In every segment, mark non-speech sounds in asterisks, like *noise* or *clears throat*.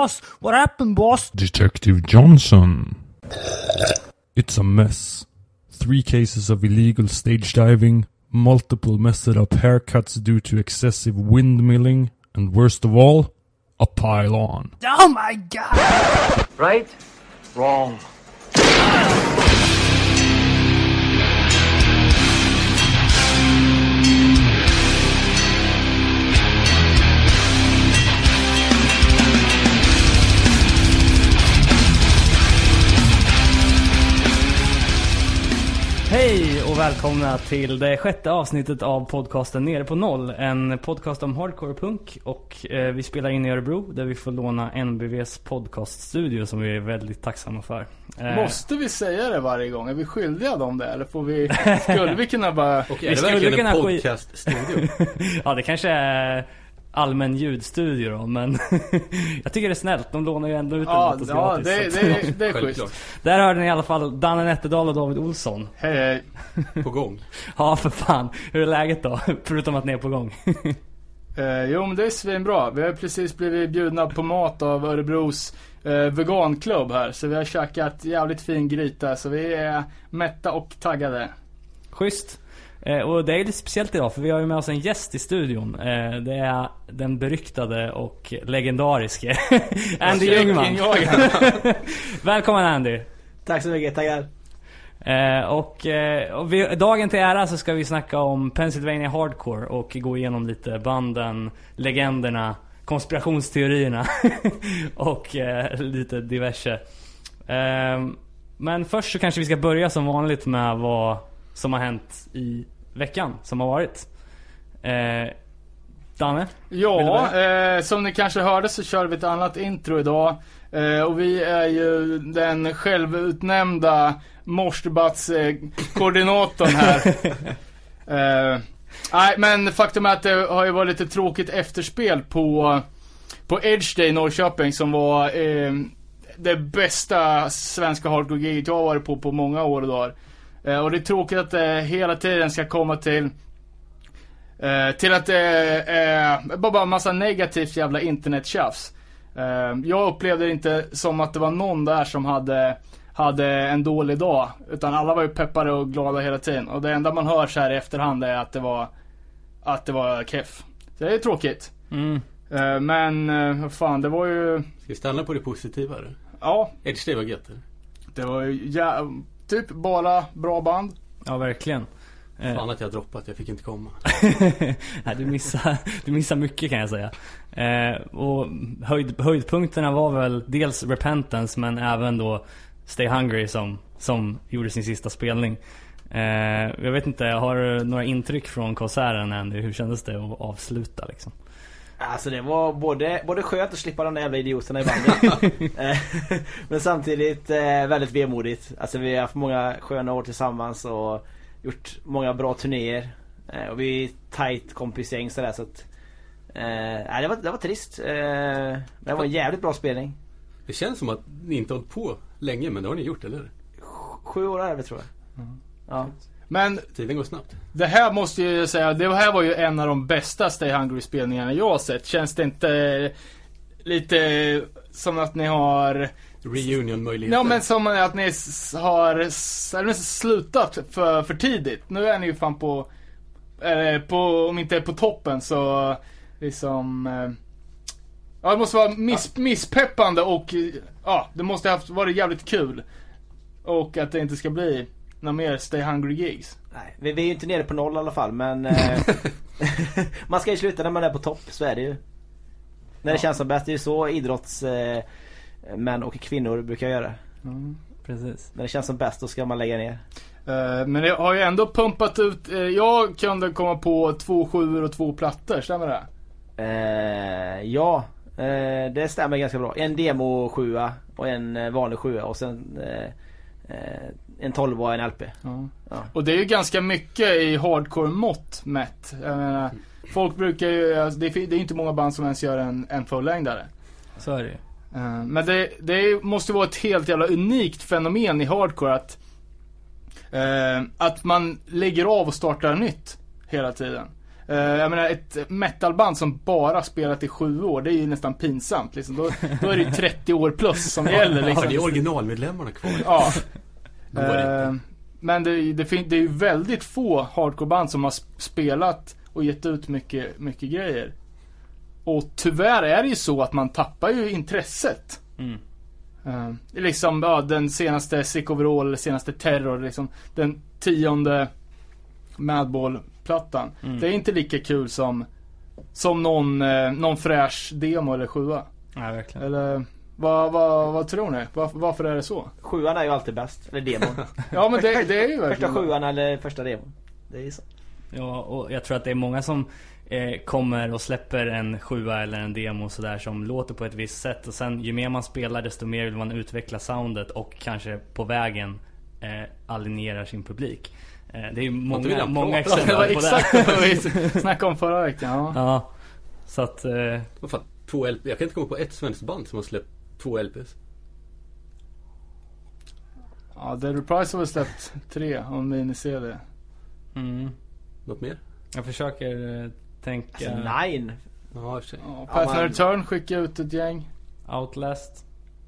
boss? What happened, boss? Detective Johnson. It's a mess. Three cases of illegal stage diving, multiple messed up haircuts due to excessive windmilling, and worst of all, a pile on. Oh my god! Right? Wrong. Hej och välkomna till det sjätte avsnittet av podcasten Nere på Noll. En podcast om hardcore punk och eh, vi spelar in i Örebro där vi får låna NBVs podcaststudio som vi är väldigt tacksamma för. Eh, Måste vi säga det varje gång? Är vi skyldiga dem det? Eller får vi, skulle vi kunna bara... *laughs* Och Vi är det verkligen en podcaststudio? *laughs* ja det kanske är allmän ljudstudio då men *laughs* jag tycker det är snällt. De lånar ju ändå ut den Ja, åt oss ja gratis, det, så det, det är *laughs* schysst. Där hörde ni i alla fall Danne Nätterdal och David Olsson. Hej hej. *laughs* På gång. Ja för fan, hur är läget då? Förutom att ni är på gång. Eh, jo men det är svinbra. Vi har precis blivit bjudna på mat av Örebros eh, veganklubb här. Så vi har käkat jävligt fin gryta. Så vi är mätta och taggade. Schysst. Eh, och det är lite speciellt idag för vi har ju med oss en gäst i studion. Eh, det är den beryktade och legendariske *laughs* Andy Ljungman. *laughs* Välkommen Andy. Tack så mycket, tackar. Eh, och, och vi, dagen till ära så ska vi snacka om Pennsylvania Hardcore och gå igenom lite banden, legenderna, konspirationsteorierna *laughs* och lite diverse. Men först så kanske vi ska börja som vanligt med vad som har hänt i veckan som har varit. Eh, Danne? Ja, eh, som ni kanske hörde så kör vi ett annat intro idag. Eh, och vi är ju den självutnämnda Morsdebatts-koordinatorn här. *laughs* eh, nej, men faktum är att det har ju varit lite tråkigt efterspel på, på Edge Day i Norrköping som var eh, det bästa svenska hardcore-giget jag har varit på på många år och dagar. Eh, och det är tråkigt att det hela tiden ska komma till Eh, till att det är bara, bara massa negativt jävla internettjafs. Eh, jag upplevde det inte som att det var någon där som hade, hade en dålig dag. Utan alla var ju peppade och glada hela tiden. Och det enda man hör så här i efterhand är att det var, att det var keff. Så det är tråkigt. Mm. Eh, men, eh, vad fan, det var ju, Ska vi stanna på det positiva ja, Edge Day var gött det var ju jä- typ bara bra band. Ja, verkligen. Eh, Fan att jag droppat, jag fick inte komma. *laughs* Nej, du missar, du missar mycket kan jag säga. Eh, och höjd, höjdpunkterna var väl dels Repentance men även då Stay Hungry som, som gjorde sin sista spelning. Eh, jag vet inte, har du några intryck från konserten Andy? Hur kändes det att avsluta liksom? Alltså det var både, både skönt att slippa de där jävla idioterna i bandet. *laughs* Eh, Men samtidigt eh, väldigt vemodigt. Alltså vi har haft många sköna år tillsammans och gjort många bra turnéer. Eh, och vi är tight kompisgäng sådär så att... Eh, det, var, det var trist. Eh, men det var en jävligt bra spelning. Det känns som att ni inte har hållit på länge, men det har ni gjort, eller? Sju år är det tror jag. Ja. Men Tiden går snabbt. Det här måste jag säga, det här var ju en av de bästa Stay Hungry spelningarna jag har sett. Känns det inte lite som att ni har, Reunion-möjligheter. ja men som att ni har slutat för, för tidigt. Nu är ni ju fan på, på, om inte på toppen så liksom eh, Ja det måste vara miss, misspeppande och ja, det måste ha varit jävligt kul. Och att det inte ska bli några mer Stay Hungry gigs. Nej, vi, vi är ju inte nere på noll i alla fall men eh, *laughs* *laughs* Man ska ju sluta när man är på topp, så är det ju När det känns som bäst, det är ju så idrotts eh, och kvinnor brukar göra Precis. När det känns som bäst då ska man lägga ner Eh, Men det har ju ändå pumpat ut, eh, jag kunde komma på två sjuor och två plattor, stämmer det? eh, Ja, eh, det stämmer ganska bra. En demo sjua och en vanlig sjua och sen eh, eh, en 12 och en LP. Ja. Ja. Och det är ju ganska mycket i hardcore-mått mätt. Jag menar, folk brukar ju, alltså, det är det är inte många band som ens gör en, en fullängdare. Så är det ju. Eh, Men det, det måste vara ett helt jävla unikt fenomen i hardcore att eh, att man lägger av och startar nytt hela tiden. Eh, jag menar ett metalband som bara spelat i sju år, det är ju nästan pinsamt liksom. Då, då är det ju 30 år plus som *laughs* gäller Ja, liksom. det är originalmedlemmarna kvar. Ja. Går inte. Eh, men det, det, fin- det är ju väldigt få hardcoreband som har sp- spelat och gett ut mycket, mycket grejer. Och tyvärr är det ju så att man tappar ju intresset. Mm. Eh, liksom, ja, den senaste Sick Overall, eller senaste Terror, liksom. Den tionde Madball-plattan. Mm. Det är inte lika kul som, som någon, eh, någon fräsch demo eller sjua. Ja, verkligen. Eller vad, vad, vad tror ni? Var, varför är det så? Sjuan är ju alltid bäst, eller demon. *laughs* Ja men det, det är ju Första verkligen sjuan eller första demon. Det är ju så. Ja, och jag tror att det är många som eh, kommer och släpper en sjua eller en demo sådär som låter på ett visst sätt och sen ju mer man spelar desto mer vill man utveckla soundet och kanske på vägen eh, alienerar sin publik. Eh, det är ju många, många. Det exempel på det. exakt vad vi snackade om förra veckan. Ja. Ja, så att eh. Jag kan inte komma på ett svenskt band som har släppt två LPs. ja, The Reprise har väl släppt tre om mini-CD. mm, Något mer? jag försöker eh, tänka Alltså nine. Ja, i och för sig. Ja, Ja, Path man- Return skickade ut ett gäng. Outlast.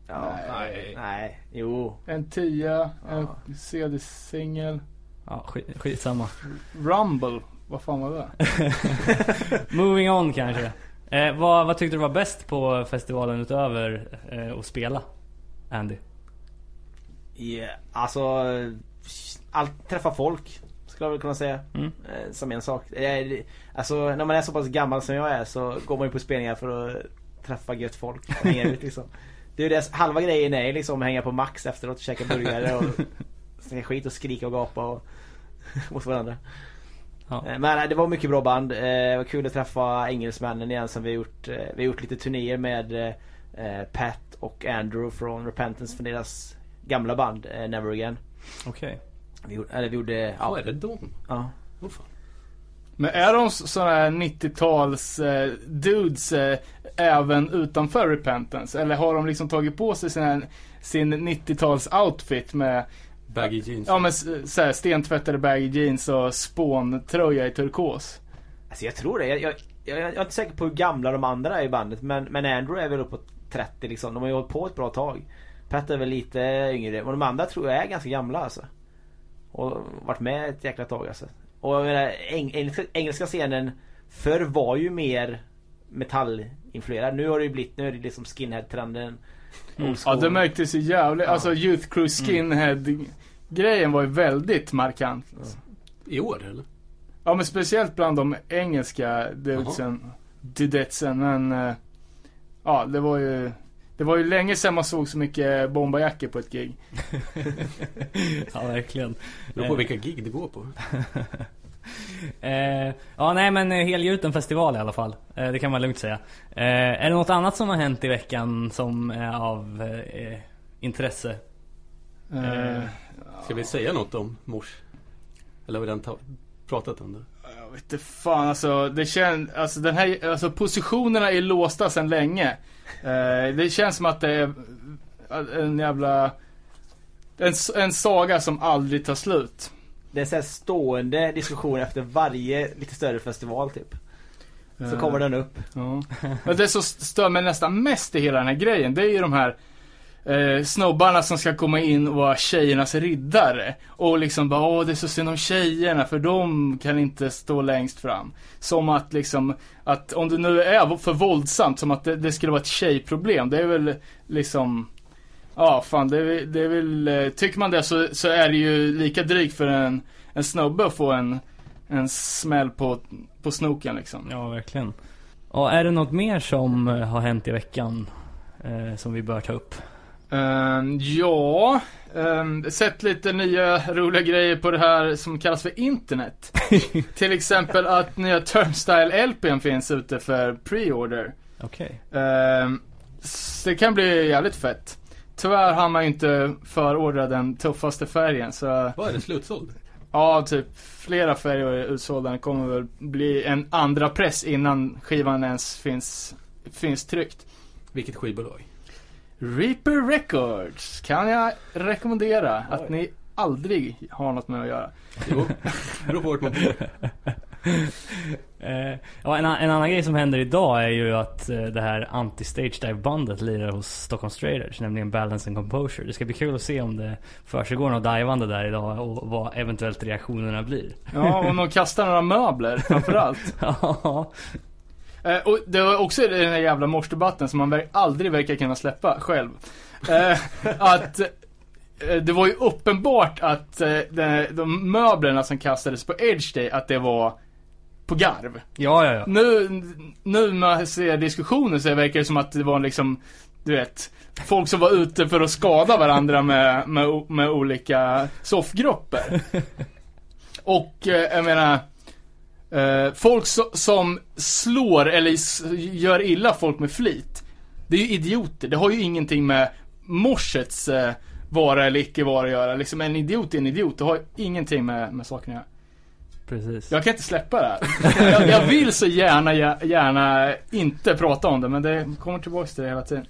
Ja. Nej. Nej. Jo. En tia, en. CD-singel. Ja, skit, skitsamma. Rumble, vad fan var det? *laughs* *laughs* Moving on kanske. Eh, vad, vad tyckte du var bäst på festivalen utöver eh, att spela? Andy? Yeah. Alltså, allt, träffa folk. Skulle jag väl kunna säga. Mm. Eh, som en sak. Eh, Alltså när man är så pass gammal som jag är så går man ju på spelningar för att träffa gött folk och hänga ut liksom. Det är ju det, halva grejen är liksom att hänga på Max efteråt och käka burgare och *laughs* snacka skit och skrika och gapa och *laughs* mot varandra. Ja. Eh, Men eh, det var mycket bra band. Eh, Det var kul att träffa engelsmännen igen som vi har gjort. Vi har gjort lite turnéer med Pat och Andrew från Repentance för deras gamla band Never Again. Okej. Vi gjorde, eller vi gjorde, Ja, ja. är det de? ja. Åh fan. Men är de sådana här 90-tals eh, dudes eh, även utanför Repentance? Eller har de liksom tagit på sig sin, sin 90-tals outfit med Baggy jeans. Ja men s- så här, stentvättade baggy jeans och spåntröja i turkos. Alltså jag tror det. Jag, jag, jag, jag är inte säker på hur gamla de andra är i bandet. Men, men Andrew är väl uppåt 30 liksom. De har ju hållit på ett bra tag. Pat är väl lite yngre. Och de andra tror jag är ganska gamla alltså. Och varit med ett jäkla tag alltså. Och jag menar, eng, engelska, engelska scenen förr var ju mer metallinfluerad. Nu har det ju blivit, nu är det liksom skinhead-trenden. Mm. Ja det märktes ju jävligt. Ja. Alltså Youth Crew Skinhead grejen var ju väldigt markant. I år eller? Ja men speciellt bland de engelska dudesen. Dudetsen men eh, Ja det var ju Det var ju länge sedan man såg så mycket bombarjackor på ett gig. *laughs* ja, verkligen. Det beror på vilka gig det går på. *laughs* Eh, ja, nej men eh, helgjuten festival i alla fall. Eh, det kan man lugnt säga. Eh, är det något annat som har hänt i veckan som är av eh, intresse? Eh, Ska vi säga något om mors? Eller har vi redan ta- pratat om det? Jag vet inte fan alltså, det känns, alltså den här, alltså positionerna är låsta sedan länge. Eh, det känns som att det är en jävla, en, en saga som aldrig tar slut. Det är så här stående diskussion efter varje lite större festival typ. Så Eh, kommer den upp. Ja. Men det som stör mig nästan mest i hela den här grejen, det är ju de här eh, snubbarna som ska komma in och vara tjejernas riddare. Och liksom bara, åh det är så synd om tjejerna för de kan inte stå längst fram. Som att liksom, att om det nu är för våldsamt, som att det, det skulle vara ett tjejproblem. Det är väl liksom, ja fan det är, väl- det är väl, eh, tycker man det så, så är det ju lika drygt för en, en snubbe att få en, en smäll på, på snoken liksom. Ja, verkligen. Och är det något mer som eh, har hänt i veckan eh, som vi bör ta upp? Ehm, ja, um, sett lite nya roliga grejer på det här som kallas för internet. *laughs* Till exempel att nya Termstyle LPn finns ute för pre-order. Okej. Ehm, s- det kan bli jävligt fett. Tyvärr har man ju inte förordrat den tuffaste färgen så Vad är det? Slutsåld? ja, typ flera färger är utsålda. Det kommer väl bli en andra press innan skivan ens finns, finns tryckt. Vilket skivbolag? Reaper Records kan jag rekommendera att Oj. ni aldrig har något med att göra. Jo, det beror på vart man. *laughs* Eh, ja, en, annan grej som händer idag är ju att eh, det här anti-stage dive bandet lirar hos Stockholm Straighters, nämligen Balance and Composure. Det ska bli kul att se om det försiggår något divande där idag och vad eventuellt reaktionerna blir. Ja, och de kastar några möbler framförallt. *laughs* Ja, Eh, och det var också den här jävla morsdebatten som man ver- aldrig verkar kunna släppa själv. Eh, *laughs* att eh, det var ju uppenbart att eh, de, de möblerna som kastades på Edge Day, att det var på garv. ja, ja. ja. Nu, nu när man ser diskussionen så verkar det som att det var liksom, du vet, folk som var ute för att skada varandra med, med, med olika soffgrupper. *laughs* Och eh, jag menar, eh, folk so, som slår eller gör illa folk med flit. Det är ju idioter. Det har ju ingenting med morsets eh, vara eller icke vara att göra. Liksom en idiot är en idiot. Det har ju ingenting med, med saken att göra. Precis. Jag kan inte släppa det här. Jag, jag vill så gärna, gär- gärna inte prata om det, men det kommer tillbaks till det hela tiden.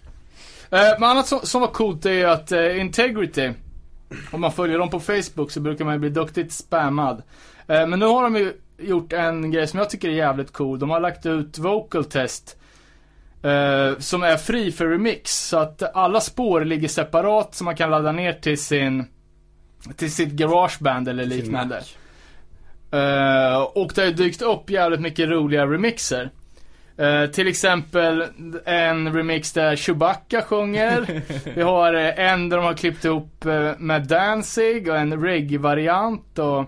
Eh, men annat som, som var coolt är ju att eh, Integrity, om man följer dem på Facebook så brukar man ju bli duktigt spammad. Eh, men nu har de ju gjort en grej som jag tycker är jävligt cool. De har lagt ut Vocal Test. eh, som är fri för remix. Så att alla spår ligger separat som man kan ladda ner till sin till sitt garageband eller liknande. Eh, och det har dykt upp jävligt mycket roliga remixer. Eh, till exempel en remix där Chewbacca sjunger. *laughs* Vi har eh, en där de har klippt ihop eh, med Danzig och en reggae-variant och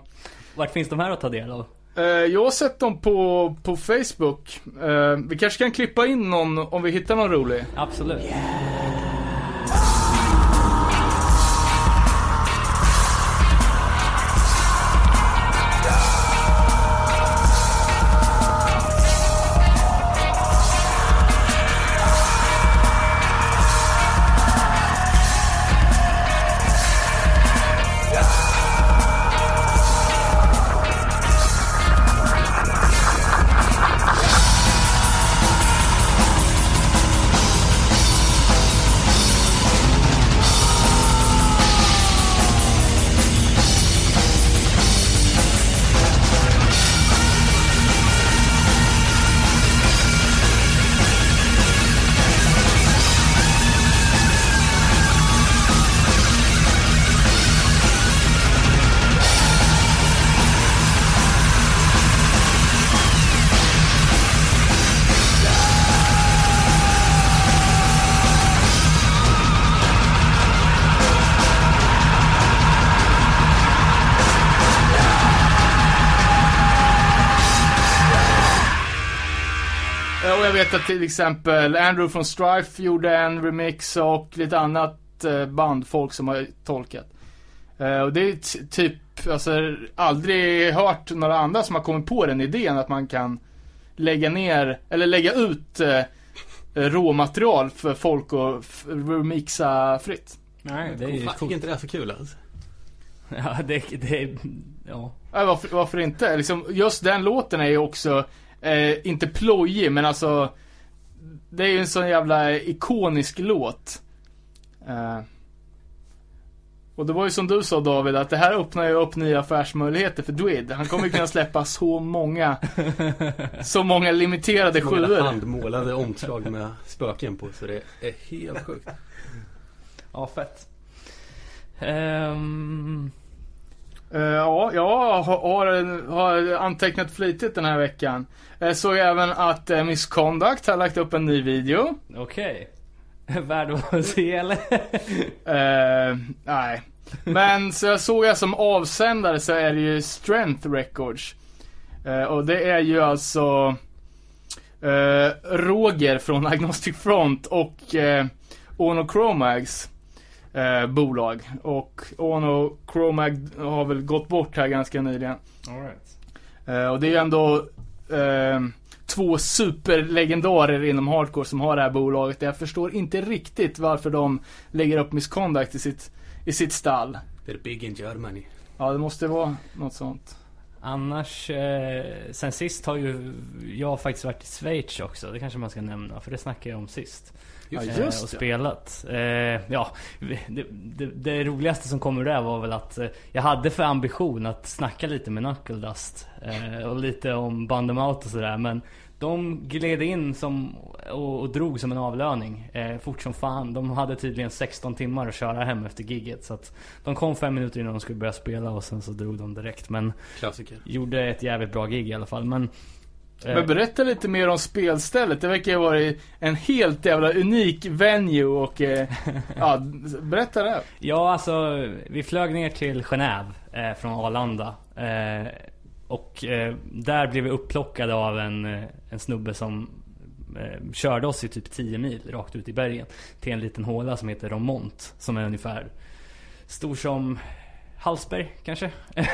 Vart finns de här att ta del av? Eh, jag har sett dem på, på Facebook. Eh, vi kanske kan klippa in någon om vi hittar någon rolig. Absolut. Eh, vet att till exempel Andrew från Strife gjorde en remix och lite annat eh, bandfolk som har tolkat. Eh, och det är typ, alltså aldrig hört några andra som har kommit på den idén att man kan lägga ner, eller lägga ut eh, råmaterial för folk att f- remixa fritt. Nej, det är ju coolt. inte det så kul alltså? Ja, det, det, ja. Ja, varför, varför inte? Liksom, just den låten är ju också, eh, inte plojig men alltså Det är ju en sån jävla ikonisk låt. Eh, och det var ju som du sa David, att det här öppnar ju upp nya affärsmöjligheter för Dwid. Han kommer ju kunna släppa *laughs* så många, så många limiterade Många sjuor. handmålade omslag med spöken på så det är helt sjukt. Ja, fett. Ehm, Eh, ja, jag har, har, antecknat flitigt den här veckan. Jag såg även att uh, Miss Conduct har lagt upp en ny video. Okej. *laughs* Värd att *laughs* se eller? Eh, nej. Men så jag såg jag som avsändare så är det ju Strength Records. Eh, och det är ju alltså eh, Roger från Agnostic Front och eh, Ono Chromags eh, bolag. Och Ono Chromag har väl gått bort här ganska nyligen. All right. Eh, och det är ju ändå eh, två superlegendarer inom hardcore som har det här bolaget. Jag förstår inte riktigt varför de lägger upp Misconduct i sitt, i sitt stall. They're big in Germany. Ja, det måste vara något sånt. Annars, eh, sen sist har ju jag faktiskt varit i Schweiz också. Det kanske man ska nämna, för det snackade jag om sist. Just eh, just och det. spelat. Eh, ja, det, det, det roligaste som kommer där var väl att eh, jag hade för ambition att snacka lite med Knuckle Dust eh, och lite om Bandemout och sådär men de gled in som, och, och drog som en avlöning eh, fort som fan. De hade tydligen 16 timmar att köra hem efter gigget så att de kom fem minuter innan de skulle börja spela och sen så drog de direkt men Klassiker. gjorde ett jävligt bra gig i alla fall men eh, Men berätta lite mer om spelstället. Det verkar ju vara en helt jävla unik venue och eh, *laughs* ja, berätta det. Ja, alltså vi flög ner till Genève eh, från Arlanda. Eh, och eh, där blev vi upplockade av en, eh, en snubbe som eh, körde oss i typ 10 mil rakt ut i bergen. Till en liten håla som heter Romont. Som är ungefär stor som Hallsberg kanske. *laughs*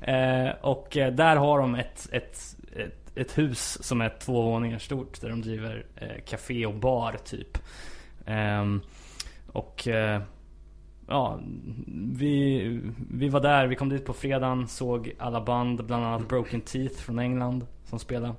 eh, och eh, där har de ett, ett, ett, hus som är två våningar stort. Där de driver eh, café och bar typ. Ehm, och eh, ja, vi, vi var där, vi kom dit på fredagen, såg alla band, bland annat Broken Teeth från England som spelade.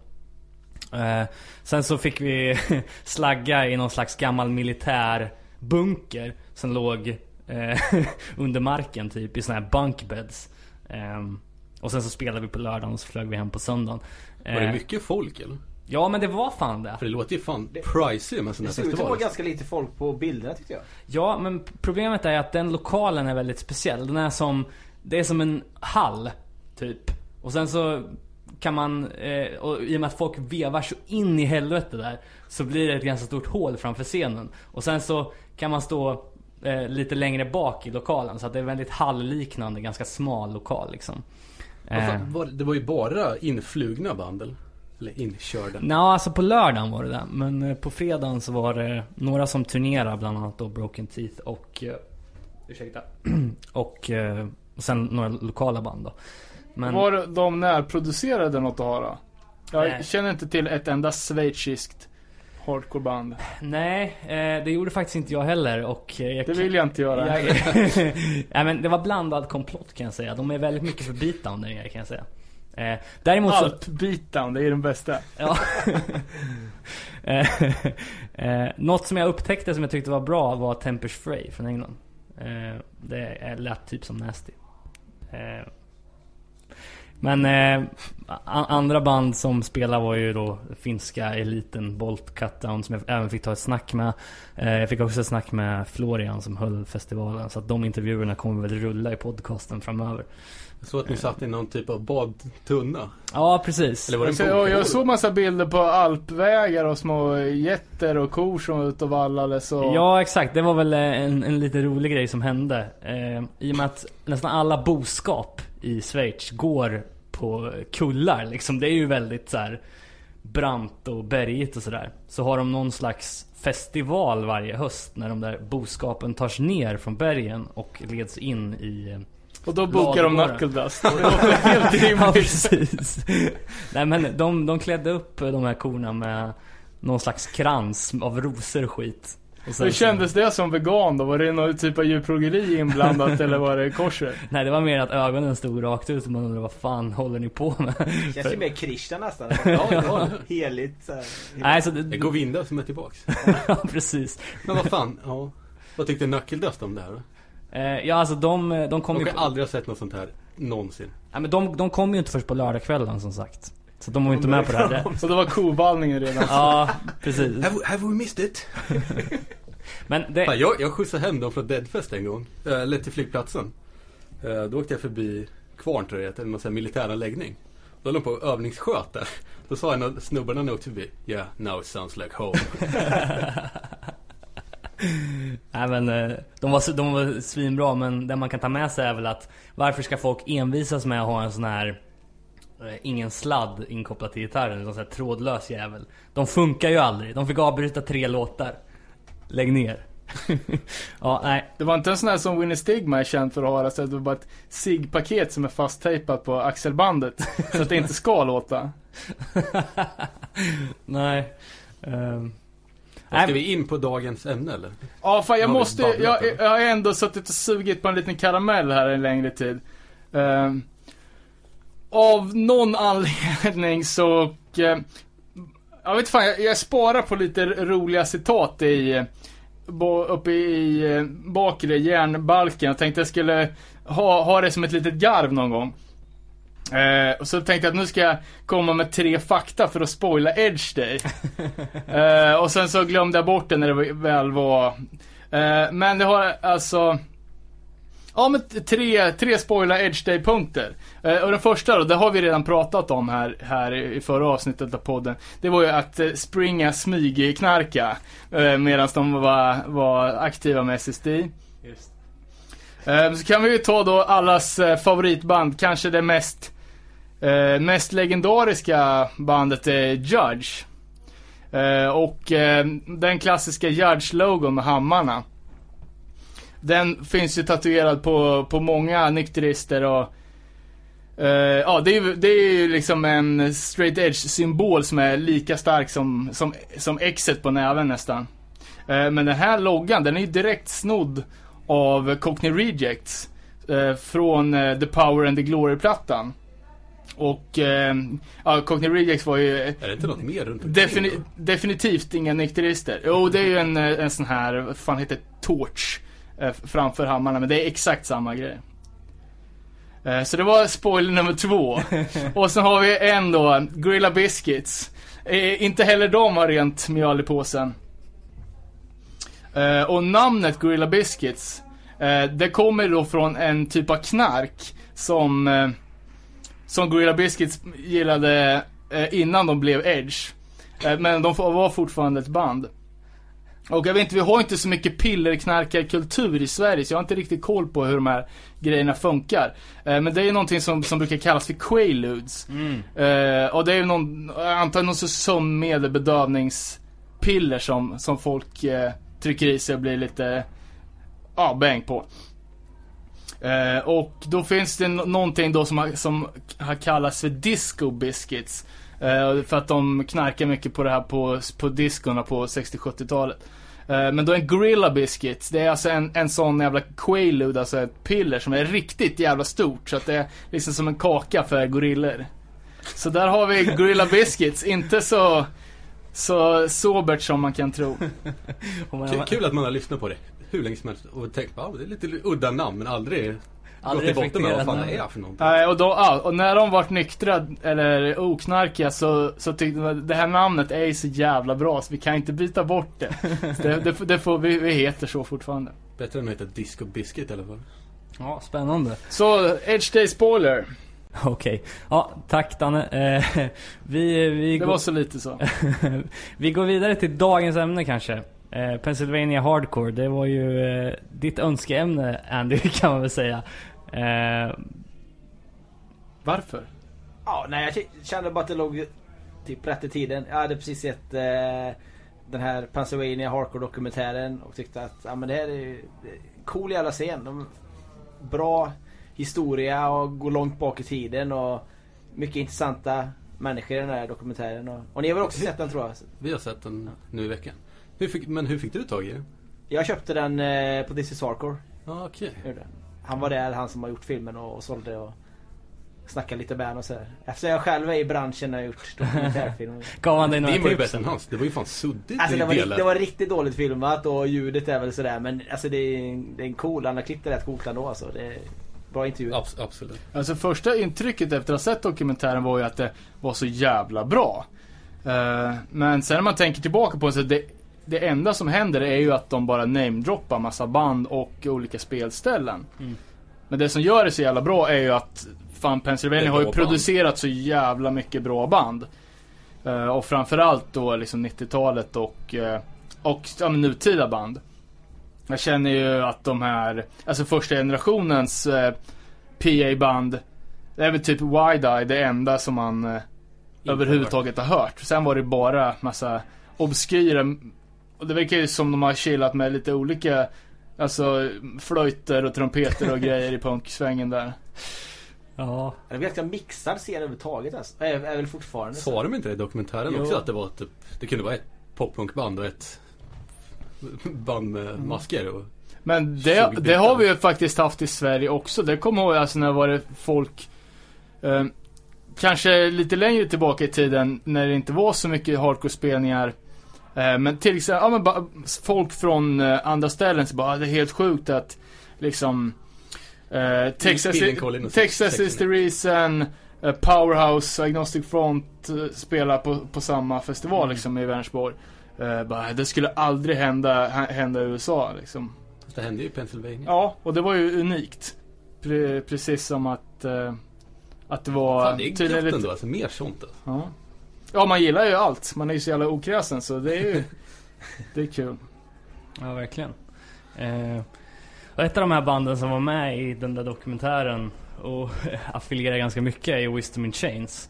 Eh, sen så fick vi *laughs* slagga i någon slags gammal militär bunker som låg eh, *laughs* under marken typ i såna här bunkbeds. Ehm, och sen så spelade vi på lördagen och så flög vi hem på söndagen. Var det Eh, mycket folk eller? Ja men det var fan det. För det låter ju fan pricey med sådana Det ser ut att vara ganska lite folk på bilderna tyckte jag. Ja, men problemet är att den lokalen är väldigt speciell. Den är som, det är som en hall, typ. Och sen så kan man, eh, och i och med att folk vevar så in i helvete där, så blir det ett ganska stort hål framför scenen. Och sen så kan man stå eh, lite längre bak i lokalen, så att det är väldigt hallliknande, ganska smal lokal liksom. Eh, fan, var, det var ju bara influgna band eller? Inkörda. Nja, alltså på lördagen var det det. Men eh, på fredagen så var det några som turnerade, bland annat då Broken Teeth och... eh, ursäkta. *clears throat* och, och sen några lokala band då. Men, Var de närproducerade något att ha då? Jag Nej. känner inte till ett enda schweiziskt hardcoreband. nej, eh, det gjorde faktiskt inte jag heller och... eh, Jag, Det vill jag inte göra. jag, *laughs* Nej men det var blandad komplott kan jag säga. De är väldigt mycket för beatdown där nere kan jag säga. Eh, däremot så... Allt beatdown, det är den bästa. Ja. *laughs* Eh, eh, något som jag upptäckte som jag tyckte var bra var Tempers Fray från England. Eh, det lät typ som Nasty. Men eh, andra band som spelade var ju då finska eliten Bolt Cutdown som jag även fick ta ett snack med. Eh, jag fick också ett snack med Florian som höll festivalen. Så att de intervjuerna kommer väl rulla i podcasten framöver. Jag såg att ni satt i någon typ av badtunna. Ja precis. Eller var det en jag, jag såg massa bilder på alpvägar och små getter och kor som var ute och vallades och... Ja exakt, det var väl eh, en, en lite rolig grej som hände. Eh, I och med att nästan alla boskap i Schweiz går på kullar liksom. Det är ju väldigt så här brant och bergigt och sådär. Så har de någon slags festival varje höst när de där boskapen tas ner från bergen och leds in i eh, Och då bokar de Ladugården. Knuckle Dust. Det låter *laughs* helt *laughs* Ja rimligt. precis. Nej men de, de klädde upp de här korna med någon slags krans av rosor och skit. Hur kändes det som vegan då? Var det någon typ av djurplågeri inblandat *laughs* eller var det korset? Nej det var mer att ögonen stod rakt ut och man undrade vad fan håller ni på med? Känns ju mer Krishna nästan. *laughs* Ja, ja. Heligt så här. Nej så det, Det går Vinda som är tillbaks. *laughs* ja precis. Men vad fan, ja. Vad tyckte Knuckle Dust om det här då? Eh, ja alltså de, de kom De ju kan på, aldrig ha sett något sånt här någonsin. nej, men de, de kom ju inte först på lördagskvällen som sagt. Så de var ju inte med på det här. *laughs* Så det var kovallningen redan. Ja precis. Have, have we missed it? *laughs* Men Fan, det, jag, jag skjutsade hem dem från Deadfest en gång. Eh, Eller till flygplatsen. Eh, Då åkte jag förbi Kvarn tror jag det heter, sån här militäranläggning. Då höll de på och övningssköt där. Då sa en av snubbarna när jag åkte förbi. Yeah, now it sounds like home. *laughs* nej men eh, de var, de var svinbra men det man kan ta med sig är väl att varför ska folk envisas med att ha en sån här ingen sladd inkopplad till gitarren, utan sån här trådlös jävel. De funkar ju aldrig. De fick avbryta tre låtar. Lägg ner. *laughs* ja, nej. Det var inte en sån här som Winnie Stigma är känd för att ha. Så det var bara ett SIG-paket som är fasttejpat på axelbandet. så att det inte ska låta. *laughs* nej. Ehm. Ska nej, vi in på dagens ämne eller? Ja, fan jag måste, jag, jag har ändå suttit och sugit på en liten karamell här en längre tid. Ehm, av någon anledning så, eh, jag vet fan, jag, jag sparar på lite roliga citat i, uppe i eh, bakre järnbalken. Jag tänkte jag skulle ha, ha det som ett litet garv någon gång. Eh, och så tänkte jag att nu ska jag komma med tre fakta för att spoila Edge Day. *laughs* eh, och sen så glömde jag bort det när det väl var. Eh, men det har alltså Ja men tre, tre spoila Edge Day punkter. Eh, och den första då, det har vi redan pratat om här, här i förra avsnittet av podden. Det var ju att eh, springa smygknarka eh, medan de var, var aktiva med SSD. Just. Eh, så kan vi ju ta då allas eh, favoritband, kanske det mest, eh, mest legendariska bandet är Judge. Eh, och den klassiska Judge-logon med hammarna. Den finns ju tatuerad på, på många nykterister och eh, Ja, det är det är ju liksom en straight edge symbol som är lika stark som, som, som Xet på näven nästan. Eh, men den här loggan, den är ju direkt snodd av Cockney Rejects. Eh, från The Power and the Glory-plattan. Och ja, Cockney Rejects var ju Är det inte något mer runt omkring Defini då? definitivt inga nykterister. Jo, det är ju en, en sån här, vad fan heter det, torch framför hammarna, men det är exakt samma grej. Eh, så det var spoiler nummer två. *laughs* Och sen har vi en då, Grilla Biscuits. Eh, inte heller de har rent mjöl i påsen. Eh, och namnet Gorilla Biscuits, eh, det kommer då från en typ av knark som, eh, som Gorilla Biscuits gillade eh, innan de blev Edge. Eh, men de var fortfarande ett band. Och jag vet inte, vi har inte så mycket pillerknarkarkultur i Sverige, så jag har inte riktigt koll på hur de här grejerna funkar. Eh, men det är ju någonting som, som brukar kallas för quaaludes. Eh, och det är ju någon, antar någon sorts sömnmedel, bedövningspiller som, som folk eh, trycker i sig och blir lite, ja, bäng på. Eh, och då finns det någonting då som har, som har kallats för disco biscuits. Eh, för att de knarkar mycket på det här på, på discorna på 60-70-talet. Eh, men då en Gorilla Biscuits, det är alltså en, en sån jävla quaalude, alltså ett piller som är riktigt jävla stort. Så att det är liksom som en kaka för gorillor. Så där har vi Gorilla Biscuits, inte så, så sobert som man kan tro. *laughs* Kul, att man har lyssnat på det hur länge som helst och tänkt ja, det är lite udda namn men aldrig, Aldrig gått till botten med vad fan det är för någonting. Nej, och, då, ja, och när de vart nyktra eller oknarkiga så, så tyckte de att det här namnet är ju så jävla bra så vi kan inte byta bort det. *laughs* Det, det, det får, vi, vi heter så fortfarande. Bättre än att heta Disco Biscuit i alla fall. ja, spännande. Så, Edge Day Spoiler. Okej. Ja, tack Danne. Eh, vi, vi, Det går, var så lite så. *laughs* vi går vidare till dagens ämne kanske. Eh, Pennsylvania Hardcore, det var ju eh, ditt önskeämne Andy *laughs* kan man väl säga. Eh, Varför? Ja, nej jag kände bara att det låg typ rätt i tiden. Jag hade precis sett eh, den här Pennsylvania Hardcore dokumentären och tyckte att ja, men det här är ju en cool jävla scen. De, bra historia och går långt bak i tiden och mycket intressanta människor i den här dokumentären. Och, och ni har väl också sett den tror jag? Vi har sett den nu i veckan. Hur fick, men hur fick du tag i den? Jag köpte den eh, på This is Hardcore. Ja, okej. Han var där, han som har gjort filmen och, och sålde och snackade lite med och sådär. Eftersom jag själv är i branschen och har gjort dokumentärfilm. *laughs* gav han dig några Din var ju tips? bättre än hans. Det var ju fan suddigt Alltså det var, det var riktigt dåligt filmat och ljudet är väl sådär men alltså det är, det är en cool, han har klippt det rätt coolt ändå alltså. Det är bra intervju. Abs- absolut. Alltså första intrycket efter att ha sett dokumentären var ju att det var så jävla bra. Eh, men sen när man tänker tillbaka på det så det, det enda som händer är ju att de bara namedroppar massa band och olika spelställen. Mm. Men det som gör det så jävla bra är ju att fan Pennsylvania har ju band. producerat så jävla mycket bra band. Eh, och framförallt då liksom 90-talet och, eh, och ja, men nutida band. Jag känner ju att de här, alltså första generationens eh, PA-band, det är väl typ Wide-Eye det enda som man överhuvudtaget har hört. Sen var det bara massa obskyra, och det verkar ju som de har chillat med lite olika, alltså flöjter och trumpeter och *laughs* grejer i punksvängen där. Ja. Det är en ganska mixad scen överhuvudtaget alltså. Är, är väl fortfarande så. Sa de inte det i dokumentären Jo. också? Att det var typ, det kunde vara ett poppunkband och ett band med masker och Men 20 det, det har vi ju faktiskt haft i Sverige också. Det kommer jag ihåg, alltså när var det folk eh, kanske lite längre tillbaka i tiden när det inte var så mycket hardcore-spelningar. Eh, men till exempel, ja men bara, folk från eh, andra ställen så bara, "Ah, det är helt sjukt att liksom eh, Texas, is the reason, eh, Powerhouse, Agnostic Front eh, spelar på, på samma festival liksom i Vänersborg. Bara, det skulle aldrig hända, hä- hända i USA liksom. Det hände ju i Pennsylvania. Ja, och det var ju unikt. Pre- precis som att, att det var Fan, det är gött ändå alltså. Mer sånt alltså. Ja. Ja, man gillar ju allt. Man är ju så jävla okräsen så det är ju *laughs* Det är kul. Ja, verkligen. Eh, och ett av de här banden som var med i den där dokumentären och *laughs* affilierar ganska mycket är Wisdom in Chains.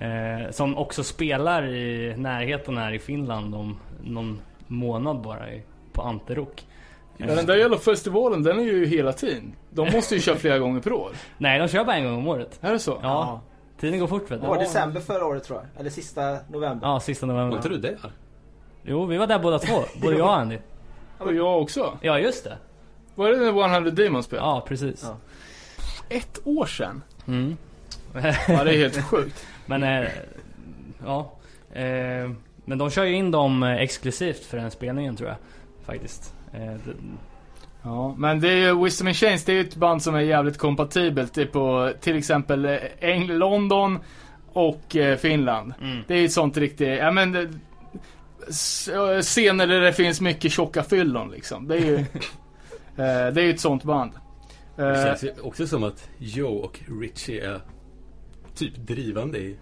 Eh, som också spelar i närheten här i Finland om någon månad bara i, på Anterok. Ja, den där jävla festivalen, den är ju hela tiden. De måste ju köra flera gånger per år. *laughs* Nej, de kör bara en gång om året. Är det så? Ja, tiden går fort vet Det var du. december förra året tror jag. Eller sista november. Ja, sista Var november. inte du där? Jo, vi var där båda två. Både jag och Andy. Och jag också. Ja, just det. Var det när 100 Demons spelade? Ja, precis. Ja. Ett år sedan? Mm. Ja, det är helt sjukt. *laughs* Men, eh, ja. Eh, men de kör ju in dem eh, exklusivt för den spelningen tror jag. Faktiskt. Eh, det, Ja, men det är ju Wisdom in Chains, det är ju ett band som är jävligt kompatibelt. Är på till exempel eh, Eng- London och eh, Finland. mm. Det är ju ett sånt riktigt, ja men det, scener där det finns mycket tjocka fyllon liksom. Det är ju, *laughs* eh, det är ju ett sånt band. Det känns ju också som att Joe och Richie är typ drivande i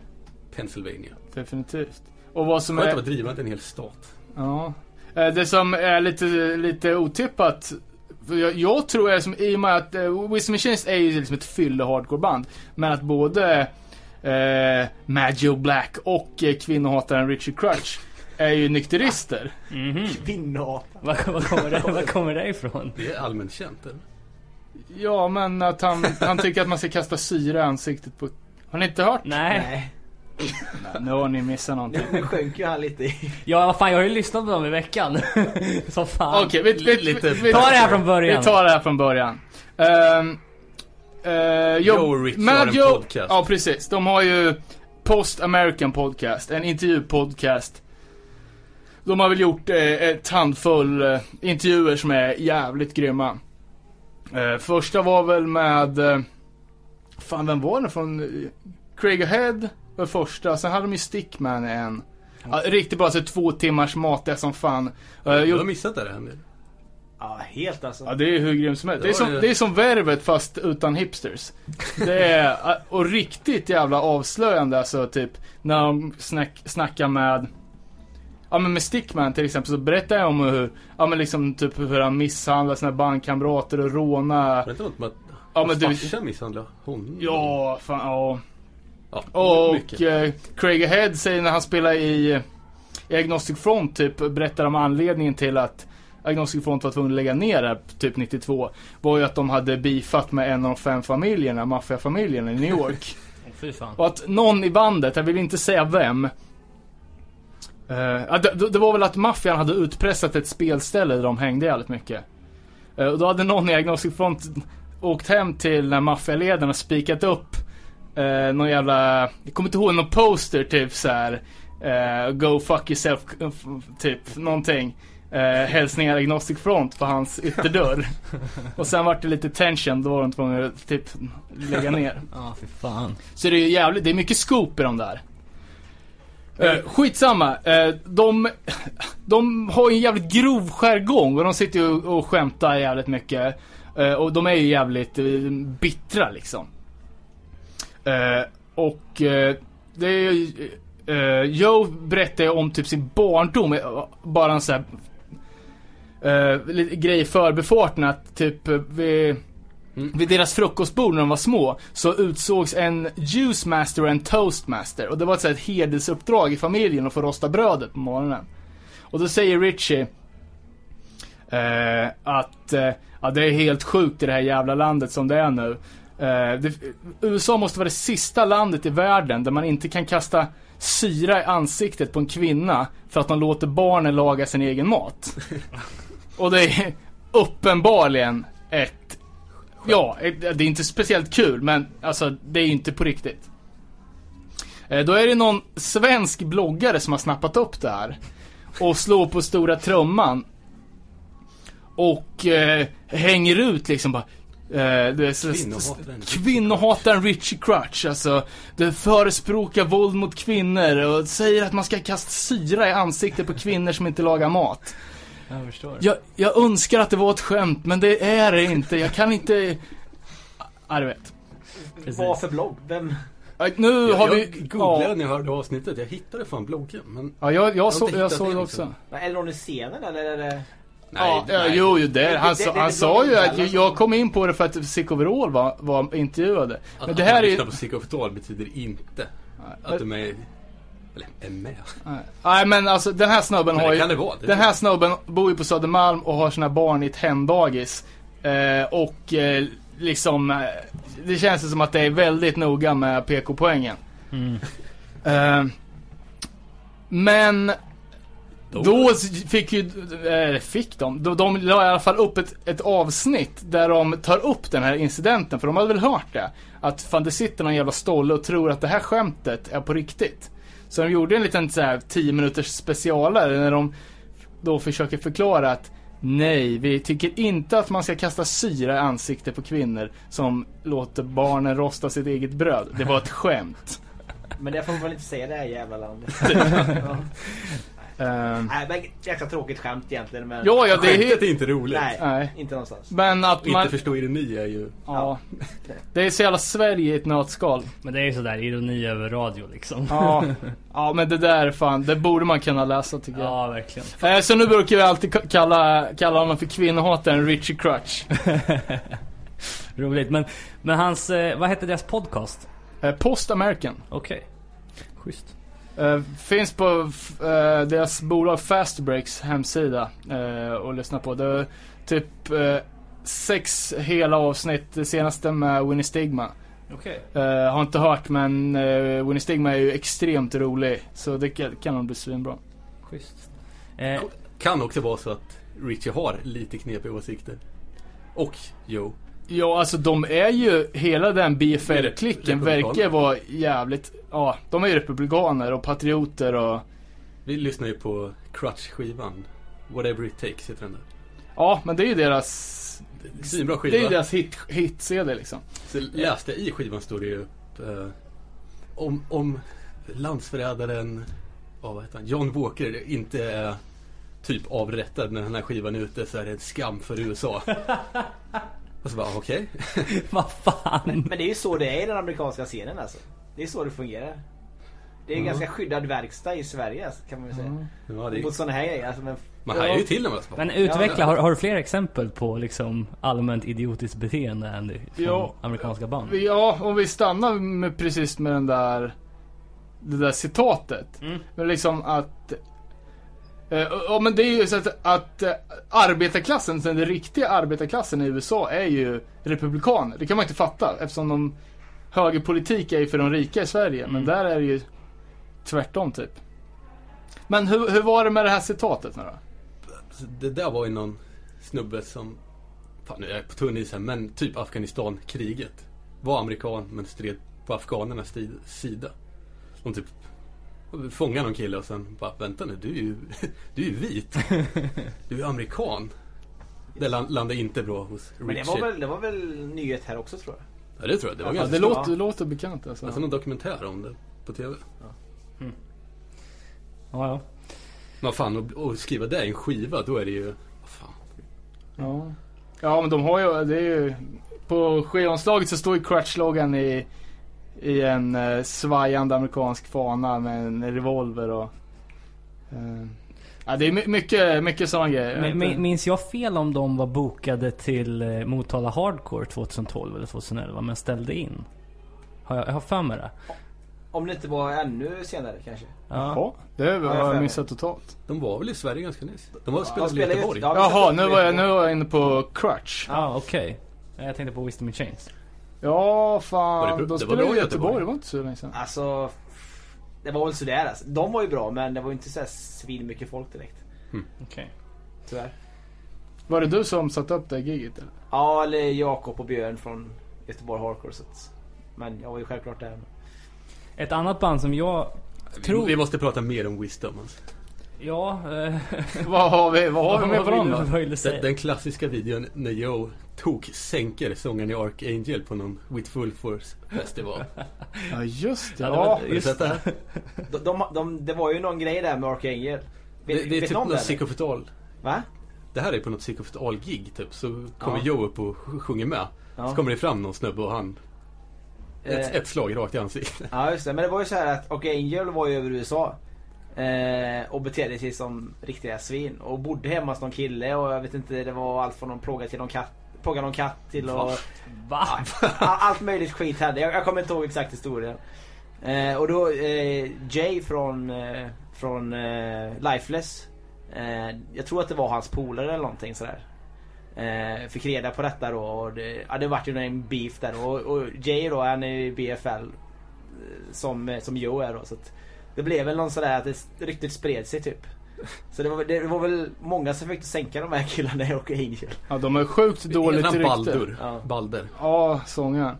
Pennsylvania. definitivt. Och vad som Skönt att är, vara drivande i en hel stat. ja. Det som är lite, lite otippat för jag, jag tror är som, i och med att uh, Wisdom in Chains är ju liksom ett fylle hardcore-band. Men att både eh, Mad Joe Black och eh, kvinnohataren Richie Crutch är ju nykterister. Mhm. Kvinnoapa. Var, var, kommer det, var kommer det ifrån? Det är allmänt känt eller? Ja, men att han, han tycker att man ska kasta syra i ansiktet på... Har ni inte hört? Nej. Nej. *laughs* Nu har ni missat någonting. Nu sjönk ju han lite i... Ja, vad fan, jag har ju lyssnat på dem i veckan. *laughs* Så fan. Okej, vi, vi, Lite- vi, vi, Ta det här från början. vi tar det här från början. Um, Joe och Richie har en podcast. Ja, precis. De har ju Post American Podcast, en intervjupodcast. De har väl gjort eh, ett handfull eh, intervjuer som är jävligt grymma. Eh, första var väl med, eh, fan vem var det från? eh, Craig Ahead var första, sen hade de ju Stickman en. Ja, riktigt bra, så två timmars mat är som fan. Eh, Jag har gjort- missat det här nu. Ja, helt alltså. Ja, det är hur grymt som helst. Det är som, det är som Värvet fast utan hipsters. Det är, och riktigt jävla avslöjande alltså, typ, när de snack, snackar med Ja men med Stickman till exempel så berättar jag om hur, ja men liksom typ hur han misshandlar sina bandkamrater och rånar Var det inte något med att Ja men du, farsan misshandlade honom? ja fan ja. Ja Och eh, Craig Ahead säger när han spelar i, i Agnostic Front typ, berättar om anledningen till att Agnostic Front var tvungen att lägga ner här, typ 92. Var ju att de hade beefat med en av de fem familjerna, maffiafamiljerna i New York. *laughs* Åh, Fy fan. Och att någon i bandet, jag vill inte säga vem. eh, det, det var väl att maffian hade utpressat ett spelställe där de hängde jävligt mycket. Eh, och då hade någon i Agnostic Front åkt hem till maffialedaren och spikat upp eh, någon jävla, jag kommer inte ihåg, någon poster typ så här. eh, Go fuck yourself, eh, typ någonting. Uh, hälsningar Agnostic Front på hans ytterdörr. *laughs* och sen vart det lite tension, då var de tvungna att typ lägga ner. *laughs* Ja, fy fan. Så det är jävligt, det är mycket scoop i de där. Uh, skitsamma. Uh, de, de har ju en jävligt grov jargong och de sitter ju och, och skämtar jävligt mycket. Eh, och de är ju jävligt eh, bittra liksom. Eh, och eh, det är eh, Joe berättar ju om typ sin barndom, eh, bara en sån här... Grej i förbifarten att typ vid, Mm. vid deras frukostbord när de var små så utsågs en juice master och en toastmaster. Och det var ett, så här, ett hedersuppdrag i familjen att få rosta brödet på morgonen. Och då säger Richie att ja, det är helt sjukt i det här jävla landet som det är nu. Eh, det, USA måste vara det sista landet i världen där man inte kan kasta syra i ansiktet på en kvinna för att de låter barnen laga sin egen mat. *laughs* Och det är uppenbarligen ett Ja, det är inte speciellt kul men alltså det är ju inte på riktigt. Eh, Då är det någon svensk bloggare som har snappat upp det här. Och slår på stora trumman. Och eh, hänger ut liksom bara. Eh, det Kvinnohataren Richie Kvinnohataren Richie Crutch. Alltså, det förespråkar våld mot kvinnor och säger att man ska kasta syra i ansiktet på kvinnor som inte lagar mat. Jag förstår. Jag, jag önskar att det var ett skämt, men det är det inte. Jag kan inte... Ja, du vet. Precis. Vad för blogg? Vem? Ja, Nu Jag, har jag vi... googlade Ja, när jag hörde avsnittet. Jag hittade fan bloggen. Men ja jag, jag, så, jag såg det liksom. också. Är det någon i scenen eller är det... ja, det- ja, jo, jo, det, han, Det- sa- det- han det- sa ju det- att jag, jag kom in på det för att Sick Overall var, var intervjuade. Att, Men det att här man är lyssnar ju... på Psykofotal betyder inte att de är... Eller är med. Nej men alltså den här snubben Men har det ju... det vara. Det Den här snubben bor ju på Södermalm och har sina barn i ett hemdagis. Eh, och eh, liksom, eh, det känns ju som att det är väldigt noga med PK-poängen. Mm. Eh, men Då- då fick ju, eller fick de, de, de la i alla fall upp ett, ett avsnitt där de tar upp den här incidenten, för de hade väl hört det. Att fan det sitter någon jävla stolle och tror att det här skämtet är på riktigt. Så de gjorde en liten så här 10 minuters specialare när de då försöker förklara att nej, vi tycker inte att man ska kasta syra i ansiktet på kvinnor som låter barnen rosta sitt eget bröd. Det var ett skämt. Men det får man väl inte säga det här jävla landet. *laughs* ja. Ehm, Nej men jäkla tråkigt skämt egentligen men... ja, ja, det är Skämtet helt... är inte roligt. Nej, Nej. inte någonstans. Men att man... inte förstå ironi är ju... Ja. Det är så jävla Sverige i ett nötskal. Men det är ju sådär ironi över radio liksom. Ja. *laughs* ja, men det där fan, det borde man kunna läsa tycker jag. Ja, verkligen. Eh, Så nu brukar vi alltid ka- kalla, kalla honom för kvinnohataren Richie Crutch. *laughs* Roligt. Men, men hans, eh, vad hette deras podcast? Eh, Post American. Okej. Schysst. Eh, finns på eh, deras bolag Fast Breaks hemsida eh, och lyssna på. Det är typ sex hela avsnitt, det senaste med Winnie Stigma. Eh, har inte hört men uh, Winnie Stigma är ju extremt rolig. Så det kan, kan nog bli svinbra. Schysst. Eh, Kan också vara så att Richie har lite knepiga åsikter. Och Joe. Ja, alltså de är ju, hela den BFL-klicken verkar vara jävligt, ja, de är ju republikaner och patrioter och, Vi lyssnar ju på Crutch-skivan. Whatever it takes heter den där. ja, men det är ju deras, Svinbra det är ju skiva. deras hit, hit-CD liksom. Så läste jag i skivan står det ju upp eh, om, om landsförrädaren, oh, vad heter han, John Walker inte är typ avrättad när den här skivan är ute så är det en skam för USA. *laughs* Och så bara okej. vad fan. Men det är ju så det är i den amerikanska scenen alltså. Det är så det fungerar. Det är en Ja. ganska skyddad verkstad i Sverige alltså, kan man ju säga. Ja, det Mot är, sådana här grejer. Alltså, men, man hajar ju till man alltså. Men utveckla, har, har du fler exempel på liksom allmänt idiotiskt beteende Andy? Från Ja. amerikanska band? Ja, om vi stannar med, precis med den där, det där citatet. Mm. Men liksom att, eh, ja men det är ju så att, att eh, arbetarklassen, den riktiga arbetarklassen i USA är ju republikaner. Det kan man inte fatta eftersom de, högerpolitik är ju för de rika i Sverige. Men Mm. där är det ju tvärtom typ. Men hur, hur var det med det här citatet nu då? Det där var ju någon snubbe som, fan nu är jag på tunn is här, men typ Afghanistan-kriget. Var amerikan men stred på afghanernas sida. De typ fångade någon kille och sen bara, vänta nu, du är ju, *laughs* du är ju vit. *laughs* Du är ju amerikan. Det land- landade inte bra hos Richie. men det var, väl, det var väl nyhet här också tror jag. Ja det tror jag, det var Ja, ganska det, låter, det låter bekant alltså. Alltså någon dokumentär om det på TV. Ja, ja. Men fan, och skriva det i en skiva, då är det ju, vad fan. Ja. ja, men de har ju, det är ju, på skivomslaget så står ju Crutch-loggan i, i en eh, svajande amerikansk fana med en revolver och... Eh, ja, det är my- mycket, mycket sådana grejer. Men, minns jag fel om de var bokade till eh, Motala Hardcore 2012 eller 2011 men ställde in? Har jag, jag har för mig det. Om det inte var ännu senare kanske. Ja. Ja, det har Ja, jag missat totalt. De var väl i Sverige ganska nyss? De var Ja, spelade i Göteborg. ja, vi Jaha, nu var jag, nu var jag inne på Crutch. Ja, ah, okej. Jag tänkte på Wisdom in Chains. Ja, Var fan. det de spelade i Göteborg, Göteborg. det var inte så länge sedan. Alltså, det var väl sådär alltså. De var ju bra men det var ju inte så svin mycket folk direkt. Okej. Tyvärr. Var det du som satte upp det giget eller? Ja, eller Jakob och Björn från Göteborg Hardcore. Så att, men jag var ju självklart där. Ett annat band som jag tror... Vi måste prata mer om Wisdom. Alltså. Ja, eh, Vad har vi, vad har vi med på dem då? Den, den klassiska videon när Joe tok sänker sången i Archangel på någon With Full Force festival. Ja just det, Ja, det ja. var- Just det? De, de, de, det var ju någon grej där med Archangel. Vet, Det, det är vet typ något det? Sick of It All. Va? Det här är på något Sick of It All-gig typ. Så kommer Ja. Joe upp och sj- sjunger med. Ja. Så kommer det fram någon snubbe och han... Ett, Eh. ett slag rakt i ansiktet. Ja just det, men det var ju så här att Archangel var ju över USA. Eh, och betedde sig som riktiga svin. Och bodde hemma hos någon kille och jag vet inte, det var allt från någon plåga till någon katt. Plåga någon katt till och... Va? Ja, allt möjligt skit hände. Jag, jag kommer inte ihåg exakt historien. Eh, och då eh, Jay från, eh, från eh, Lifeless. Eh, jag tror att det var hans polare eller någonting sådär. Eh, fick reda på detta då och det, ja, det vart ju en beef där och, och Jay då han är ju BFL som, som Joe är då så att Det blev väl någon sådär att det ryktet spred sig typ. Så det var, det var väl många som fick sänka de här killarna i Rocky Angel. ja de har sjukt dåligt rykte. Baldur. Ja. Balder. Ja, sångaren.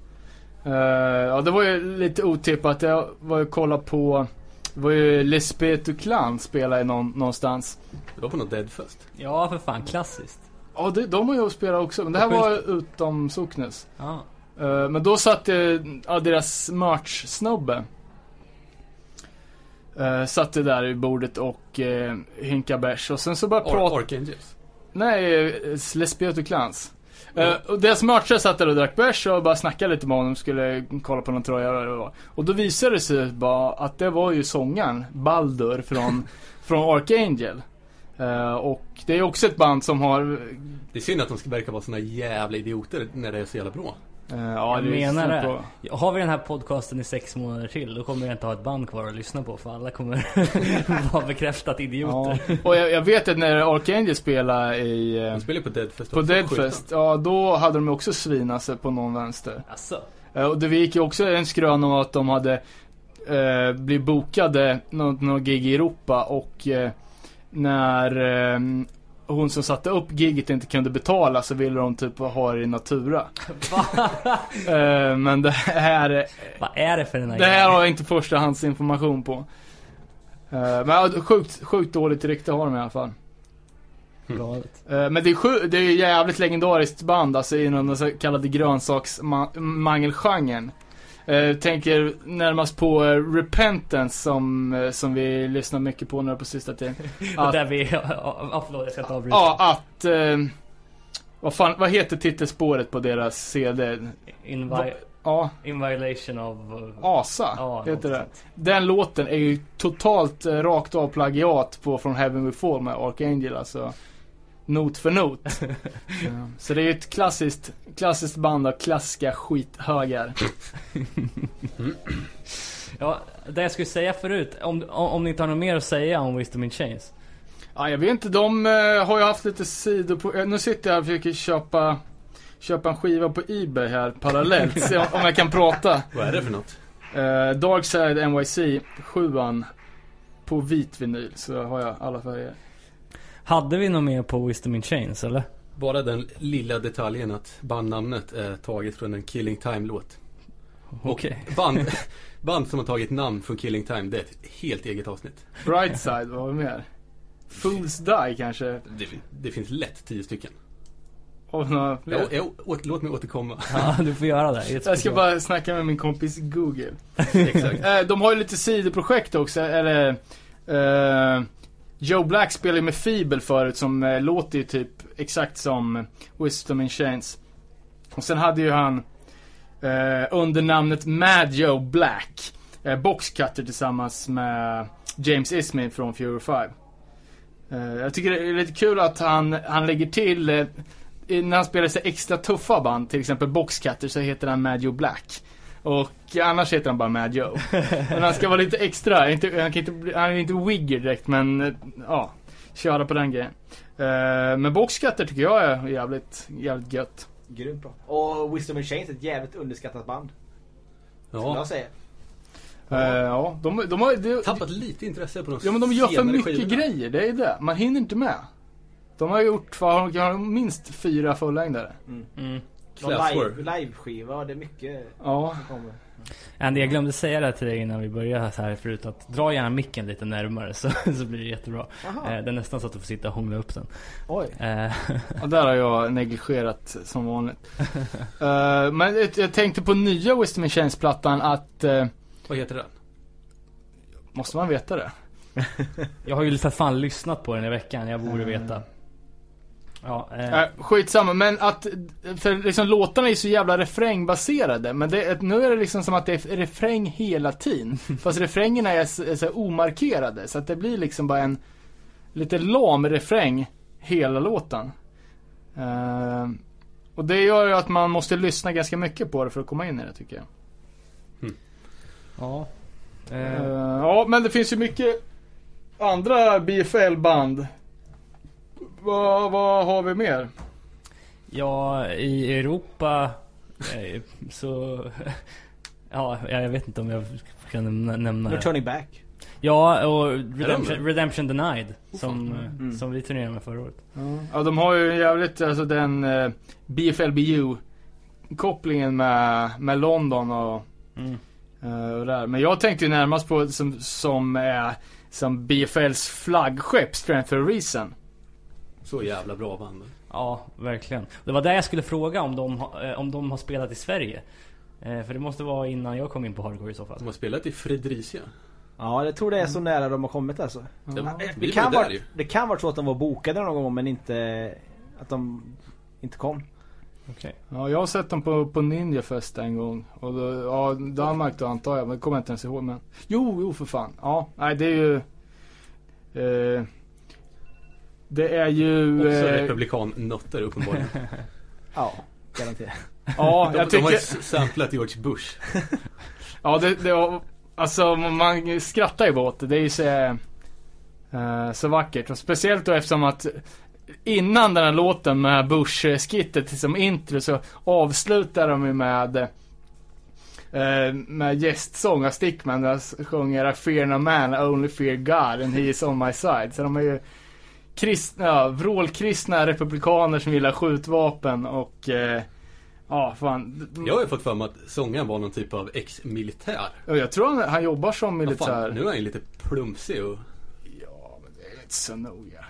Eh, ja, det var ju lite otippat. Jag var ju kolla på, det var ju Lesbetu Clan spelade i någon, någonstans. Det var på något Deadfest. Ja, för fan. Klassiskt. Ja, det, de har ju spelat också, men det här var utom Socknes. Ja. Eh, men då satt ja, deras merch-snubbe. Uh, satt det där i bordet och uh, hinka bärs och sen så började Ar- prata... Archangels. Nej, uh, Lesbioto Clans. Uh, och deras merchare satt där och drack bärs och bara snackade lite med honom, skulle kolla på någon tröja eller vad det var. Och då visade det sig bara att det var ju sångaren, Baldur från, *laughs* från Archangel. Eh, och det är också ett band som har Det är synd att de ska verka vara såna jävla idioter när det är så jävla bra. Eh, ja, Jag menar det. på- Ja, Har vi den här podcasten i sex månader till, då kommer jag inte ha ett band kvar att lyssna på för alla kommer *laughs* vara bekräftat Ja, idioter. och jag, jag vet att när Archangel spelade i, eh, De spelar ju på Deadfest på också, Deadfest, ja då hade de också svinat sig på någon vänster. Alltså. Eh, och det gick ju också en skrön om att de hade eh, blivit bokade något, något gig i Europa och eh, när eh, hon som satte upp giget inte kunde betala så ville de typ ha det i natura. *laughs* Eh, men det här, Vad är det för den här det här har jag inte förstahandsinformation på. Eh, men sjukt, sjukt dåligt rykte har de i alla fall. Eh, Men det är, sju, det är ju jävligt legendariskt band alltså inom den så kallade grönsaksmangelgenren. Uh, tänker närmast på eh, Repentance som, eh, som vi lyssnar mycket på nu på sista tiden. *laughs* Att, där vi... *laughs* Ja, förlåt, jag ska inte avbryta. ja, att... eh, vad fan, vad heter titelspåret på deras CD? In, vi- Ja, in violation of... Asa Ja, heter det. Den låten är ju totalt eh, rakt av plagiat på From Heaven We Fall med Archangel alltså. Not för not. *laughs* Så det är ju ett klassiskt, klassiskt band av klassiska skithögar. *clears throat* Ja, det jag skulle säga förut, om, om, om ni inte har något mer att säga om Wisdom in Chains. Ja, jag vet inte, de eh, har ju haft lite sidor på... eh, nu sitter jag och försöker köpa, köpa en skiva på Ebay här parallellt. *laughs* Se om, om jag kan prata. Vad är det för något? Uh, Darkside NYC 7 på vit vinyl så har jag alla färger. Hade vi något mer på Wisdom in Chains eller? Bara den lilla detaljen att bandnamnet är taget från en Killing Time-låt. Okej. Och band, *laughs* band som har tagit namn från Killing Time, det är ett helt eget avsnitt. Brightside, vad har vi mer? Fools Die kanske? Det, det finns lätt tio stycken. Och några fler. Jag, jag, låt mig återkomma. Ja, du får göra det. *laughs* Jag ska bara snacka med min kompis Google. Exakt. Eh, de har ju lite sidoprojekt också, eller... eh, Joe Black spelade ju med Fibel förut som eh, låter ju typ exakt som eh, Wisdom in Chains. Och sen hade ju han eh, under namnet Mad Joe Black eh, Boxcutter tillsammans med James Ismay från Fury 5. Eh, jag tycker det är lite kul att han, han lägger till eh, när han spelar sig extra tuffa band, till exempel Boxcutter, så heter han Mad Joe Black. Och annars heter han bara Mad Joe. *laughs* Men han ska vara lite extra, inte, han, kan inte, han är inte wigger direkt men eh, ja, köra på den grejen. Eh, men Boxcutter tycker jag är jävligt, jävligt gött. Grymt bra. Och Wisdom and Chains är ett jävligt underskattat band. Skulle Ja. jag säga. Eh, ja, de, de har... De, Tappat lite intresse på de ja men de gör för mycket skivorna. grejer, det är det. Man hinner inte med. De har gjort, vad, de har minst fyra fullängdare. Mm. Någon Classwork. live, live-skiva, det är mycket Ja. som kommer. Andy, jag glömde säga det här till dig innan vi började så här förut att dra gärna micken lite närmare så, *laughs* så blir det jättebra. Jaha. Eh, det är nästan så att du får sitta och hångla upp den. Oj. Eh, Och där har jag negligerat som vanligt. *laughs* Eh, men jag- jag tänkte på nya Wisdom Chains-plattan att, eh, Vad heter den? måste man veta det? *laughs* jag har ju för fan lyssnat på den i veckan, jag borde veta. Ja, eh, Äh, skitsamma, men att, för liksom låtarna är så jävla refrängbaserade. Men det, nu är det liksom som att det är refräng hela tiden. *laughs* Fast refrängerna är, så- är så omarkerade. Så att det blir liksom bara en lite lam refräng hela låten. Eh, och det gör ju att man måste lyssna ganska mycket på det för att komma in i det tycker jag. ja. Eh, Eh, ja, men det finns ju mycket andra BFL-band. Vad, vad har vi mer? ja, i Europa eh, så... *laughs* Ja, jag vet inte om jag kan nämna, No turning back. Ja, och de Redemption? Redemption Denied. Som, eh, Mm. som vi turnerade med förra året. Ja, de har ju jävligt, alltså den uh, BFLBU kopplingen med, med London och, Mm. eh, och där. Men jag tänkte ju närmast på som, som, eh, som BFLs flaggskepp, Strength for a Reason. Så jävla bra band. Ja, verkligen. Det var där jag skulle fråga om de, eh, om de har spelat i Sverige. Eh, För det måste vara innan jag kom in på hardcore i så fall. De har spelat i Fredricia. Ja, jag tror det är så nära de har kommit alltså. Det, Det, det, kan var vara, det kan vara så att de var bokade någon gång men inte att de inte kom. Okej. Ja, jag har sett dem på, på Ninja Fest en gång. Och då, ja, Danmark då antar jag, men det kommer jag inte ens ihåg men. Jo, jo för fan. Ja, nej det är ju. Eh, det är ju. Också eh, republikan-nötter uppenbarligen. *laughs* Ja, garanterat. ja, De, jag de har ju tycker. samplat George Bush. *laughs* Ja, det, det var, alltså man skrattar ju åt det. Det är ju så, eh, så vackert. Och speciellt då eftersom att innan den här låten med Bush-skittet som intro så avslutar de ju med eh, med gästsång av Stickman där sjunger I fear no man, I only fear God and he is on my side. Så de är ju kristna, ja, vrålkristna republikaner som gillar skjutvapen och eh, ja, fan. Jag har ju fått för mig att sångaren var någon typ av ex-militär. Ja, Jag tror han, han jobbar som militär. fan, nu är han ju lite plumsig och... Ja, men det är inte så noga.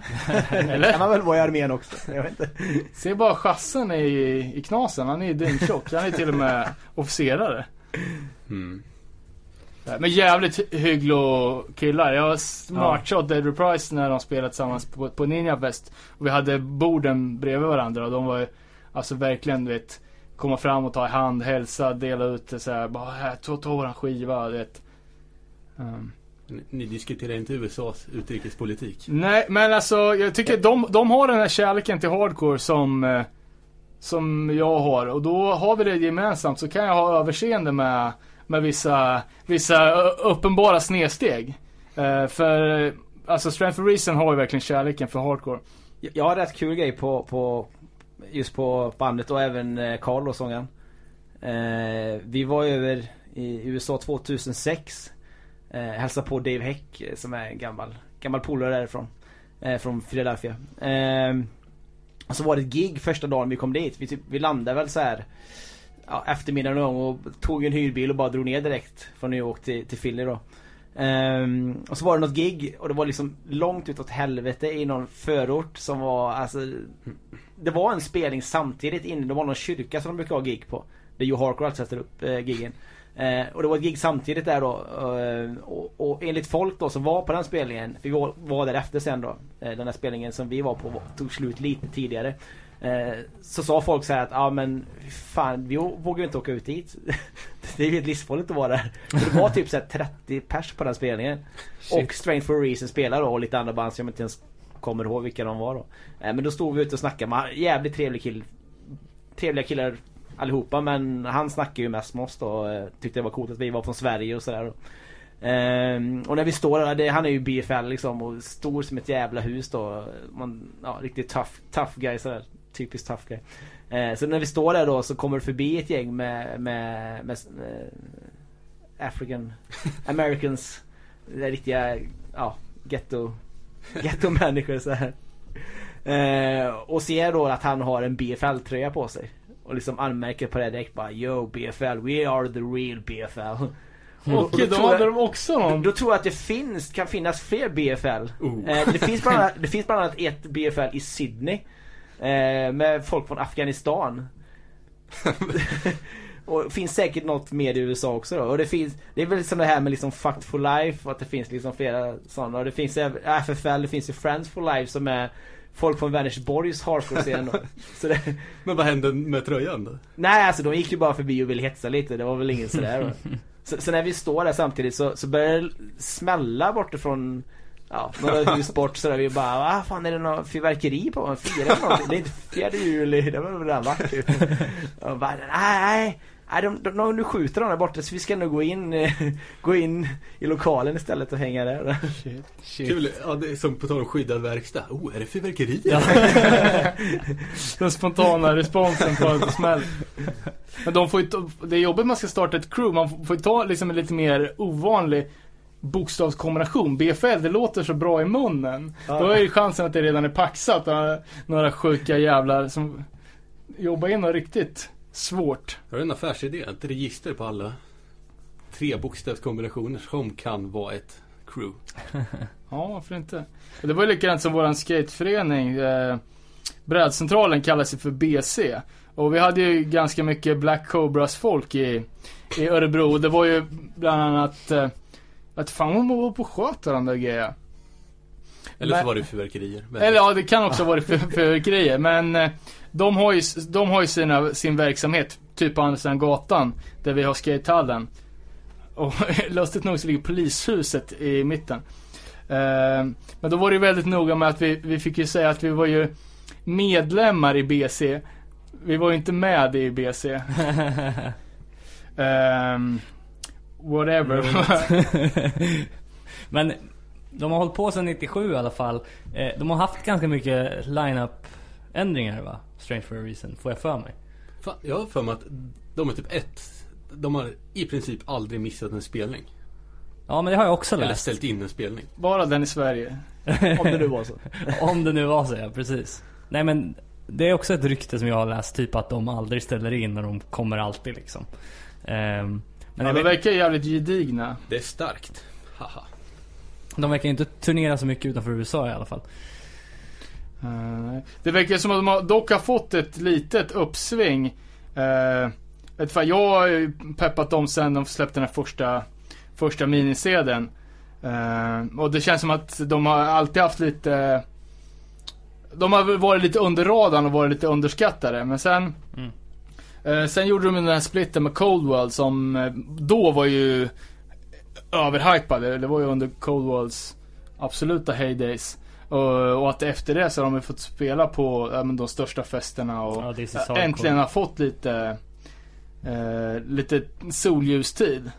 kan *laughs* Eller? man väl vara i armén också. Jag vet inte. Se bara chassen i, i knasen. Han är ju dyngtjock. Han är till och med officerare. Hmm. Men jävligt hygglig killar. Jag har matchat Dead Reprise när de spelade tillsammans på, på Ninja Fest. Och vi hade borden bredvid varandra och de var ju alltså verkligen du vet komma fram och ta i hand, hälsa, dela ut det så här, bara här, ta, ta våran skiva, du vet. Um. Ni, ni diskuterar inte USAs utrikespolitik. Nej, men alltså jag tycker de, de har den här kärleken till hardcore som eh, Som jag har och då har vi det gemensamt så kan jag ha överseende med med vissa, vissa eh, uppenbara snedsteg. Uh, för Alltså Strength for Reason har ju verkligen kärleken för hardcore. Jag jag har rätt kul grej på, på just på bandet och även eh, Carl och sångaren. Uh, vi var över i USA 2006. Eh, hälsade på Dave Heck som är en gammal, gammal polare därifrån. Från Philadelphia. Och så var det ett gig första dagen vi kom dit. Vi, typ, vi landade väl så här ja, eftermiddag någon gång och tog en hyrbil och bara drog ner direkt från New York till, till Philly då. Um, och så var det något gig och det var liksom långt utåt helvete i någon förort som var alltså Det var en spelning samtidigt inne, det var någon kyrka som de brukar ha gig på. Där Joe Harker alltid sätter upp eh, giggen. Eh, och det var ett gig samtidigt där då. eh, och, och enligt folk då som var på den spelningen, för vi var, var där efter sen då. Eh, den här spelningen som vi var på var- tog slut lite tidigare. Eh, så sa folk så här att ja men fan vi vågar inte åka ut dit. *laughs* det är ju helt livsfarligt att vara där. Det var typ så här 30 pers på den spelningen. Och Strength for a Reason spelar då och lite andra band som jag inte ens kommer ihåg vilka de var då. Eh, men då stod vi ute och snackade med jävligt trevlig kill. Trevliga killar allihopa men han snackade ju mest med oss då. och, eh, Tyckte det var coolt att vi var från Sverige och sådär. Ehm, och när vi står där, det, han är ju BFL liksom och stor som ett jävla hus då. Man, ja, riktigt tough, tough guy sådär. Typiskt tough guy. Eh, så när vi står där då så kommer det förbi ett gäng med, med, med eh, African *laughs* Americans. Riktiga, ja, ghetto, ghetto människor så här. Eh, och ser då att han har en BFL-tröja på sig. Och liksom anmärker på det direkt bara Yo BFL, we are the real BFL. Och Okej, då då tror hade de också Då, någon. då tror jag att det finns, kan finnas fler BFL. Oh. Eh, det, finns bland *laughs* annat, det finns bland annat ett BFL i Sydney. Eh, med folk från Afghanistan. *laughs* och finns säkert något mer i USA också då. Och det finns, det är väl som det här med liksom Fucked for Life, att det finns liksom flera sådana. Och det finns även FFL, det finns ju Friends for Life som är folk från Vänersborgs hardcore-scen. *laughs* det, Men vad hände med tröjan då? Nej alltså de gick ju bara förbi och ville hetsa lite, det var väl ingen sådär *laughs* så, så när vi står där samtidigt så, så börjar det smälla bortifrån Ja, några hus bort så där vi bara vad fan är det något fyrverkeri på? Eller någonting? Det är inte fjärde juli, det var väl redan *laughs* typ. Och bara nej, nej de, de, de, nu skjuter de där borta så vi ska nog gå in, *laughs* gå in i lokalen istället och hänga där. Shit, shit. Kul, ja, det är som på tal om skyddad verkstad. Oh, är det fyrverkerier? *laughs* Den spontana responsen på en smäll. Men de får ju, ta- det är jobbigt man ska starta ett crew. Man får ju ta liksom en lite mer ovanlig bokstavskombination. BFL, det låter så bra i munnen. Då är ju chansen att det redan är paxat. Några sjuka jävlar som jobbar in något riktigt svårt. Jag har en affärsidé, ett register på alla tre bokstavskombinationer som kan vara ett crew. *laughs* Ja, varför inte? Det var ju likadant som våran skateförening. Eh, brädcentralen kallar sig för BC. Och vi hade ju ganska mycket Black Cobras folk i, i Örebro. Det var ju bland annat eh, att fan vad man var på och sköt där grejerna. Eller så var det fyrverkerier. Men- Eller ja, det kan också vara för, för grejer. Men eh, de har ju, de har ju sina, sin verksamhet, typ på andra sidan gatan, där vi har skatehallen. Och *laughs* lustigt nog så ligger polishuset i mitten. Eh, men då var det väldigt noga med att vi, vi fick ju säga att vi var ju medlemmar i BC. Vi var ju inte med i BC. *laughs* Ehm, whatever. *laughs* Men de har hållit på sedan 97 i alla fall. Eh, de har haft ganska mycket line-up ändringar va? Strange for a reason, får jag för mig. Fan, jag har för mig att de är typ ett. De har i princip aldrig missat en spelning. Ja men det har jag också Eller läst. ställt in en spelning. Bara den i Sverige. Om det nu var så. *laughs* Om det nu var så ja, precis. Nej men det är också ett rykte som jag har läst, typ att de aldrig ställer in och de kommer alltid liksom. Ehm, men Ja, de verkar jävligt gedigna. Det är starkt. Haha. de verkar inte turnera så mycket utanför USA i alla fall. Eh, det verkar som att de har, dock har fått ett litet uppsving. Uh, fan, jag har ju peppat dem sen de släppte den här första, första minisedeln. Eh, och det känns som att de har alltid haft lite De har varit lite under radarn och varit lite underskattade men sen Mm. Eh, Sen gjorde de den här splitten med Cold World som eh, då var ju överhypade. Det var ju under Cold Worlds absoluta heydays. Och, och att efter det så har de ju fått spela på de största festerna och Ja, äntligen har fått lite eh, Lite soljustid.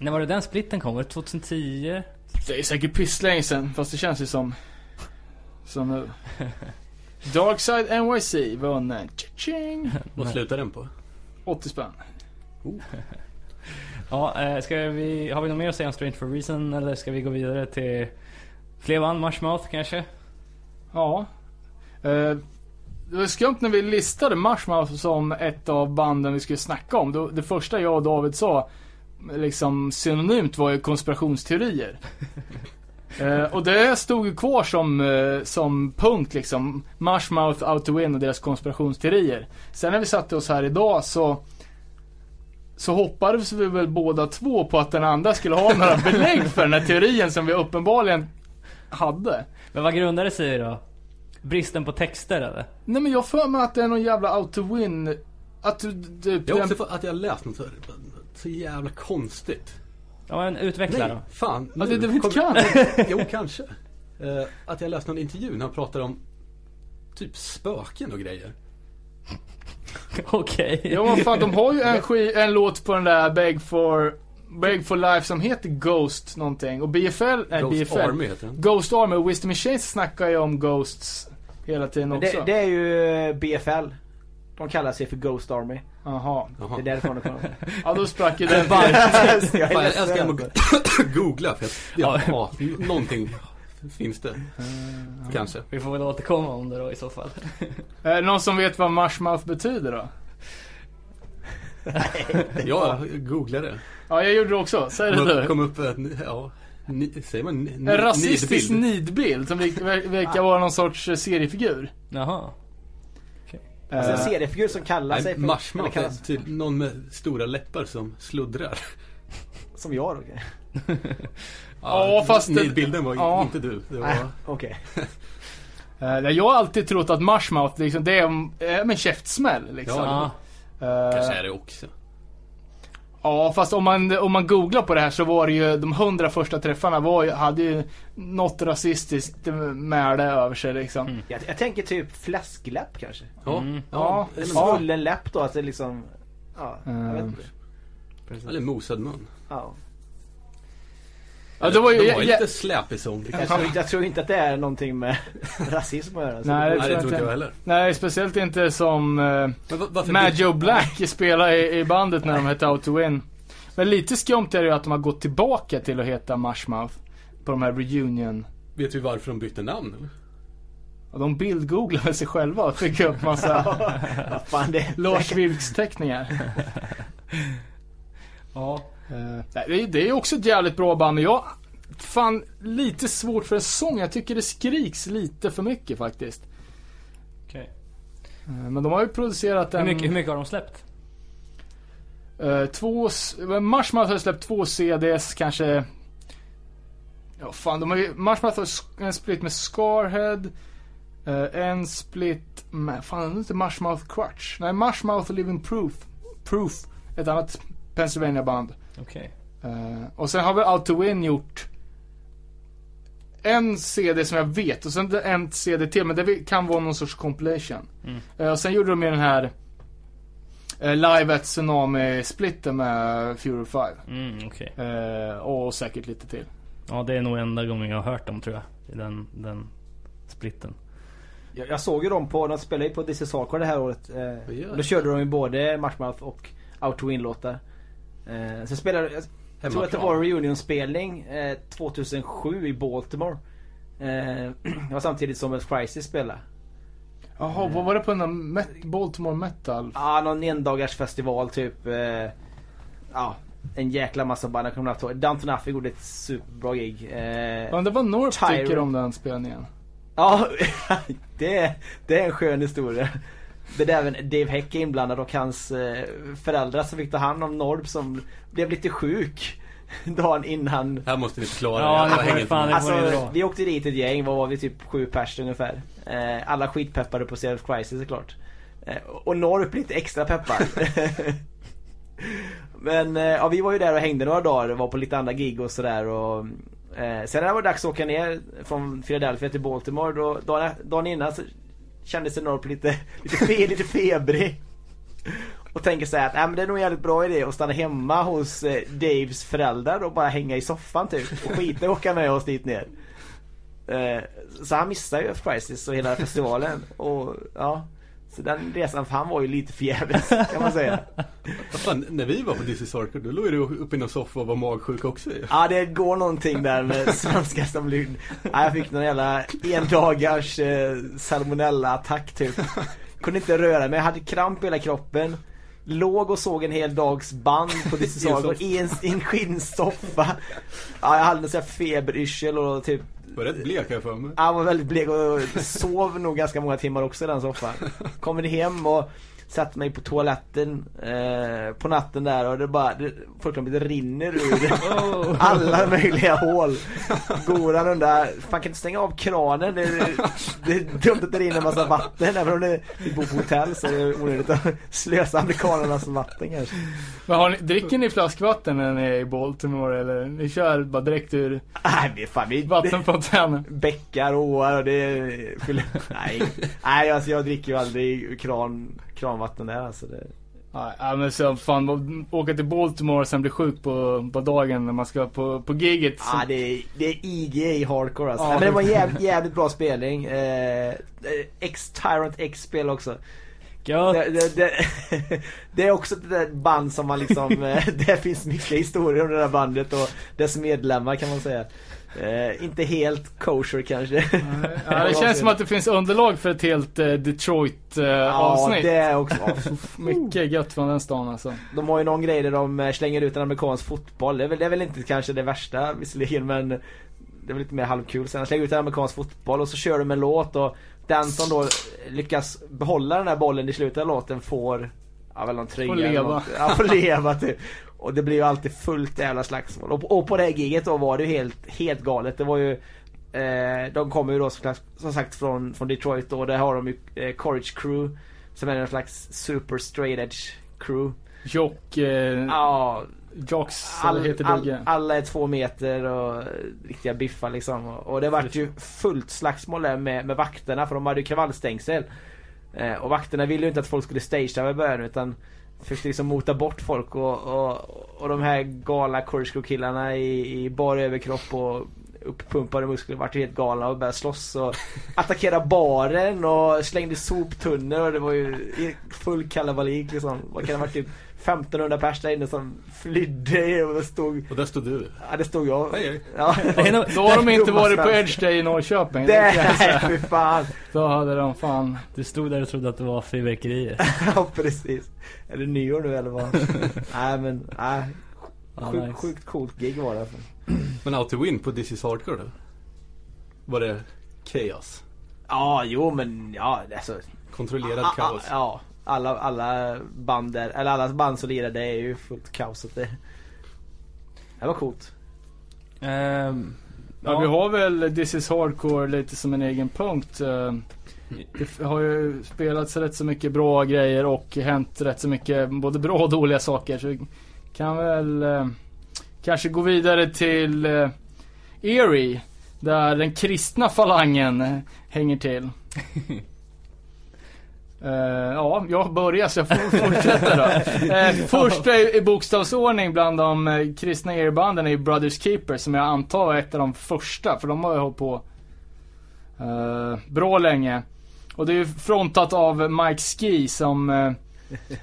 När var det den splitten kom? Var det 2010? Det är säkert pisslänge sen fast det känns ju som Som nu *laughs* Darkside NYC vann! Vad slutar den på? 80 spänn. *laughs* Ja, eh, ska vi, har vi något mer att säga om Strange for reason eller ska vi gå vidare till fler band? Marshmouth kanske? Ja. Eh, det var skumt när vi listade Marshmouth som ett av banden vi skulle snacka om. Det, det första jag och David sa, liksom synonymt, var ju konspirationsteorier. *laughs* Eh, och det stod ju kvar som, eh, som punkt liksom. Marshmouth, Out to Win och deras konspirationsteorier. Sen när vi satte oss här idag så så hoppades vi väl båda två på att den andra skulle ha några *laughs* belägg för den här teorin som vi uppenbarligen hade. Men vad grundar det sig i då? Bristen på texter eller? Nej men jag för mig att det är någon jävla out to win Att du, typ Jag har också för att jag läst något så, så jävla konstigt. Ja men utveckla Nej, fan. Ja, det nu vet kom- kan. Jo, kanske. Eh, att jag läste någon intervju när han pratar om typ spöken och grejer. *laughs* Okej. Ja men fan de har ju en, *laughs* en låt på den där Beg for Beg for Life som heter Ghost någonting och BFL, nej Ghost BFL Army heter den. Ghost Army och Wisdom Machines snackar ju om Ghosts hela tiden också. det, det är ju eh, BFL. De kallar sig för Ghost Army. Jaha. Det är därifrån det kommer. *laughs* Ja då sprack ju *laughs* den. Fan, jag jag älskar att *laughs* googla för att ja, ja, någonting finns det. Kanske. Vi får väl återkomma om det då i så fall. Är det någon som vet vad Marshmouth betyder då? Jag googlade. Ja, jag gjorde det också. Säg det du. kom upp en, ja, ni, säger man ni, En rasistisk nidbild? nidbild som ver- ver- verkar vara någon sorts seriefigur. Jaha. Alltså en Eh, seriefigur som kallar sig för... marshmallow, kallas- typ någon med stora läppar som sluddrar. Som jag då? okej. *laughs* Ja, fast det- Nidbilden var ja. inte du. Det var, Nej, Okej. *laughs* eh, jag har alltid trott att Marshmouth liksom, det är en, en käftsmäll liksom. Ja. Eh, kanske är det också. Ja, fast om man, om man googlar på det här så var det ju de hundra första träffarna var ju, hade ju något rasistiskt med det över sig liksom. Jag, jag tänker typ fläskläpp kanske. Ja, Mm. Ja, ja. Svullen läpp då, att det liksom... Ja, jag vet Mm. inte. eller mosad mun. Ja. Ja, det var ju... De var jag- lite släpig sång. Jag, tror, inte- jag tror inte att det är någonting med *laughs* rasism att göra. så Nej, det- tror det tror inte. jag heller. Nej, speciellt inte som eh, Mad byt- Joe Black spelade i, i bandet när de hette Out to Win. Men lite skumt är det ju att de har gått tillbaka till att heta Marshmouth. På de här reunion. Vet vi varför de bytte namn eller? Och de bildgooglade sig själva och fick upp massa *laughs* Lars Vilks teckningar. *laughs* Ja. Eh, det, är- också ett jävligt bra band men jag fan lite svårt för en sång. Jag tycker det skriks lite för mycket faktiskt. Okej. Eh, men de har ju producerat Hur, en... mycket, hur mycket har de släppt? Eh, två... Marshmouth har släppt två CDs kanske... Ja fan, de har ju... Marshmouth har en split med Scarhead. eh, en split med... Fan, det är inte Marshmouth Crutch. Nej, Marshmouth Living Proof. Proof. Ett annat Pennsylvania-band. Okej. Eh, och sen har vi Out to Win gjort en CD som jag vet och sen en CD till men det kan vara någon sorts compilation. Mm. Eh, och sen gjorde de ju den här eh, Live at Tsunami-splitten med Fury 5. Mm, okej. Eh, och säkert lite till. Ja, det är nog enda gången jag har hört dem tror jag. I den, den splitten. Jag, jag såg ju dem på, de spelade ju på This is Hardcore det här året. Eh, och då körde de ju både Marshmouth och Out to Win-låtar. Eh, sen spelade, jag tror att det var reunion-spelning eh, 2007 i Baltimore. Eh, *clears throat* det var samtidigt som Earth Crisis spelade. Jaha, vad var det på den där Met- Baltimore Metal? Ja, någon endagars festival typ. Eh, ja, en jäkla massa band. Jag kommer ihåg. Down to Nothing gjorde ett superbra gig. Eh, Ja, det var North Tyrant. tycker om den spelningen. Ja, *laughs* det, är- det är en skön historia. Det är även Dave Heck inblandad och hans eh, föräldrar som fick ta hand om Norb som blev lite sjuk *laughs* dagen innan. Här måste ni förklara. Ja, det fan- Alltså vi åkte dit ett gäng, vad var vi? Typ sju pers ungefär. Eh, alla skitpeppade på Self Crisis såklart. Eh, och Norp lite extra peppad. *laughs* Men ja, vi var ju där och hängde några dagar, var på lite andra gig och sådär och eh, Sen när det var dags att åka ner från Philadelphia till Baltimore då, dagen, dagen innan så Kände sig Norp lite, lite, fe, lite febrig. Och tänker så här att äh, men det är nog en jävligt bra idé att stanna hemma hos eh, Daves föräldrar och bara hänga i soffan typ. Och skita i att åka med oss dit ner. Eh, så han missar ju Earth Crisis och hela festivalen. Och ja. Så den resan för han var ju lite förgäves kan man säga. Fan, när vi var på is Hardcore, då låg du uppe i någon soffa och var magsjuk också ju. Ja det går någonting där med *laughs* svenskar som blir... Ja, jag fick någon jävla endagars eh, salmonella-attack typ. Kunde inte röra mig, jag hade kramp i hela kroppen. Låg och såg en hel dags band på This *laughs* is I en i en, skinnsoffa. Ja, jag hade sån här feberyrsel och typ var rätt blek här för mig. Han var väldigt blek och sov nog ganska många timmar också i den soffan. Kommer hem och satte mig på toaletten eh, på natten där och det bara, det, fullkomligt rinner ur alla möjliga hål. Goran undrar, fan kan inte stänga av kranen? Det, det, är dumt att det rinner en massa vatten. Även om det, vi bor på hotell så är det onödigt att slösa amerikanernas vatten kanske. Men har ni, dricker ni flaskvatten när ni är i Baltimore eller? Ni kör bara direkt ur Nej, vi, fan, vi, vattenfontänen? bäckar och åar och det fyller, nej, nej alltså jag dricker ju aldrig kran, kranvatten där alltså det, Nej, ja, men så fan, åka till Baltimore och sen bli sjuk på, på dagen när man ska på, på giget. Ja det är, det är IGA hardcore alltså. Ja. Men det var en jävligt, jävligt bra spelning. Eh, X Tyrant X spel också. Det, det, det, *laughs* det är också ett där band som man liksom, eh, *laughs* det finns mycket historier om det där bandet och dess medlemmar kan man säga. Eh, inte helt kosher kanske. Ja, det *laughs* känns som att det finns underlag för ett helt eh, Detroit eh, Ja, det är också. *laughs* Mycket gött från den stan alltså. De har ju någon grej där de eh, slänger ut en amerikansk fotboll. Det är väl, det är väl inte kanske det värsta visserligen men det är väl lite mer halvkul. Sen slänger ut en amerikansk fotboll och så kör de en låt och den som då lyckas behålla den här bollen i slutet av låten får, ja väl någon tröja Får leva. något. Ja, får leva typ. *laughs* Och det blir ju alltid fullt jävla slagsmål. Och, och på det här giget då var det ju helt, helt galet. Det var ju eh, De kommer ju då som, sagt från, från Detroit då. Där har de ju eh, Courage Crew. Som är en slags super straight edge crew. Jock, eh, Ja, Jocks all, heter all, alla är två meter och riktiga biffar liksom. Och och det vart ju fullt slagsmål där med, med vakterna för de hade ju kravallstängsel. Eh, och vakterna ville ju inte att folk skulle stagea i början utan försökte liksom mota bort folk och, och, och de här galna Courage killarna i, i bar överkropp och uppumpade muskler vart helt galna och började slåss och *laughs* attackera baren och slängde soptunnor och det var ju full kalabalik liksom. Vad kan det ha varit? Typ 1500 pers där inne som flydde och stod Och där stod du. Ja det stod jag. Hej, hej. Ja. Nog- Då har de inte varit på. Edge Day i Norrköping. Nej fy fan. Då hade de fan... Du stod där och trodde att det var fyrverkerier. *laughs* Ja precis. Är det nyår nu eller vad? *laughs* nej men, nej. Ja, Sjukt, nice. sjukt coolt gig var det. Men Out to Win på This is Hardcore då? Var det kaos? Ja jo men ja alltså. Kontrollerad Ah, ah, kaos? Ja. Alla, alla band där, eller alla band som lirar det är ju fullt kaos det. Det var coolt. Ehm, Ja, vi har väl This is Hardcore lite som en egen punkt. Eh, Det har ju spelats rätt så mycket bra grejer och hänt rätt så mycket både bra och dåliga saker. Så vi kan väl eh, kanske gå vidare till eh, Erie. Där den kristna falangen hänger till. *laughs* Eh, ja, jag börjar så jag får fortsätta då. Uh, *laughs* första i, i bokstavsordning bland de uh, kristna erbanden är ju Brothers Keeper som jag antar är ett av de första. För de har ju hållit på eh, bra länge. Och det är ju frontat av Mike Ski som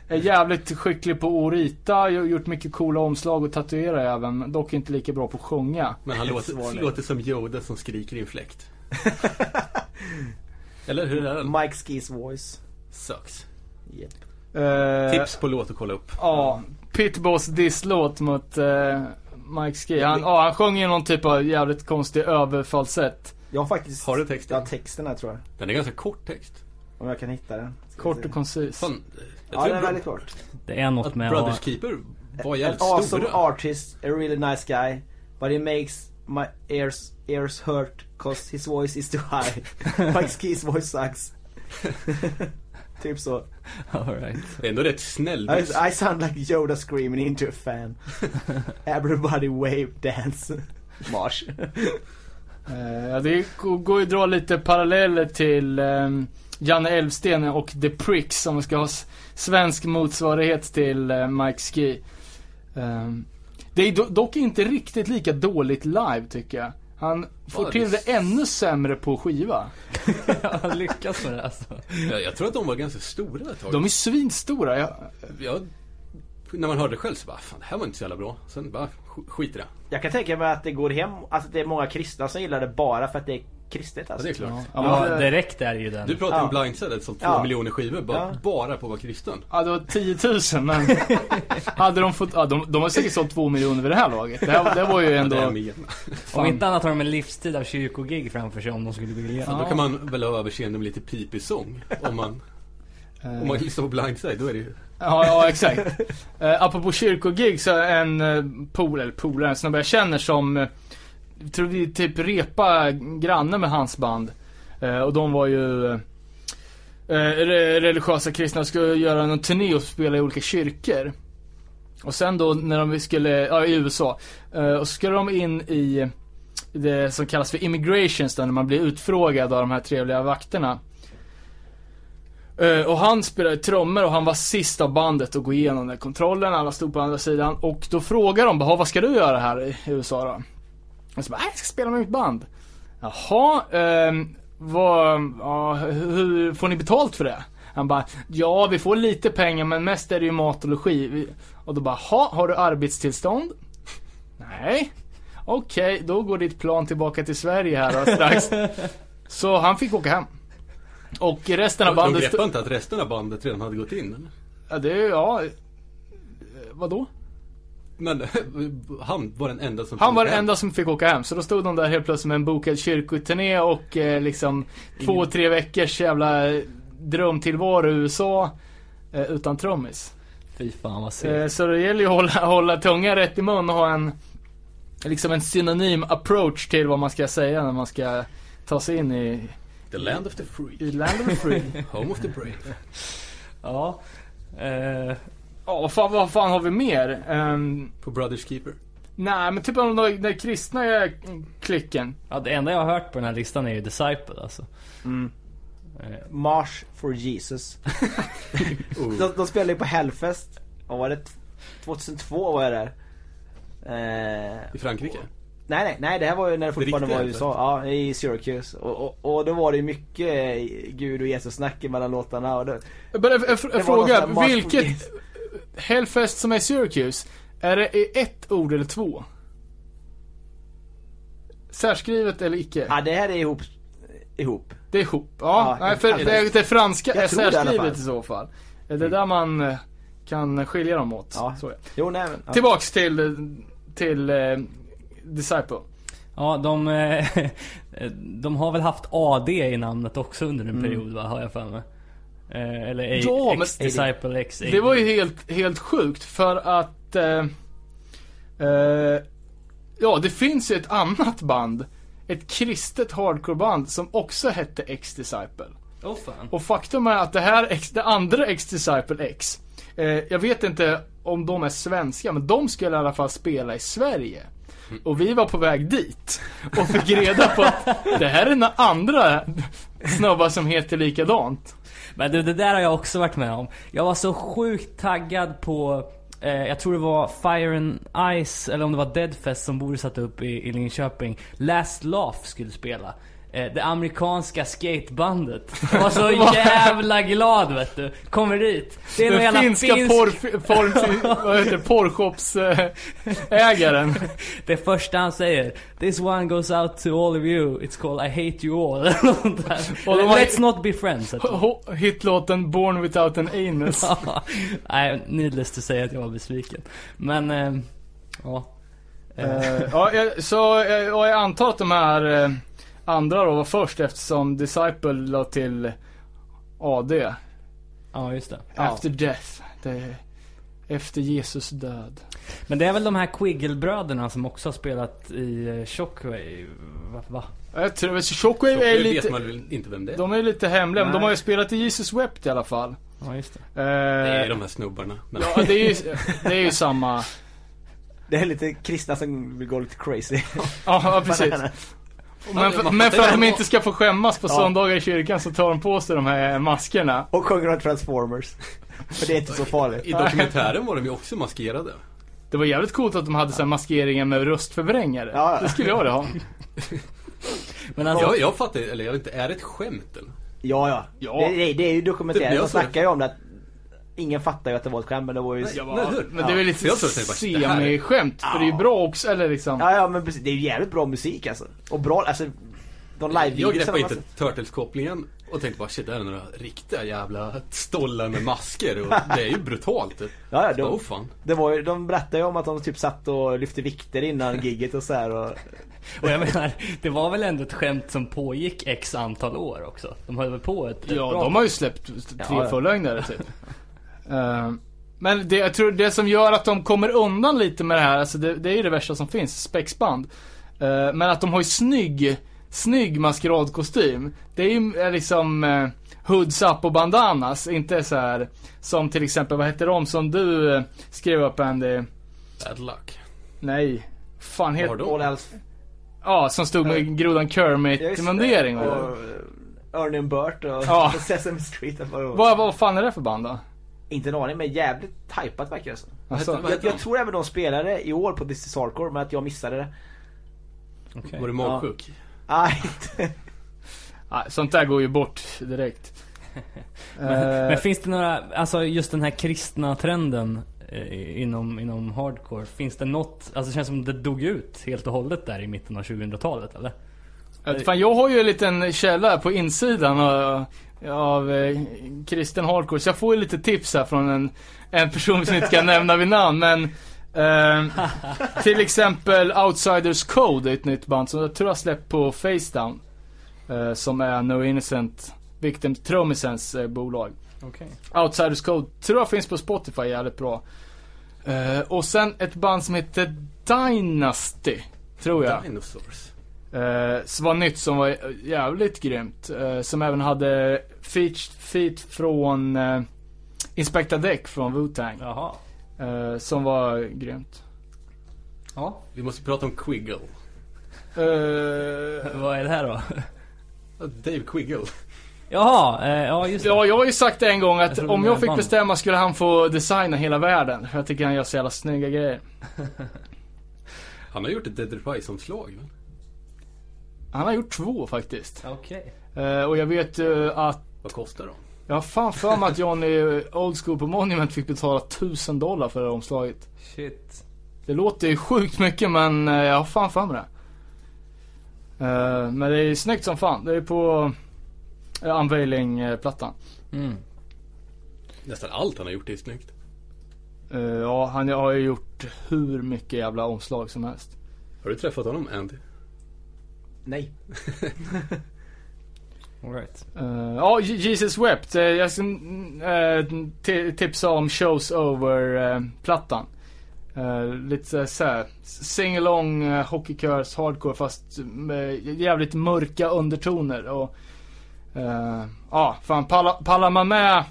är jävligt skicklig på att rita, har gjort mycket coola omslag och tatuera även. Dock inte lika bra på att sjunga. Men han låter, låter som Yoda som skriker i en fläkt. *laughs* Eller hur är den? Mike Skis voice. Sucks. Yep. Eh, Tips på låt att kolla upp. Ja, Pitboss disslåt mot eh, Mike Ski. Han, ja, han sjöng ju någon typ av jävligt konstig överfallssätt. Jag har faktiskt Har du texten? Jag har texten här tror jag. Den är ganska kort text. Om jag kan hitta den. Ska Kort och koncis. Fan, Ja den är väldigt kort. det är något med Brothers att Keeper var jävligt awesome stora. artist, a really nice guy. But he makes my ears, ears hurt cause his voice is too high. *laughs* Mike Skis voice sucks. *laughs* typ så. *laughs* Alright. Ändå rätt snäll I. I sound like Yoda screaming into a fan. *laughs* Everybody wave dance. Marsch. *laughs* Eh, ja, det går ju att dra lite paralleller till ehm, Janne Elfsten och The Pricks om vi ska ha svensk motsvarighet till eh, Mike Ski. Ehm, det är do- dock inte riktigt lika dåligt live tycker jag. Han får Ja, till det- ännu sämre på skiva. *laughs* Han lyckas med det alltså. Jag, jag tror att de var ganska stora ett tag. De är svinstora. Jag, jag, när man hörde det själv så bara, fan det här var inte så jävla bra. Sen bara, sk- skit i det. Jag kan tänka mig att det går hem, alltså det är många kristna som gillar det bara för att det är kristet Ja, alltså. det är klart. Ja, men- direkt är ju den. Du pratar om Ja. Blindside, ett sålt två Ja. miljoner skivor bara, Ja. bara på att vara kristen. ja, det var 10 000 men *laughs* hade de fått, ja, de, de har säkert sålt 2 miljoner vid det här laget. Det, här, det var ju Ja, ändå... *laughs* Om inte annat har de en livstid av kyrkogig framför sig om de skulle vilja. Fan, Då kan man väl ha överseende med lite pipig sång. Om man, eh, om man lyssnar på Blindside, då är det ju... Ja, ja exakt. Uh, apropå kyrkogig så är en uh, polare, eller polare, en snubbe jag känner som, uh, tror vi typ repa granne med hans band. Eh, och de var ju eh, re- religiösa kristna och skulle göra någon turné och spela i olika kyrkor. Och sen då när de skulle, ja i USA, eh, och så skulle de in i det som kallas för immigrations då, när man blir utfrågad av de här trevliga vakterna. Eh, och han spelade trummor och han var sist av bandet att gå igenom den kontrollen. Alla stod på andra sidan. Och då frågar de bara, vad ska du göra här i USA då? Och så bara, "Nej, jag ska spela med mitt band. Jaha, ehm, vad, ja, hur får ni betalt för det? Han bara, ja vi får lite pengar men mest är det ju mat och logi. Och då bara, ha, har du arbetstillstånd? *laughs* Nej. Okej, då går ditt plan tillbaka till Sverige här då, strax. *laughs* Så han fick åka hem. Och resten av De, de bandet... greppade inte att resten av bandet redan hade gått in eller? Ja, det ja... eh, Vadå? Men *laughs* han var den enda som Han var den enda som fick åka hem, så då stod de där helt plötsligt med en bokad kyrkoturné och eh, liksom två, tre veckors jävla drömtillvaro i USA eh, utan trummis. Fy fan vad segt. Eh, så det gäller ju att hålla, hålla tungan rätt i mun och ha en liksom en synonym approach till vad man ska säga när man ska ta sig in i, The land of the free. i land of the free. *laughs* Home of the brave. Ja. Eh, Ja, vad fan, vad fan har vi mer? Ehm, På Brothers Keeper. nej, men typ av den där kristna klicken. ja, det enda jag har hört på den här listan är ju Disciple alltså. Mm. Eh, March for Jesus. *laughs* Oh. De, de spelade ju på Hellfest. Vad var det? 2002 var jag där. Eh, I Frankrike. nej, nej, nej, det här var ju när det fortfarande riktiga var i USA. Ja, i Syracuse. Och, och, och då var det ju mycket Gud och Jesus snack mellan låtarna. Och det, Bara en, en, var en fråga, vilket Jesus. Hellfest som är Syracuse, är det i ett ord eller två? Särskrivet eller icke? Ja, det här är ihop. ihop. Det är ihop. Ja, Ja, nej, för jag- det, det franska är särskrivet i så fall. Det är där man eh, kan skilja dem åt. Ja. Så är. Jo, nej men. Ja. Tillbaks till, till eh, Disciple. Ja, de, eh, *laughs* de har väl haft AD i namnet också under en period va, har jag för mig. Eh, eller A- Ja, men- X-Disciple X. Det var ju helt, helt sjukt för att eh, eh, Ja, det finns ju ett *laughs* annat band Ett kristet hardcoreband som också hette X-Disciple Åh fan. Och faktum är att det här, X, det andra X-Disciple X eh, Jag vet inte om de är svenska, men de skulle i alla fall spela i Sverige och vi var på väg dit och fick reda på att det här är några andra snubbar som heter likadant. Men du, det där har jag också varit med om. Jag var så sjukt taggad på eh, jag tror det var Fire and Ice, eller om det var Deadfest som Boris satte upp i, i Linköping. Last Laugh skulle spela. Eh, det amerikanska skatebandet. *laughs* Jag var så jävla glad vet du. Kommer dit. Det är Den jävla finska finsk... porr, porr, *laughs* vad heter det, porrshopsägaren. *laughs* Det första han säger. This one goes out to all of you. It's called I hate you all. Let's not be friends. Hitlåten Born Without an Anus. Nej, needless to säga att jag var besviken. Men, eh, ja. Eh, ja, så och jag antar att de här andra då var först eftersom Disciple la till AD. ja, just det. After death. Det, efter Jesus död. Men det är väl de här Quiggle-bröderna som också har spelat i eh, Shockwave? Va? va? Jag tror att Shockwave är vet lite, man väl inte vem det är. de är lite hemliga, men de har ju spelat i Jesus Wept i alla fall. Ja, just det. Det är Eh, de här snubbarna. Men ja, det är ju, det är ju samma. Det är lite kristna som vill gå lite crazy. Ja, ja precis. Men, men för att de inte ska få skämmas på Ja. söndagar i kyrkan så tar de på sig de här maskerna. Och sjunger om Transformers. För det är inte så farligt. i dokumentären var de ju också maskerade. Det var jävligt coolt att de hade så här maskeringar med röstförvrängare. Ja, ja. Det skulle jag vilja ha. *laughs* Men alltså, Jag, jag fattar eller jag vet inte, är det ett skämt eller? Ja, ja. Ja. Det, det, det är ju dokumenterat. De snackar ju om det att Ingen fattar ju att det var ett skämt men det var ju... Nej, Ja, Men hur? Men det är väl lite jag bara, semi-skämt, för det är ju bra också, eller liksom. ja men precis. Det är ju jävligt bra musik alltså. Och bra, alltså De Jag live-videorna greppade inte Turtles-kopplingen och tänkte bara shit, det här är några riktiga jävla stollar med masker och *laughs* det är ju brutalt. Ja, ja, de- Oh fan. Det var ju, de berättade ju om att de typ satt och lyfte vikter innan gigget och så här och... *laughs* och jag menar, det var väl ändå ett skämt som pågick x antal år också? De höll väl på ett ett Ja, bra de har ju släppt tre Ja, ja. fullängdare typ. *laughs* Eh, men det, jag tror det som gör att de kommer undan lite med det här, alltså det, det är ju det värsta som finns, spexband. Eh, men att de har ju snygg, snygg maskeradkostym. Det är ju eh, liksom uh, hoods up och bandanas, inte så här som till exempel, vad heter de som du eh, skrev upp Andy? Bad luck. Nej. Fan heter de? All else... Ja, som stod med grodan. Kermit-mundering. Och Ernie Burt och Ja. *laughs* Sesame Street. och vad- Vad, vad fan är det för band då? Inte en aning men jävligt hypat verkar det som. Alltså, Jag, tror även de spelade i år på This is Hardcore men att jag missade det. Okej. Var du magsjuk? Nej, inte. *laughs* sånt där går ju bort direkt. *laughs* Men, Eh, men finns det några, alltså just den här kristna trenden eh, inom, inom hardcore. Finns det något, alltså det känns som det dog ut helt och hållet där i mitten av 2000-talet eller? Fan, jag har ju en liten källa på insidan av, av eh, kristen hardcore. Så jag får ju lite tips här från en, en person som inte kan *laughs* nämna vid namn. Men eh, till exempel Outsiders Code är ett nytt band som jag tror jag släppt på Facedown. Eh, som är No Innocent Victims Trummisens eh, bolag. Okej. Outsiders Code tror jag finns på Spotify jävligt bra. Eh, och sen ett band som heter Dynasty. Tror jag. Dinosaurs. Eh, som var nytt som var jävligt grymt. Eh, som även hade feat, feat från eh, Inspector Deck från Wu-Tang. Jaha. Eh, som var grymt. Ja. Vi måste prata om Quiggle. Eh, *laughs* Vad är det här då? Dave Quiggle. Jaha, eh, ja just det. ja, jag har ju sagt det en gång Jag att trodde om jag fick band. bestämma skulle han få designa hela världen. För jag tycker han gör så jävla snygga grejer. Han har gjort ett Dead Rise-omslag va? Han har gjort två faktiskt. Okej. Eh, och jag vet uh, att Vad kostar de? Jag har fan för mig att Johnny Old School på Monument fick betala 1000 dollar för det här omslaget. Shit. Det låter ju sjukt mycket men eh, jag har fan för mig det. Eh, men det är snyggt som fan. Det är på Unveiling-plattan. Mm. Nästan allt han har gjort är snyggt. Eh, ja, han har ju gjort hur mycket jävla omslag som helst. Har du träffat honom Andy? Nej. *laughs* All right. Eh, Ja, Je- Jesus Wept. Eh, jag ska ti- tipsa om Shows Over-plattan. lite såhär, sing-along, uh, hockeykörs, hardcore fast med jävligt mörka undertoner och Ja, fan pallar, pallar man med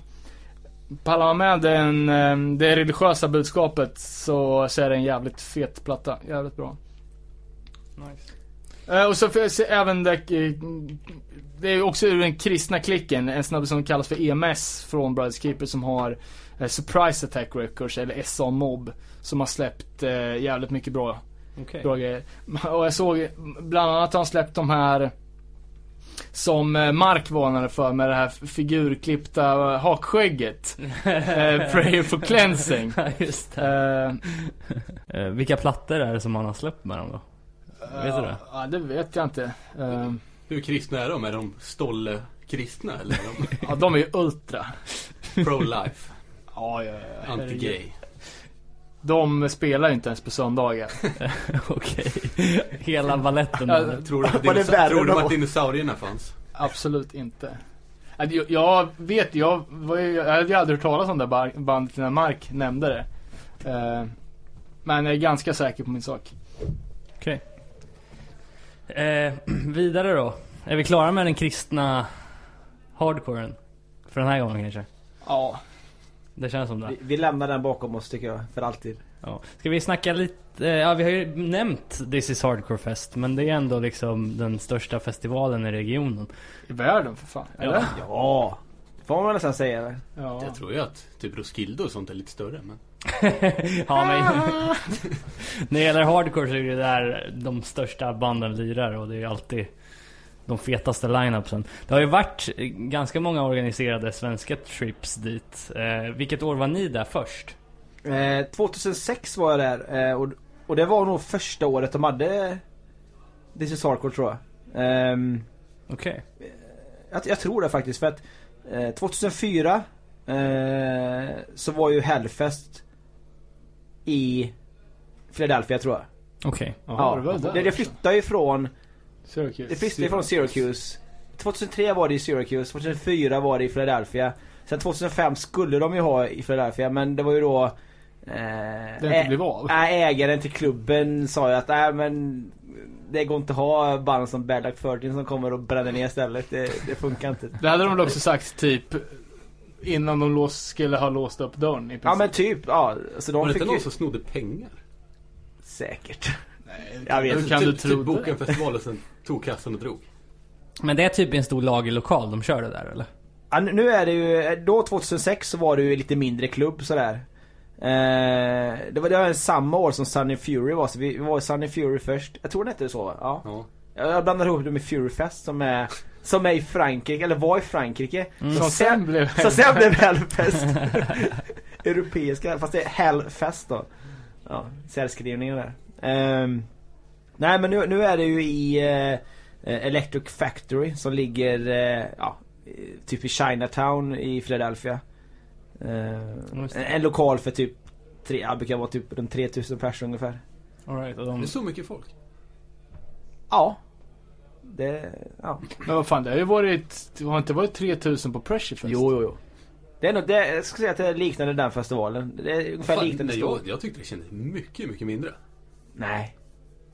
Pallar man med den, det religiösa budskapet så, så är det en jävligt fet platta. Jävligt bra. Nice. Eh, och så finns det även det, eh, det är också ur den kristna klicken, en snubbe som kallas för EMS från Brothers Keeper som har eh, Surprise Attack Records, eller SA Mob, som har släppt jävligt mycket bra, Okej. bra grejer. *laughs* Och jag såg bland annat har han släppt de här som Mark varnade för med det här figurklippta hakskägget. *laughs* Prayer for Cleansing. Just det. Eh, vilka plattor är det som han har släppt med dem då? Vet du det? Ja, det vet jag inte. Eh, Hur kristna är de? Är de stolle kristna eller är ja, de är ju ultra. de pro-life? Ja, ja, ja. Anti-gay? De spelar ju inte ens på söndagar. *laughs* Okej. Hela. Ja, eller? Tror du att, *laughs* dinosa- tror du att dinosaurierna fanns? Absolut inte. Jag, vet, jag, var ju, jag hade ju aldrig hört talas om det bar- bandet när Mark nämnde det. Eh, men jag är ganska säker på min sak. Eh, *clears throat* vidare då. Är vi klara med den kristna hardcoren? För den här gången kanske? Ja. Det känns som det. Vi, vi lämnar den bakom oss tycker jag, för alltid. Ja. Ska vi snacka lite, eh, ja vi har ju nämnt This is Hardcore Fest men det är ändå liksom den största festivalen i regionen. I världen för fan. Ja. Eller? Ja. Får man nästan säga det. Ja. Jag tror ju att typ Roskilde och sånt är lite större men ja men *laughs* När det gäller hardcore så är det där de största banden lirar och det är alltid de fetaste line-upsen. Det har ju varit eh, ganska många organiserade svenska trips dit. Eh, vilket år var ni där först? Eh, 2006 var jag där eh, och, och det var nog första året de hade This is Hardcore tror jag. Ehm, Okej. jag, jag tror det faktiskt för att eh, 2004 eh, så var ju Hellfest i Philadelphia tror jag. Okej. Det var där det, det också. flyttade ju från Syracuse. Det flyttade ju från Syracuse 2003 var det i Syracuse, 2004 var det i Philadelphia Sen 2005 skulle de ju ha i Philadelphia men det var ju då eh, Det inte blev av. Nej, ägaren till klubben sa ju att nej men Det går inte att ha band som Bad Luck 13 som kommer och bränner ner stället. Det, det funkar inte. Det hade de väl också sagt typ innan de lås, skulle ha låst upp dörren i princip. Ja men typ, ja. Så Var de det fick inte någon ju... som snodde pengar? Säkert. Nej, Jag vet hur inte. kan du typ, tro typ det? boka en festival och sen tog kassan och drog. Men det är typ en stor lagerlokal de kör det där eller? Ja, nu- är det ju, då 2006 så var det ju lite mindre klubb sådär. Eh, det var det var samma år som Sunny Fury var, så vi, var i Sunny Fury först. Jag tror det hette så va? Ja. Ja. Jag jag blandar ihop det med Fury Fest som är Som är i Frankrike, eller var i Frankrike. Mm. Som sen blev... Så sen blev Hellfest. *laughs* Europeiska, fast det är Hellfest då. Ja, särskrivningen där. Ehm, nej men nu, nu är det ju i eh, Electric Factory som ligger eh, ja, typ i Chinatown i Philadelphia. Just en, lokal för typ, tre, ja, brukar vara typ runt 3000 personer ungefär. All right, och Det de, är så mycket folk. Ja. Det, ja. Men vad fan, det har ju varit... Det har inte varit 3000 på Pressure Fest? Jo, jo, jo. Det är nog, det, jag skulle säga att det är liknande den festivalen. Det är ungefär Fan, liknande nej, jag, jag tyckte det kändes mycket, mycket mindre. Nej.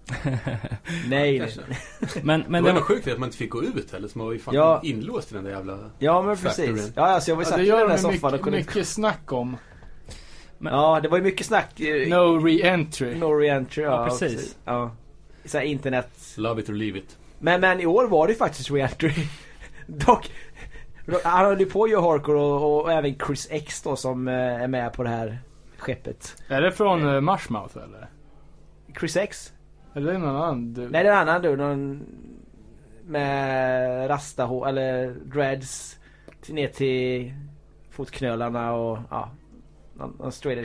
*laughs* nej, nej. Men, Men men det var det, sjukt att man inte fick gå ut heller, så man var ju fan Ja. inlåst i den där jävla... Ja men Factoryn. precis. Ja alltså jag var ju Ja, satt det i den där soffan mycket, och kunde mycket snack om. Ja det var ju mycket snack. eh, No re-entry. No re-entry ja, Ja, precis. Ja. Så här, internet. Love it or leave it. Men, men i år var det faktiskt re-entry. *laughs* Dock. Han höll ju på göra hardcore och, och även Chris X då som eh, är med på det här skeppet. Är det från uh, Marshmouth eller? Chris X? Eller är det någon annan? Du... Nej det är en annan du. Någon med rasta hår, eller dreads. till- Ner till fotknölarna och ja. Någon, någon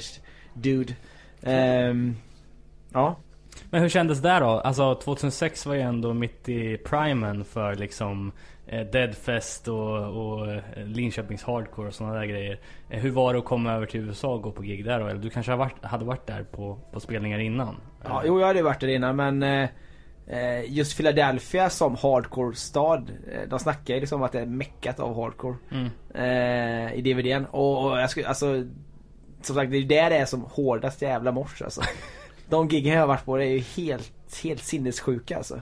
dude. Ehm, ja. Men hur kändes det då? Alltså 2006 var ju ändå mitt i primen för liksom eh, Deadfest och, och eh, Linköpings Hardcore och sådana där grejer. Eh, hur var det att komma över till USA och gå på gig där då? Eller du kanske har varit, hade varit där på, på spelningar innan? Ja, jo jag hade varit där innan men eh, just Philadelphia som hardcore-stad. De snackar ju liksom att det är meckat av hardcore. Mm. Eh, I DVDn. Och, och jag skulle, alltså. Som sagt det är ju där det är som hårdast jävla mors alltså. De giggen jag har varit på det är ju helt, helt sinnessjuka alltså.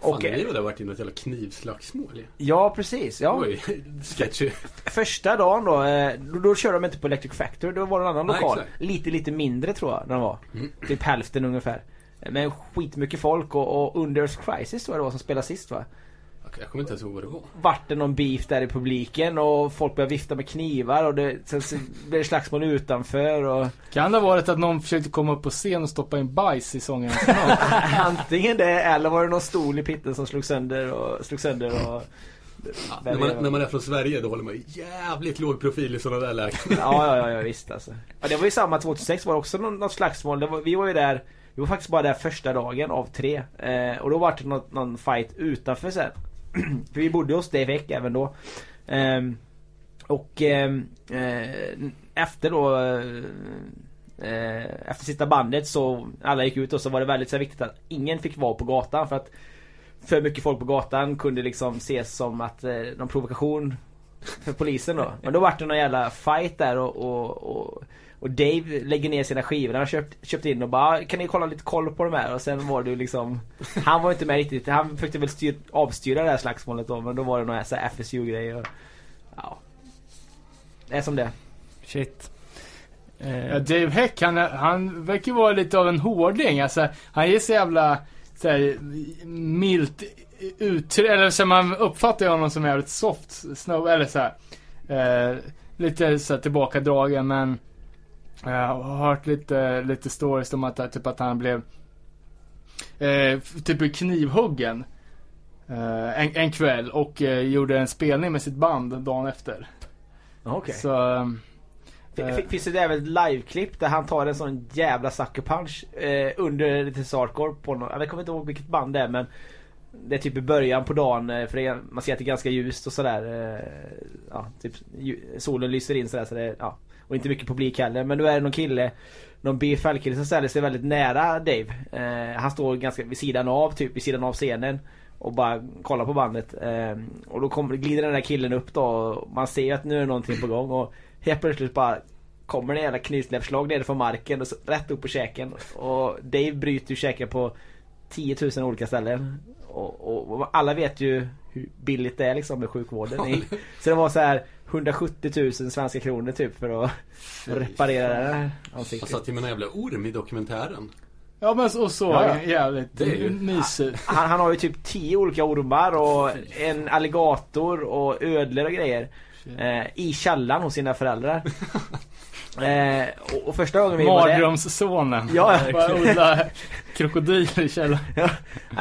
Fan, Och, var där varit i något jävla knivslagsmål ju. ja precis, ja. Oj, sketchy. Första dagen då, eh, då, då körde de inte på Electric Factory, då var det en annan Nej, lokal. exakt. Lite, lite mindre tror jag den var. Mm. Typ hälften ungefär. Men skitmycket folk och, och Unders Crisis tror jag det var som spelade sist va? Jag kommer inte ens ihåg vad det var. Vart det någon beef där i publiken och folk började vifta med knivar och det, sen så blev det slagsmål utanför och Kan det ha varit att någon försökte komma upp på scen och stoppa in bajs i sångarens *laughs* antingen det eller var det någon stol i pitten som slog sönder och slog sönder och Ja, när, man, när man är från Sverige då håller man ju jävligt låg profil i sådana där lägen. *laughs* Ja, ja, ja, ja visst alltså. Ja, det var ju samma 2006 var det också någon, något slagsmål. Det var, vi var ju där, vi var faktiskt bara där första dagen av tre. Eh, och då var det något, någon fight utanför sen. *clears throat* För vi bodde hos Dave Eck även då. Ehm, och ehm, eh, efter då eh, eh, efter sista bandet så alla gick ut och så var det väldigt så viktigt att ingen fick vara på gatan för att för mycket folk på gatan kunde liksom ses som att eh, någon provokation för polisen då. Men då vart det någon jävla fight där och, och, och, och Dave lägger ner sina skivor. Han har köpt, köpt in och bara "Ah, Kan ni kolla lite koll på de här? Och sen var det liksom Han var inte med riktigt. Han försökte väl styr, avstyra det här slagsmålet då. Men då var det några så här FSU-grejer. Ja. Det är som det. Shit. Eh, Ja, Dave Heck, han, är- han verkar vara lite av en hårding. Alltså, han ger så jävla så här, milt uttryck, eller så man uppfattar honom som jävligt soft snow, eller så här, eh, lite så här tillbakadragen men jag har hört lite, lite stories om att, typ att han blev eh, typ knivhuggen eh, en, en kväll och eh, gjorde en spelning med sitt band dagen efter. Okej. Så eh, Finns det även ett liveklipp där han tar en sån jävla sucker punch eh, under lite sarkor på någon, jag kommer inte ihåg vilket band det är men Det är typ i början på dagen eh, för är, man ser att det är ganska ljust och sådär eh, Ja, typ solen lyser in sådär så det ja Och inte mycket publik heller men då är det någon kille Någon BFL-kille som ställer sig väldigt nära Dave eh, Han står ganska vid sidan av, typ vid sidan av scenen och bara kollar på bandet. Eh, och då kommer, glider den där killen upp då och man ser att nu är någonting på gång och helt plötsligt bara kommer det jävla knytnävsslag ner från marken och så, rätt upp på käken. Och Dave bryter ju käken på 10 000 olika ställen. Och, och, och alla vet ju hur billigt det är liksom med sjukvården. i- så det var så här 170 000 svenska kronor typ för att *laughs* reparera det här Han ansiktet. satt ju med en jävla orm i dokumentären. Ja men och så Ja, ja. jävligt Det är ju- mysigt. Han, han har ju typ 10 olika ormar och en alligator och ödlor och grejer. Eh, I källaren hos sina föräldrar. *laughs* eh, och, och första gången vi var där Mardrömssonen. Ja, Bara odla krokodil i källaren. Ja,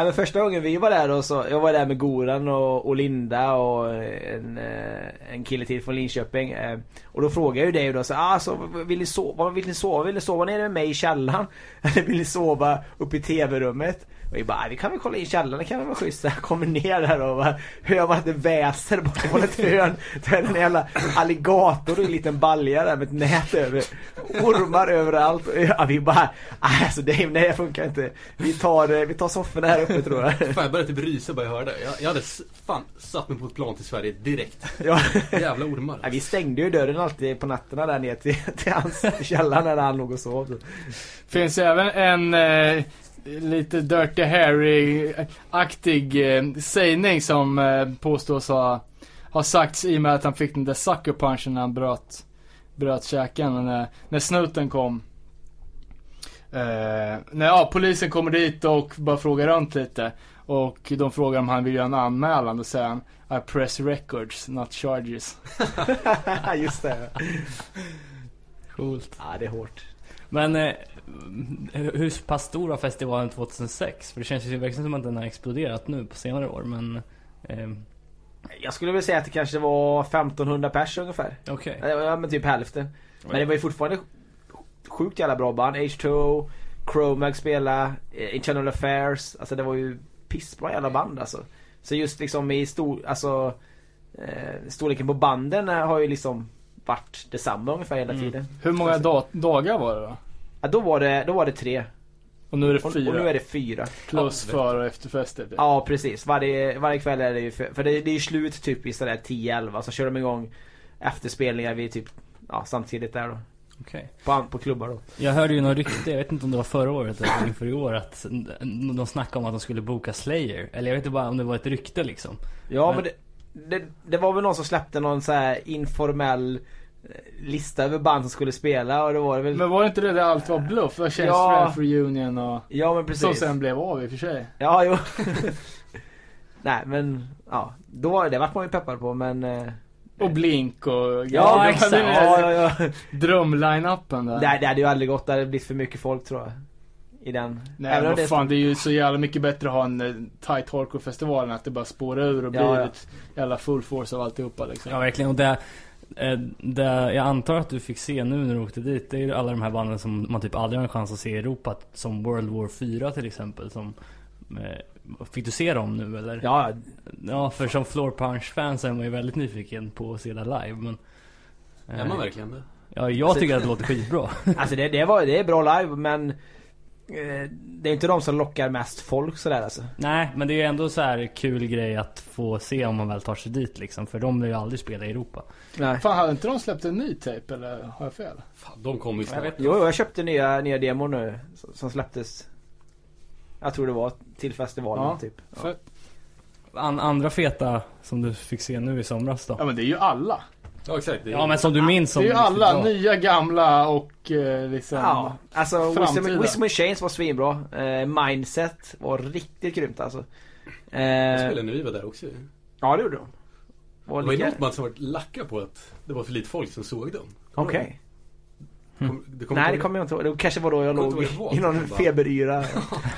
men första gången vi var där då så, jag var där med Goran och, och Linda och en, eh, en kille till från Linköping. eh, Och då frågade jag ju dig då så, ah, så vill ni sova, vill ni sova? Vill ni sova nere med mig i källaren? *laughs* Eller vill ni sova uppe i tv-rummet? Och vi bara, "Ah, vi kan väl kolla in källaren, det kan väl vara schysst. Så jag kommer ner där och bara, hör man att det väser borta på ett hörn. Då är det en jävla alligator i en liten balja där med ett nät över. Ormar överallt. Och Ja, vi bara, "Ah, alltså det, nej det funkar inte. Vi tar, eh, vi tar sofforna här uppe tror jag. Fan jag började typ rysa bara jag hörde. Jag, jag hade fan satt mig på ett plan till Sverige direkt. Ja. Jävla ormar. Ja, vi stängde ju dörren alltid på nätterna där ner till, till hans källare när han låg och sov. Finns även en eh, lite Dirty Harry-aktig eh, sägning som eh, påstås ha, ha sagts i och med att han fick den där sucker punchen när han bröt, bröt käken och när, när snuten kom. Eh, när ja, polisen kommer dit och bara frågar runt lite. Och de frågar om han vill göra en anmälan. Då säger han I press records, not charges. *laughs* Just det. Coolt. Ja, det är hårt. Men eh, hur pass stor var festivalen 2006? För det känns ju verkligen som att den har exploderat nu på senare år men... Eh, Jag skulle väl säga att det kanske var 1500 pers ungefär. Okej. Ja men typ hälften. Men det var ju fortfarande sjukt jävla bra band. H2O, Chromag spela, eh, Internal Affairs. Alltså det var ju pissbra jävla band alltså. Så just liksom i stor, alltså eh, storleken på banden har ju liksom varit detsamma ungefär hela Mm. tiden. Hur många da- dagar var det då? Ja, då var det, då var det tre. Och nu är det Och, och fyra. nu är det fyra. Plus för och efterfester. typ. Ja precis, varje, varje kväll är det ju för, för det, det är ju slut typ i sådär 10-11 så kör de igång efterspelningar vid typ ja, samtidigt där då. Okej. På, på klubbar då. Jag hörde ju något rykte, jag vet inte om det var förra året eller inför i år, att de snackade om att de skulle boka Slayer. Eller jag vet inte bara om det var ett rykte liksom. Ja Men- men det, det, det var väl någon som släppte någon så här informell lista över band som skulle spela och det var det väl Men var det inte det där allt var bluff? Det var Chance Ja. Reunion och... Ja men Som precis. sen blev av i och för sig. Ja jo. *laughs* Nej men ja, då var det, det vart man ju peppad på men eh, Och Blink och... Ja, det exakt. Ja, ja, ja. *laughs* Drömline-upen där. Det, det hade ju aldrig gått, det hade blivit för mycket folk tror jag. I den. Nej Även vad fan, det är ju så jävla mycket bättre att ha en eh, tight hardcore-festival än att det bara spårar ur och blir Ja, ja. ett jävla full force av alltihopa liksom. Ja verkligen. Och det, det jag antar att du fick se nu när du åkte dit, det är ju alla de här banden som man typ aldrig har en chans att se i Europa. Som World War 4 till exempel. Som, eh, fick du se dem nu eller? Ja, Ja, för som Floor Punch-fans är man ju väldigt nyfiken på att se det live men... eh, Är man verkligen det? Ja, jag tycker att det låter skitbra. *laughs* alltså det, det, var, det är bra live men eh, Det är inte de som lockar mest folk sådär alltså. Nej, men det är ju ändå så här kul grej att få se om man väl tar sig dit liksom. För de vill ju aldrig spela i Europa. Nej. Fan, hade inte de släppt en ny tape eller har jag fel? Fan, de kommer ju snart. Jo, jag köpte nya, nya demon nu som- som släpptes Jag tror det var till festivalen Ja. typ. Ja. För, An andra feta som du fick se nu i somras då? ja men det är ju alla. Ja exakt. Det är, Ja men som du minns Det som är ju alla, bra. nya, gamla och eh, liksom... Ja, alltså Framtida. Wisdom and Chains var svinbra. Eh, Mindset var riktigt grymt alltså. Jag Eh, spelade när vi var där också. ja det gjorde de. Var Det var ju något man som var lacka på att det var för lite folk som såg dem. Okej. Kom, det kommer Nej det kommer jag inte ihåg. Det kanske var då jag låg i det var. någon feberyra.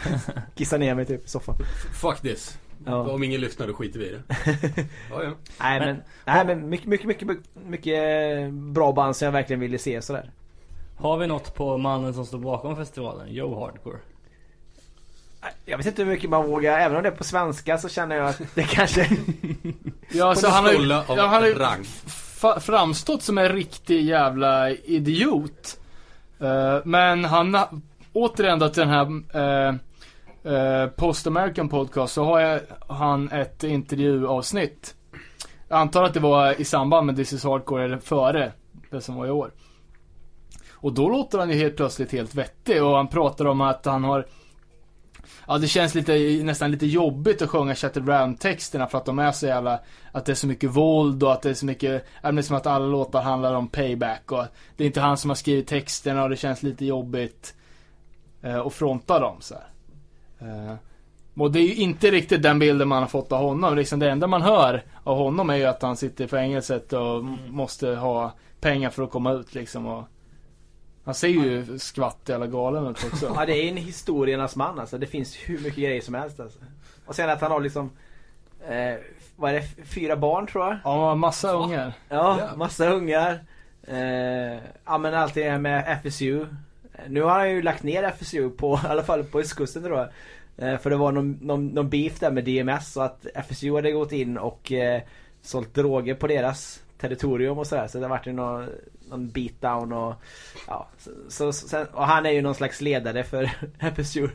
*laughs* Kissade ner mig typ i soffan. Fuck this. Ja. Om ingen lyssnar då skiter vi i det. *laughs* Ja, ja. Nej Men- men, nej, men mycket, mycket, mycket, mycket eh, bra band som jag verkligen ville se sådär. Har vi något på mannen som står bakom festivalen? Joe Hardcore. Jag vet inte hur mycket man vågar, även om det är på svenska så känner jag att det kanske... *laughs* Ja, så han har ju, ja, han har ju framstått som en riktig jävla idiot. Eh, men han, återigen då till den här eh, eh, Post American Podcast så har jag, han ett intervjuavsnitt. Jag antar att det var i samband med This is Hardcore eller före det som var i år. Och då låter han ju helt plötsligt helt vettig och han pratar om att han har Ja det känns lite, nästan lite jobbigt att sjunga Shattered Round texterna för att de är så jävla Att det är så mycket våld och att det är så mycket ja, men Det är som att alla låtar handlar om payback och Det är inte han som har skrivit texterna och det känns lite jobbigt eh, Att fronta dem så här. Eh, och det är ju inte riktigt den bilden man har fått av honom. Liksom det enda man hör av honom är ju att han sitter i fängelset och m- måste ha pengar för att komma ut liksom och Han ser ju skvatt jävla galen ut också. Ja det är en historiernas man alltså. Det finns hur mycket grejer som helst alltså. Och sen att han har liksom eh, Vad är det? Fyra barn tror jag? Ja, massa ungar. Ja, Ja. massa ungar. Eh, ja men allt det här med FSU. Nu har han ju lagt ner FSU på, *laughs* i alla fall på östkusten jag. Eh, för det var någon, någon, någon beef där med DMS så att FSU hade gått in och eh, sålt droger på deras territorium och sådär. Så det har varit ju någon, någon beatdown och ja. Så, så, sen, och han är ju någon slags ledare för *laughs* FSU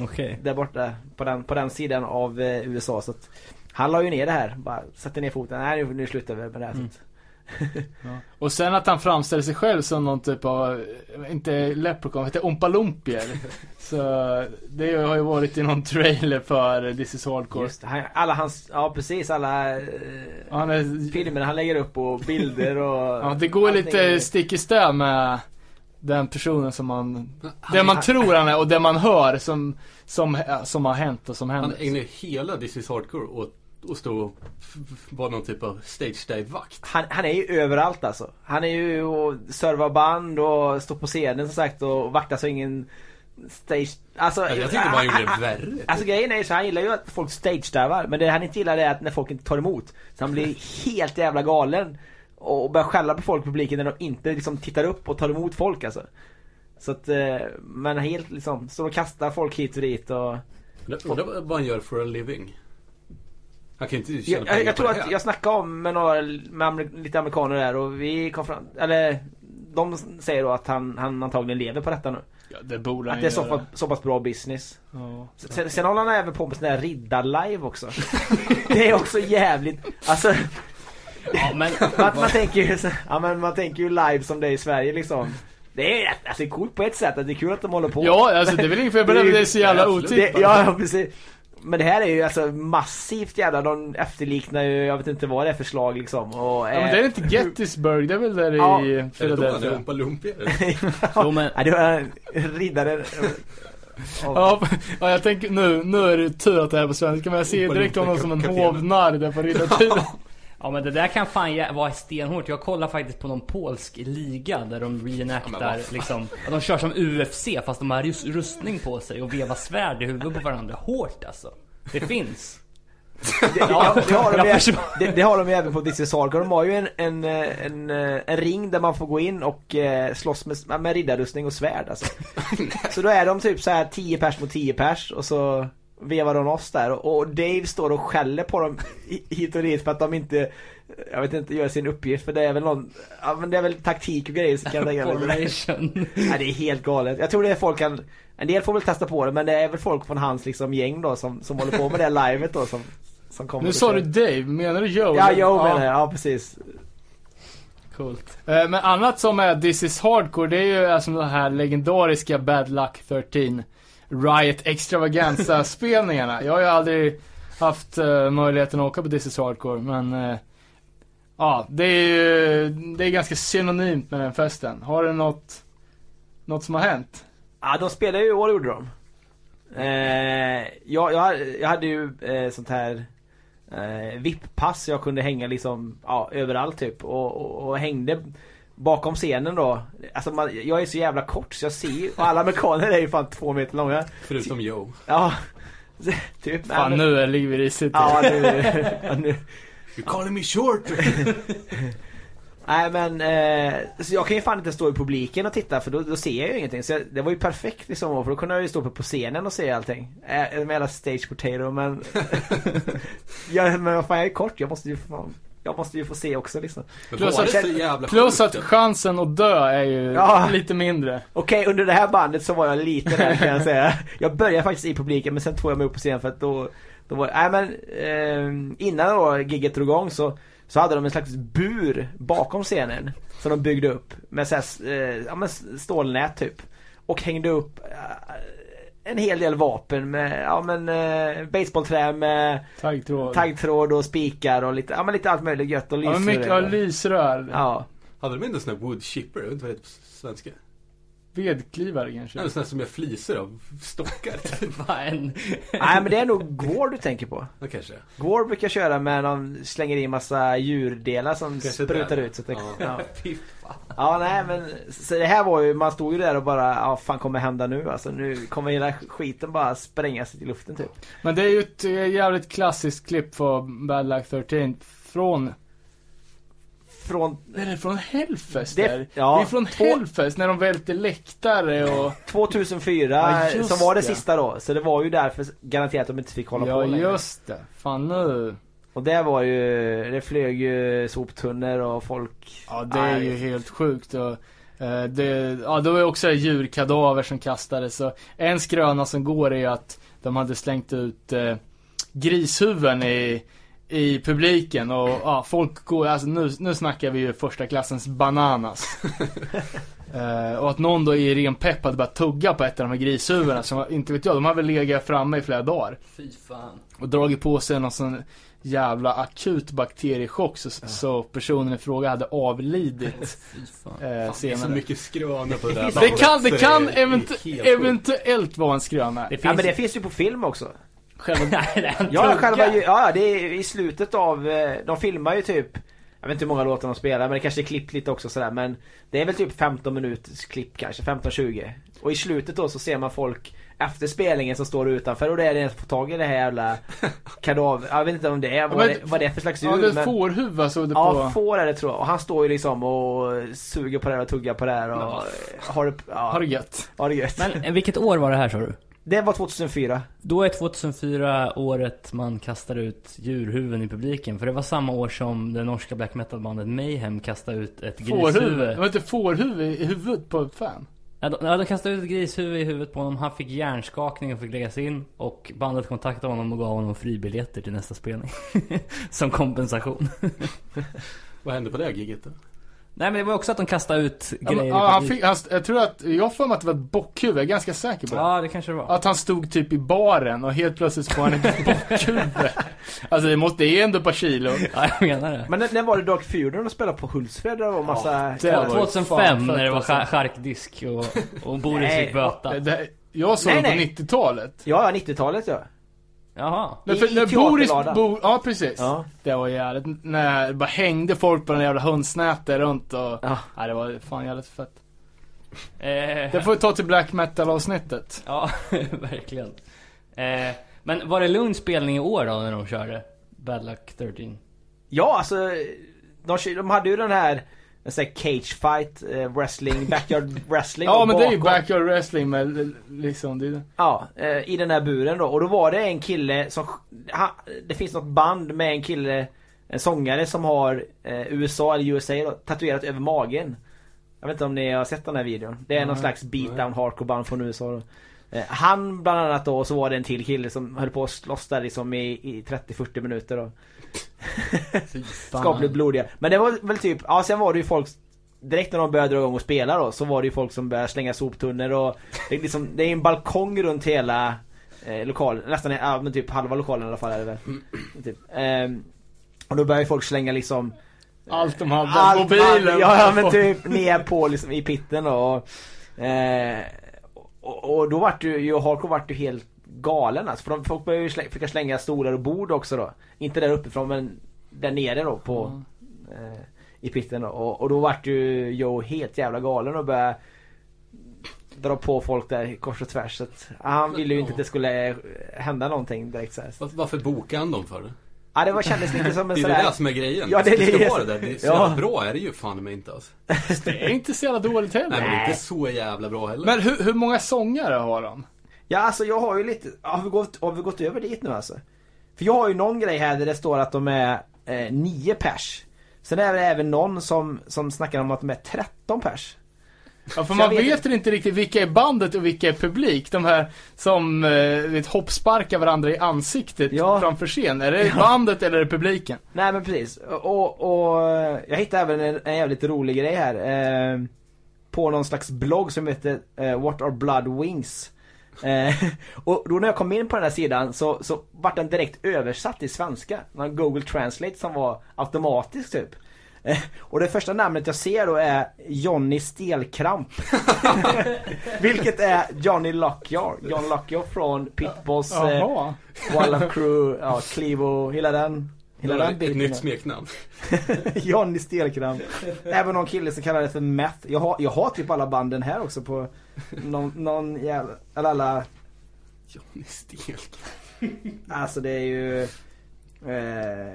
Okej. där borta på den, på den sidan av eh, USA. Så att han la ju ner det här. Bara satte ner foten. Nej nu, nu slutar vi med det här. Mm. Så att, *laughs* Och sen att han framställer sig själv som någon typ av, inte leprechaun, heter Oompa Loompier. *laughs* Så det har ju varit i någon trailer för This is Hardcore. Just han, alla hans, ja precis alla eh, Han är, filmer han lägger upp och bilder och *laughs* ja, det går lite är- stick i stäv med den personen som man, Han, det man tror han är och det man hör som, som, som har hänt och som han händer. ägnar ju hela This is Hardcore åt att stå och vara någon typ av stage dive vakt. han, han är ju överallt alltså. Han är ju och servar band och står på scenen som sagt och vaktar så ingen stage... Alltså, Jag tyckte bara han gjorde det värre. Alltså grejen är ju så han gillar ju att folk stage-divar men det han inte gillar är att när folk inte tar emot. Så han blir *laughs* helt jävla galen. Och börjar skälla på folk i publiken när de inte liksom tittar upp och tar emot folk alltså. Så att, eh, men helt liksom, står och kastar folk hit och dit och undrar vad han gör for a living. Han kan inte tjäna Jag, jag, tror att jag snackade om med några, med amer- lite amerikaner där och vi kom fram, eller de säger då att han, han antagligen lever på detta nu. Ja, det borde han Att det är så, göra. så pass bra business. Ja. Sen, sen håller han även på med sån där riddar-live också. *laughs* det är också jävligt, alltså Ja, men *laughs* man, man tänker ju, ja men man tänker ju live som det är i Sverige liksom. Det är, alltså, det är coolt på ett sätt, att det är kul att de håller på. Ja, alltså det är väl inget fel på det, men det är så jävla otippat. ja, ja, precis. Men det här är ju alltså massivt jävla, de efterliknar ju, jag vet inte vad det är för slag liksom. Och, Ja, men det är inte Gettysburg, det är väl där Ja. i Är det då han är Philadelphia. Oompa Loompa? Jo, men- ja, det var en riddare. *laughs* Ja, ja, jag tänker nu, nu är det tur att det här är på svenska, men jag ser direkt honom som en hovnarr där på riddartiden. *laughs* *laughs* Ja men det där kan fan vara stenhårt. Jag kollar faktiskt på någon polsk liga där de Ja, reenactar liksom, att de kör som UFC fast de har rus- rustning på sig och vevar svärd i huvudet på varandra. Hårt alltså. Det finns. Det, ja, det, har de *laughs* ju, det, det har de ju även på This is Hardcore. De har ju en, en, en, en ring där man får gå in och eh, slåss med, med riddarrustning och svärd alltså. *laughs* Så då är de typ så här 10 pers mot 10 pers och så vevar de oss där och, Dave står och skäller på dem hi- hit och dit för att de inte jag vet inte, gör sin uppgift för det är väl någon, ja men det är väl taktik och grejer så kan mig. Formation. *laughs* Ja, det är helt galet. Jag tror det är folk kan, en del får väl testa på det men det är väl folk från hans liksom gäng då som, som håller på med det livet då som, som kommer Nu sa du Dave, menar du Joe? Ja, Joe menar jag. Ja, precis. Coolt. Eh, Men annat som är This is Hardcore, det är ju alltså de här legendariska Bad Luck 13 Riot Extravaganza-spelningarna. Jag har ju aldrig haft uh, möjligheten att åka på This is Hardcore, men Uh, ja, det är ju, det är ganska synonymt med den festen. Har det något, något som har hänt? Ja, de spelade ju i år gjorde de. Eh, jag, jag, jag hade ju eh, sånt här eh, VIP-pass. Jag kunde hänga liksom ja, överallt typ. Och, och, och hängde bakom scenen då. Alltså man, jag är så jävla kort så jag ser ju, och alla amerikaner är ju fan två meter långa. Förutom Joe. Ja, *laughs* typ. Fan, men- nu är livet risigt. Ja, nu, ja, nu. You calling me short? *laughs* Nej men, eh, så jag kan ju fan inte stå i publiken och titta för då, då ser jag ju ingenting. Så jag, det var ju perfekt liksom för då kunde jag ju stå uppe på scenen och se allting. Eh, med jävla stage potato men... *laughs* ja, men vad fan jag är kort, jag måste ju fan, Jag måste ju få se också liksom. Plus att- det så jävla Plus att chansen att dö är ju Ja. lite mindre. Okej, under det här bandet så var jag lite där kan jag säga. Jag började faktiskt i publiken men sen tog jag mig upp på scenen för att då, då var, nej men eh, innan då gigget drog igång så, så hade de en slags bur bakom scenen. Som de byggde upp med så här, eh, ja, men stålnät typ. Och hängde upp eh, en hel del vapen med, ja men eh, baseballträ med Taggtråd. taggtråd och spikar och lite, ja men lite allt möjligt gött och Ja, lysrör. mycket, ja, lysrör. Ja. Hade de inte en sån här wood chipper? Jag vet inte vad det heter på svenska. Vedklivare kanske? En sån här som gör flisor av stockar. typ. *laughs* Vad en... Nej men det är nog Gore du tänker på. Ja, kanske. Gore brukar köra med de slänger i massa djurdelar som Kanske sprutar det. ut. Så att det, Ja. ja. Ja nej men så det här var ju, man stod ju där och bara, ja fan kommer hända nu alltså. Nu kommer hela skiten bara sprängas i luften typ. Men det är ju ett eh, jävligt klassiskt klipp för Bad Luck 13 från Från Är det från Hellfest Det- där? ja, det är från två- Hellfest när de välter läktare och... 2004 Ja, som var det det. sista då. Så det var ju därför garanterat att de inte fick hålla på Ja längre. just det. Fan nu. Och det var ju, det flög ju soptunnor och folk Ja det är ju helt sjukt och eh, det, ja det var ju också djurkadaver som kastades och en skröna som går är ju att de hade slängt ut eh, grishuvuden i, i publiken och ja, folk går, alltså nu, nu snackar vi ju första klassens bananas. *laughs* Eh, och att någon då i ren pepp hade börjat tugga på ett av de här grishuvudena som, inte vet jag, de har väl legat framme i flera dagar. Fy fan. Och dragit på sig någon sån jävla akut bakteriechock så, så personen i fråga hade avlidit *laughs* fan. eh, Det är så senare. mycket skrönor på det där Det kan, det kan så är event helt sjukt. eventuellt vara en skröna. Det finns Ja men det finns ju på film också. Själva, *laughs* Ja, själva ja det är i slutet av, eh, de filmar ju typ Jag vet inte hur många låtar de spelar men det kanske är klippt lite också sådär men Det är väl typ 15 minuters klipp kanske, 15-20 Och i slutet då så ser man folk efter spelningen som står utanför och det är det får tag i det här jävla *laughs* kadaver, jag vet inte om det är, vad, men- det, vad det är för slags ja, det djur är men fårhuvud såg det Ja, på. får är det tror jag. Och han står ju liksom och suger på det här och tuggar på det här och har det, ja, Har det gött. har det gött. Men vilket år var det här sa du? Det var 2004. Då är 2004 året man kastar ut djurhuvuden i publiken. För det var samma år som det norska black metal-bandet Mayhem kastade ut ett Fårhuvud. Det grishuvud. var inte fårhuvud i huvudet på ett fan. Ja, de, ja, de kastade ut ett grishuvud i huvudet på honom. Han fick hjärnskakning och fick läggas in. Och bandet kontaktade honom och gav honom fribiljetter till nästa spelning. *laughs* som kompensation. *laughs* Vad hände på det giget då? Nej men det var också att de kastade ut Ja, men, grejer ja, i han fick, han, jag tror att, jag för mig att det var ett bockhuvud, jag är ganska säker på det. Ja det kanske det var. Att han stod typ i baren och helt plötsligt får han ett *laughs* bockhuvud. Alltså det måste, det är ändå ett par kilo. *laughs* Ja jag menar det. Men när, när var det Dark Fury de spelade på Hultsfred? Var massa... det var ju 2005 fan när det var charkdisk och, och Boris Nej, fick böta. Det, det, jag såg Nej, det på nej. 90-talet. Ja, ja 90-talet ja. Jaha. Men för, I- när Boris, bo, ja precis. Ja. Det var jävligt, när det bara hängde folk på den jävla hönsnätet runt och, Ja. ja det var fan jävligt fett. Eh, Det får vi ta till black metal avsnittet. *laughs* Ja, verkligen. Eh, men var det lugn spelning i år då när de körde Bad Luck 13? Ja, alltså de, de hade ju den här en sån här cage fight, eh, wrestling, backyard *laughs* wrestling Ja men det är ju backyard wrestling med liksom, det, Ja, eh, i den här buren då. Och då var det en kille som... Han, det finns något band med en kille, en sångare som har eh, USA eller USA då, tatuerat över magen. Jag vet inte om ni har sett den här videon. Det är någon Nej. slags beatdown hardcore band från USA då. Eh, han bland annat då, och så var det en till kille som höll på att slåss där liksom i, i 30-40 minuter då. Skapligt blodiga. Men det var väl typ, ja sen var det ju folk Direkt när de började dra igång och spela då så var det ju folk som började slänga soptunnor och det är, liksom, det är en balkong runt hela eh, lokalen, nästan, ja men typ halva lokalen i alla fall är det väl. Typ. Ehm, och då började folk slänga liksom allt de hade, allt mobilen. man- Ja, ja men typ ner på liksom i pitten då. Och, eh, och, och då vart ju, ju hardcore vart ju helt galen alltså. För de, folk började ju slänga, fick slänga stolar och bord också då. Inte där uppifrån men där nere då på eh, i pitten då. Och, och då vart ju Joe helt jävla galen och började dra på folk där kors och tvärs. Så att, han ville ju inte att det skulle hända någonting direkt så här. Var- Varför bokade han dem för det? Ja det var kändes lite som en *laughs* Det är det där som är grejen. Ja, det är ska det. det där. Det är så Ja. bra är det ju fan med inte alltså. Det är inte så jävla dåligt heller. Nej men det är inte så jävla bra heller. Men hur, hur många sångare har de? Ja alltså jag har ju lite, har vi gått, har vi gått över dit nu alltså? För jag har ju någon grej här där det står att de är eh, 9 pers. Sen är det även någon som, som snackar om att de är 13 pers. Ja, för Så man vet vet inte riktigt vilka är bandet och vilka är publik. De här som eh, vet, hoppsparkar varandra i ansiktet Ja. framför scen. Är det bandet eller är det publiken? Nej men precis. Och, och jag hittade även en, en jävligt rolig grej här. Eh, på någon slags blogg som heter eh, What are blood wings? Eh, och då när jag kom in på den här sidan så, så vart den direkt översatt till svenska. Någon Google Translate som var automatisk typ. Eh, Och det första namnet jag ser då är Johnny Stelkramp. *laughs* Vilket är Johnny Lockjaw. John Lockjaw från Pitbulls eh, Jaha. Wildlife Crew, ja, Clevo, hela den. Hela den ett biten. nytt smeknamn. *laughs* Johnny Stelkramp. Även någon kille som kallar det för Meth. Jag har, jag har typ alla banden här också på någon, någon jävla, eller alla, Johnny Stel. alltså det är ju eh,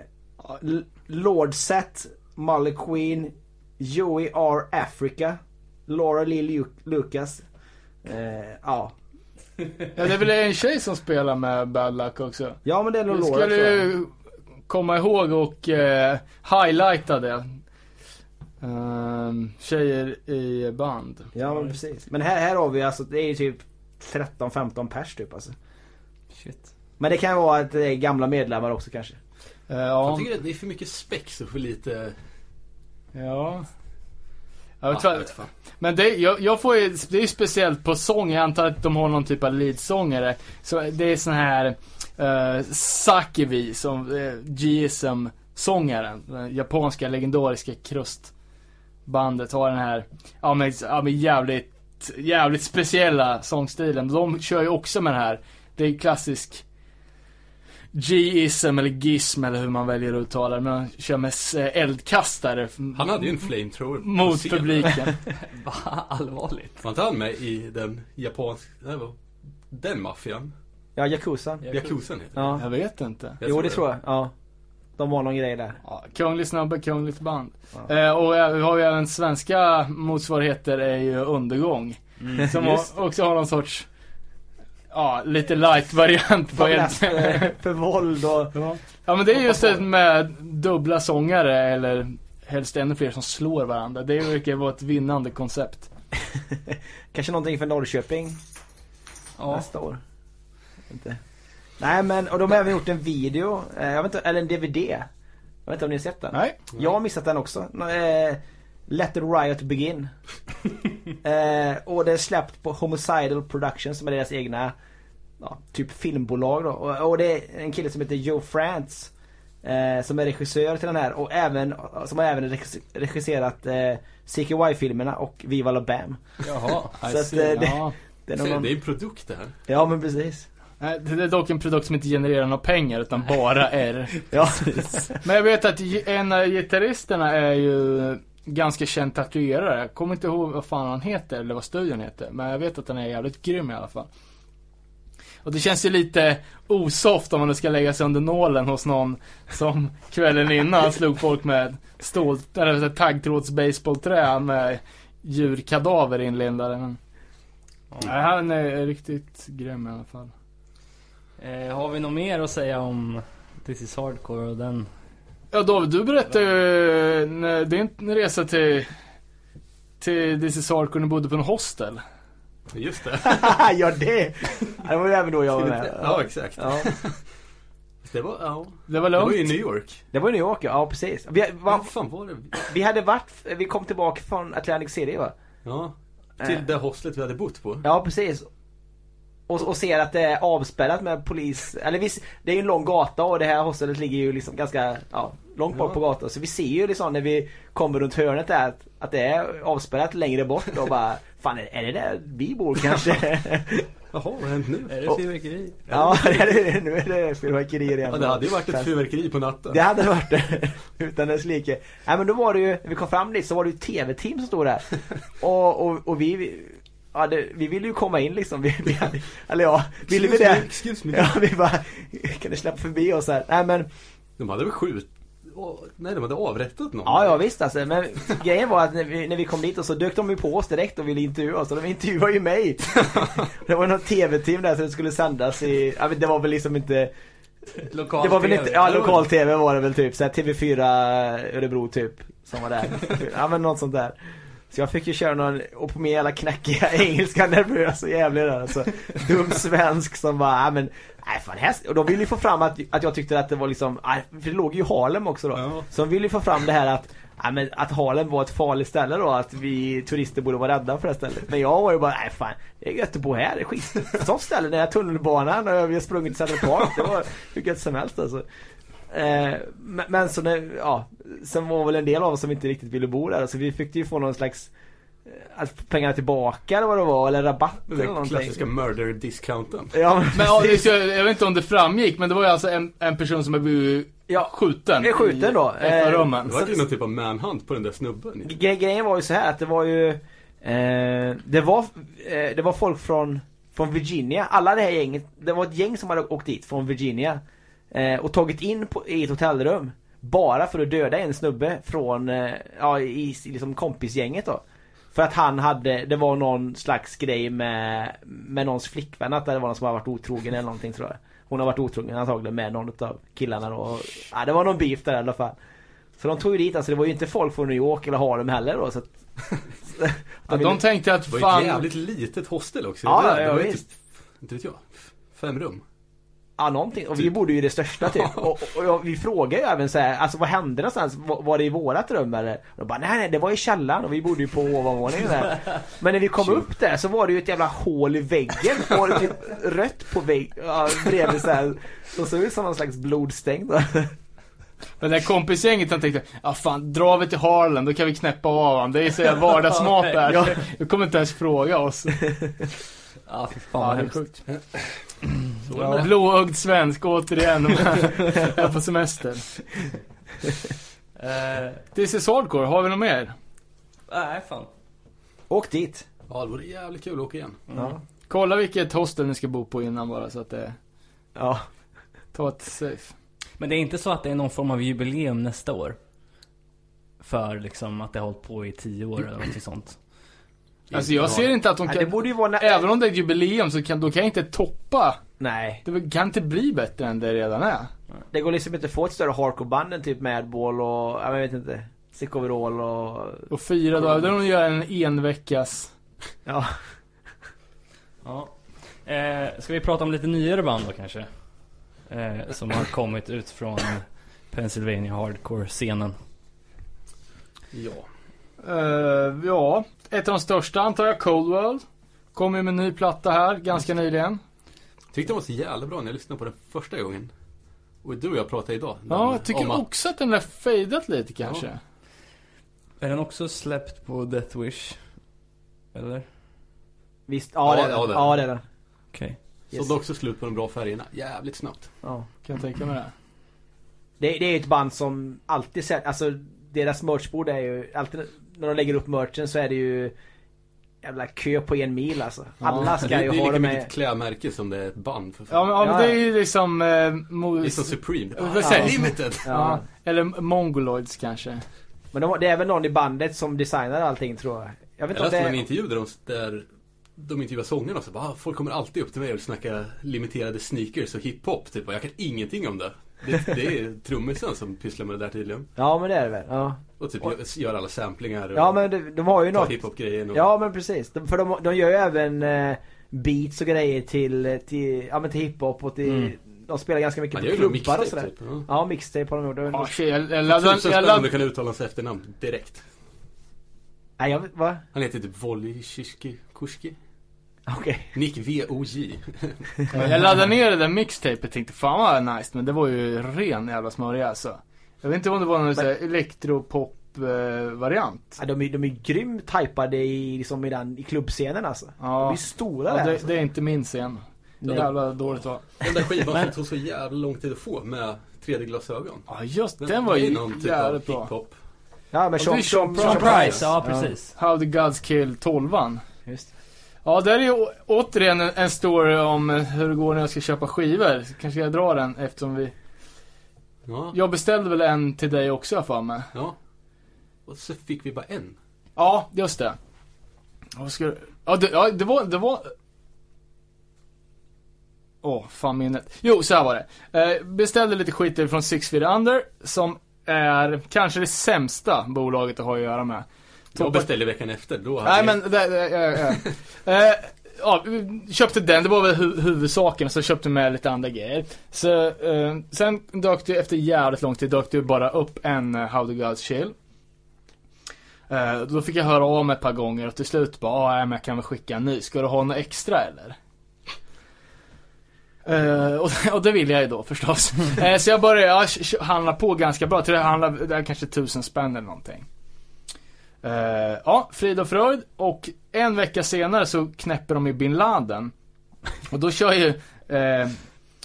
Lord Set, Molly Queen, Joey R. Africa, Laura Lee Lu- Lucas. Eh, ja. Ja, det är väl en tjej som spelar med Bad Luck också. ja men det är nog Nu Laura ska du komma ihåg och eh, highlighta det. Ehm, tjejer i band. Ja men precis. Men här, här har vi alltså, det är ju typ 13-15 pers typ alltså. Shit. Men det kan vara att det är gamla medlemmar också kanske. Eh, Jag ja. tycker att det är för mycket spex och för lite... ja. Jag Ja, tror, jag vet fan. men det, jag, jag får ju, det är ju speciellt på sång, jag antar att de har någon typ av leadsångare. Så det är sån här uh, Sakevi som uh, GSM-sångaren. Den japanska legendariska krustbandet har den här, ja men, ja, men jävligt, jävligt speciella sångstilen. De kör ju också med den här. Det är klassisk G-ism eller GISM eller hur man väljer att uttala det. Men man kör med eldkastare. Han hade ju en flamethrower Mot publiken. *laughs* Va? Allvarligt? Var inte han med i den japanska? Den maffian? Ja, Yakuza. Yakuzan heter det. Ja. Jag vet inte. Jag jo det tror jag. Ja. De var någon grej där. Ja, kunglig snubbe, kungligt band. Ja. Eh, och eh, vi har ju även svenska motsvarigheter är ju Undergång. *laughs* som har, också har någon sorts, ja, lite light variant på en. för våld och... ja. ja men det är just det med dubbla sångare eller helst ännu fler som slår varandra. Det verkar vara ett vinnande koncept. *laughs* Kanske någonting för Norrköping Ja. nästa år. Inte. Nej men, och de har även gjort en video, eh, jag vet inte, eller en DVD. Jag vet inte om ni har sett den? Nej. Jag har missat den också. Eh, Let the Riot Begin. *laughs* eh, och det är släppt på Homicidal Productions som är deras egna ja, typ filmbolag då. Och, och det är en kille som heter Joe Frantz. Eh, som är regissör till den här och även, som har även regis- regisserat eh, CKY-filmerna och Viva La Bam. Jaha. Så att, eh, det- ja. Det är Så någon... Det är en produkt det här. Ja men precis. Det är dock en produkt som inte genererar några pengar utan bara R. *laughs* Ja. Men jag vet att en av gitarristerna är ju ganska känd tatuerare. Jag kommer inte ihåg vad fan han heter eller vad studion heter. Men jag vet att han är jävligt grym i alla fall. Och det känns ju lite osoft om man nu ska lägga sig under nålen hos någon som kvällen innan slog folk med stål, eller taggtråds baseballträ med djurkadaver inlindade. Men... Nej, han är riktigt grym i alla fall. Eh, har vi något mer att säga om This is Hardcore och den? Ja David, du berättade ju när din resa till till This is Hardcore, ni bodde på en hostel. Just det. *laughs* ja det! Det var ju även då jag var med. Ja, exakt. Ja. Det var, ja. Det var Det lugnt. var ju i New York. Det var i New York ja, ja precis. Vi, va, Vad fan var det? vi hade varit, vi kom tillbaka från Atlantic City va? Ja. Till Eh. det hostlet vi hade bott på. Ja precis. Och, och ser att det är avspärrat med polis, eller vi, det är ju en lång gata och det här hostelet ligger ju liksom ganska, ja, långt bort Ja. på gatan. Så vi ser ju liksom när vi kommer runt hörnet där att, att det är avspärrat längre bort och bara Fan är, är det där vi bor kanske? *laughs* Jaha, vad har hänt nu? Är det fyrverkeri? ja, *laughs* det nu är det fyrverkerier igen. Ja, det hade ju varit ett fyrverkeri på natten. Det hade det varit det. *laughs* Utan dess like. Nej men då var det ju, när vi kom fram dit så var det ju ett TV-team som stod där. Och, och, och vi- ja, det, vi ville ju komma in liksom. *laughs* Vi, vi hade, eller ja, ville vi det? me, excuse me. Ja, vi bara, kan du släppa förbi oss här? Nej men, De hade väl skjut... Nej, de hade avrättat någon. ja ja visst alltså. Men grejen var att när vi, när vi kom dit och så dök de ju på oss direkt och ville intervjua oss. Och de intervjuade ju mig. *laughs* det var något TV-team där så det skulle sändas i, ja, men det var väl liksom inte Lokal Det var väl inte, ja lokal TV var det väl typ, så här TV4 Örebro typ, som var där. ja men något sånt där. Så jag fick ju köra någon, och på min jävla knackiga *laughs* engelska nervös och jävlig där alltså. Dum svensk som bara, ja men, nej fan här, och de ville ju få fram att, att jag tyckte att det var liksom, nej, för det låg ju Harlem också då. Ja. Så de ville ju få fram det här att, ja men att Harlem var ett farligt ställe då, att vi turister borde vara rädda för det stället. Men jag var ju bara, nej fan, det är gött att bo här, det är skit. Sånt ställe, den här tunnelbanan och vi har sprungit Central Park, det var hur gött som helst alltså. Eh, men, så när, ja, sen var väl en del av oss som inte riktigt ville bo där så vi fick ju få någon slags eh, att pengarna tillbaka eller vad det var, eller rabatt eller Den någonting. klassiska murder-discounten. Ja, men, Men ja, jag, jag vet inte om det framgick, men det var ju alltså en, en person som har blivit ja, skjuten. är skjuten då. I ett av Eh, rummen. Det var ju någon typ av manhunt på den där snubben. Gre- grejen var ju så här att det var ju eh, det, var, eh, det var folk från, från Virginia. Alla det här gänget, det var ett gäng som hade åkt dit från Virginia. Eh, och tagit in på, i ett hotellrum. Bara för att döda en snubbe från, eh, ja i, i liksom kompisgänget då. För att han hade, det var någon slags grej med, med någons flickvän. Att det var någon som har varit otrogen eller någonting tror jag. Hon har varit otrogen antagligen med någon av killarna då. Och, ja, det var någon beef där i alla fall. Så de tog ju dit, alltså det var ju inte folk från New York eller Harlem heller då så att, *laughs* Ja, de tänkte att Det var fan... ett jävligt litet hostel också. Ja, det, ja, det ja, var ju visst. typ, inte vet jag, fem rum. Ja någonting, och vi bodde ju i det största typ. *laughs* Och, och, och vi frågade ju även så här, alltså vad hände någonstans? Var, var det i vårat rum eller? Och de bara nej nej det var i källaren och vi bodde ju på ovanvåningen där. *laughs* Men när vi kom upp där så var det ju ett jävla hål i väggen. Och det typ rött på väggen, ja, bredvid så här. Så såg ut som någon slags blodstänk då. *laughs* Men det där kompisgänget de tänkte, ja fan, drar vi till Harlem då kan vi knäppa av honom. Det är så jävla vardagsmat där. Du kommer inte ens fråga oss. Ja, fy fan Ja, det är hemskt. sjukt. Det. Blåögd svensk återigen. Är på semester. *laughs* Eh, This is hardcore, har vi något mer? Nej, fan. Åk dit. Ja, det vore jävligt kul att åka igen. Ja. Kolla vilket hostel ni ska bo på innan bara så att det, Ja. ta ett safe. Men det är inte så att det är någon form av jubileum nästa år? För liksom att det har hållit på i tio år eller något sånt. Alltså jag ser inte att de Nej, kan, det borde ju vara... även om det är ett jubileum så kan, då kan jag inte toppa. Nej. Det kan inte bli bättre än det redan är. Det går liksom inte att få ett större hardcore-band än typ Madball och, ja, jag vet inte. Sick Overall och... Och fyra dagar, då de gör en enveckas. Ja. Ja. Eh, ska vi prata om lite nyare band då kanske? Eh, som har kommit ut från Pennsylvania Hardcore-scenen. Ja. Uh, ja, ett av de största antar jag, Cold World. Kom ju med en ny platta här ganska nyligen. Tyckte den var så jävla bra när jag lyssnade på den första gången. Och du och jag pratade idag. Ja, jag tycker att- också att den har fejdat lite kanske. Ja. Är den också släppt på Death Wish? Eller? Visst, ja, Ja, det är den. det är Ja, det är den. Okej. Yes. Sålde också slut på de bra färgerna. Jävligt snabbt. Ja. Kan jag tänka mig det. Det, det är ett band som alltid sett, alltså deras merchbord är ju alltid när de lägger upp merchen så är det ju jävla kö på en mil alltså. Alla det, ska det är ju lika ha mycket med. ett klädmärke som det är ett band för. Ja, men, ja, men Ja, det ja. är ju liksom... Eh, mo- Det är som Supreme. Vill säga- Limited! Ja. ja, eller Mongoloids kanske. Men de, det är väl någon i bandet som designar allting tror jag. Jag vet Jag inte om läste en det intervju där de, där de intervjuade sångarna och så bara, ah, folk kommer alltid upp till mig och vill snacka limiterade sneakers och hiphop. Typ, och jag kan ingenting om det. Det, det är trummisen som pysslar med det där tydligen. Ja men det är det väl. Ja, Och typ gör- gör alla samplingar och ja men de, de har ju tar hiphop-grejen. Och, Ja men precis. De, för de, de gör ju även eh, beats och grejer till, till, ja, men till hiphop och till Mm. De spelar ganska mycket på klubbar och sådär. typ. Ja. Ja mixtape har de gjort. Ja, shit, jag, jag laddade... Tusen spänn om du kan uttala hans efternamn direkt. Nej jag vet, va? Han heter typ Wojciechki Kurski. Okej. Nick V.O.J. jag laddade ner det där mixtapet och tänkte fan vad nice, men det var ju ren jävla smörja alltså. Jag vet inte om det var någon sån här elektropop-variant. Ja, de, är, de är grymt tajpade i, liksom i, den, i klubbscenen alltså. De Ja, är stora ja där. det, alltså. det är inte min scen. Nej. Jävla dåligt var. Den där skivan Men- som tog så jävla lång tid att få med 3D-glasögon. Ja just den var det är ju typ jävligt bra. hiphop. Ja men det Sean, Sean Sean, Sean Price. Price, ja precis. How the Gods Kill 12 Just. Ja, där är ju återigen en, en story om eh, hur det går när jag ska köpa skivor. Kanske jag drar den eftersom vi... Ja, Jag beställde väl en till dig också jag för mig. ja. Och så fick vi bara en. Ja, just det. Vad ska. Ja, det, ja, det var... Det var... Åh, fan minnet. Jo, så här var det. Eh, beställde lite skit från Six Feet Under, som är kanske det sämsta bolaget att ha att göra med. Jag beställde veckan efter. Då Nej jag- men, det, det, ja, ja. *laughs* Eh, ja, vi köpte den, det var väl hu huvudsaken, så köpte med lite andra grejer. Så, eh, sen dök det, efter jävligt lång tid, dök det bara upp en eh, How the Gods Chill. Eh, då fick jag höra av mig ett par gånger och till slut bara, ah, nej, men jag kan väl skicka en ny. Ska du ha något extra eller? Eh, och, *laughs* och det vill jag ju då förstås. *laughs* Eh, så jag började ja, handla på ganska bra. Jag tror jag handlade, det är kanske tusen spänn eller någonting. Eh, ja, frid och fröjd. Och en vecka senare så knäpper de i bin Laden. Och då kör ju eh,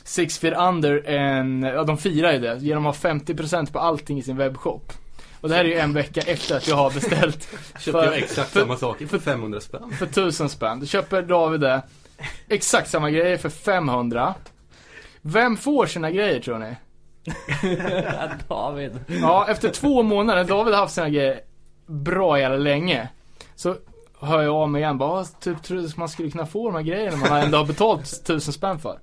Six Feet Under en, ja de firar ju det genom att ha 50% på allting i sin webbshop. Och det här är ju en vecka efter att jag har beställt *laughs* Köpte För- jag exakt för- samma saker för 500 spänn. för 1000 spänn. Då köper David det. Exakt samma grejer för 500. Vem får sina grejer tror ni? *laughs* David. Ja, efter två månader, David har haft sina grejer bra jävla länge. Så hör jag av mig igen, bara, ah, typ trodde man skulle kunna få de här grejerna man ändå har betalt tusen spänn för.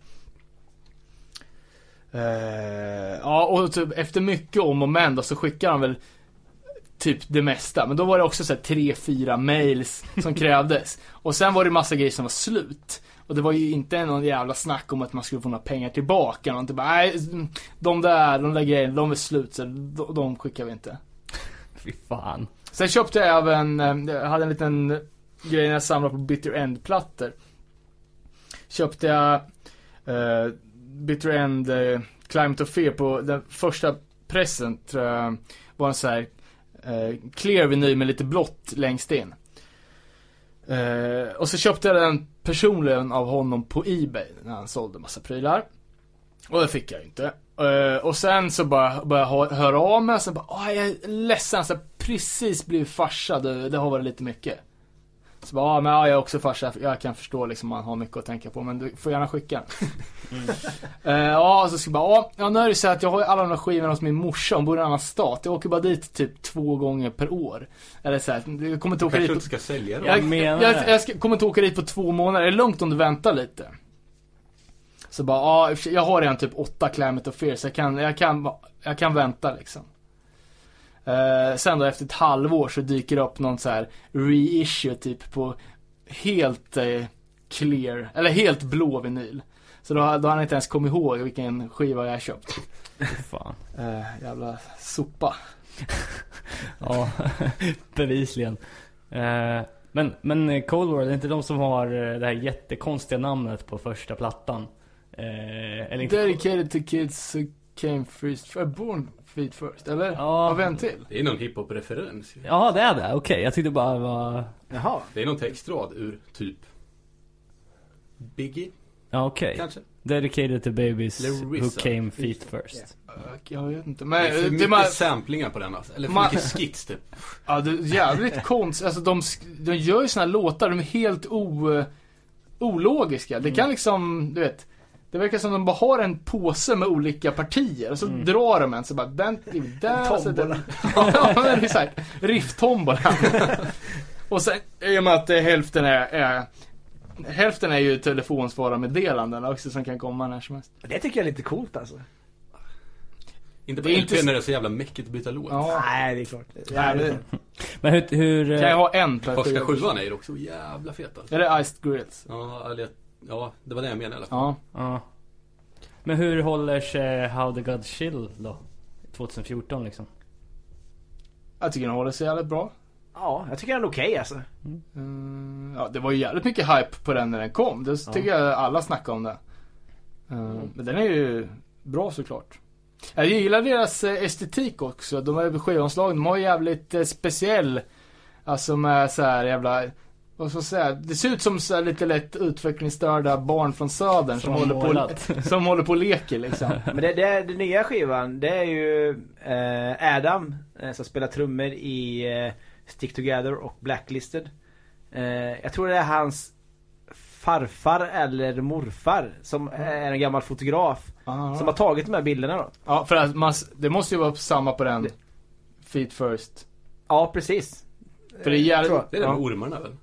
Uh, ja, och typ efter mycket om och men då så skickar han väl typ det mesta. Men då var det också så här tre, fyra mails som krävdes. Och sen var det massa grejer som var slut. Och det var ju inte någon jävla snack om att man skulle få några pengar tillbaka. Och typ bara, nej, de där, de där grejerna, de är slut så de, de skickar vi inte. Fy fan. Sen köpte jag även, eh, jag hade en liten grej när jag samlade på Bitter End-plattor. Köpte jag eh, Bitter End eh, Climate of Fear på den första pressen tror jag var en sån här eh, clear vinyl med lite blått längst in. Eh, och så köpte jag den personligen av honom på Ebay när han sålde massa prylar. Och det fick jag ju inte. Eh, och sen så bara började jag hö- höra av mig och sen bara, Åh, jag är ledsen, så jag precis blivit farsa, det, det har varit lite mycket. Så bara, ja men ja, jag är också farsa, jag kan förstå liksom man har mycket att tänka på men du får gärna skicka *laughs* Eh, Ja, så ska jag bara, ja, ja nu är det så att jag har ju alla de här skivorna hos min morsa, hon bor i en annan stat. Jag åker bara dit typ två gånger per år. Eller så här, jag kommer inte åka dit på ska sälja dem. Jag jag, menar jag, jag ska, kommer inte åka dit på två månader. Är det lugnt om du väntar lite? Så bara, ja, sig, jag har redan typ åtta Climate of Fear, så jag kan, jag kan, jag kan vänta liksom. Eh, sen då efter ett halvår så dyker det upp någon så här reissue typ på helt eh, clear, eller helt blå vinyl. Så då, då har han inte ens kommit ihåg vilken skiva jag köpt. Fy fan. Eh, jävla sopa. *laughs* Ja, *laughs* bevisligen. Eh, men, men Cold War, det är inte de som har eh, det här jättekonstiga namnet på första plattan? Eh, eller inte? Dedicated to kids who came first, uh, born feet first, eller? Ja. Av en till? Det är någon hiphop-referens. Ja, det är det. Okej, jag tyckte bara det var... Jaha. Det är någon textrad ur typ Biggie, Ja, okej. kanske? Dedicated to babies Lil who came feet first. Jag vet inte, Det men är för det, mycket man, samplingar på den alltså. Eller för Ma- mycket skits typ. ja, det är jävligt konstigt, alltså de, de gör ju såna här låtar, de är helt o, ologiska. Det kan liksom, du vet, det verkar som de bara har en påse med olika partier och så drar de en så bara, den, där, så den, *laughs* ja men det är såhär, rifftombola. *laughs* och sen, i och med att eh, hälften är, är Hälften är ju telefonsvararmeddelanden också som kan komma när som helst. Det tycker jag är lite coolt alltså. Inte på Det är LP inte- när det är så jävla mäckigt att byta låt. Ja, Nej, det är klart. ja det, Men hur... hur eh, kan jag ha en per Första sjuan är ju också jävla fet alltså. Är det Iced Grills? Ja, eller, ja, det var det jag menade i alla fall. Ja. Ja. Men hur håller sig How the God Chill då? 2014 liksom? Jag tycker den håller sig jävligt bra. Ja, jag tycker den är okej alltså. Mm, ja, det var ju jävligt mycket hype på den när den kom. Det tycker jag alla snackar om det. Mm, Men den är ju bra såklart. Jag gillar deras eh, estetik också. De här skivomslagen, de har ju jävligt speciell, alltså med så här jävla vad ska jag säga? Det ser ut som så här lite lätt utvecklingsstörda barn från södern som, Som håller på, *laughs* som håller på och leker liksom. *laughs* Men det, det, den nya skivan, det är ju eh, Adam eh, som spelar trummor i eh, Stick Together och Blacklisted. Eh, jag tror det är hans farfar eller morfar som är en gammal fotograf Aha. som har tagit de här bilderna då. Ja, för att man, det måste ju vara samma på den. Feet first. Ja, precis. För det är jävligt... tror jag. Det är den med ormarna väl?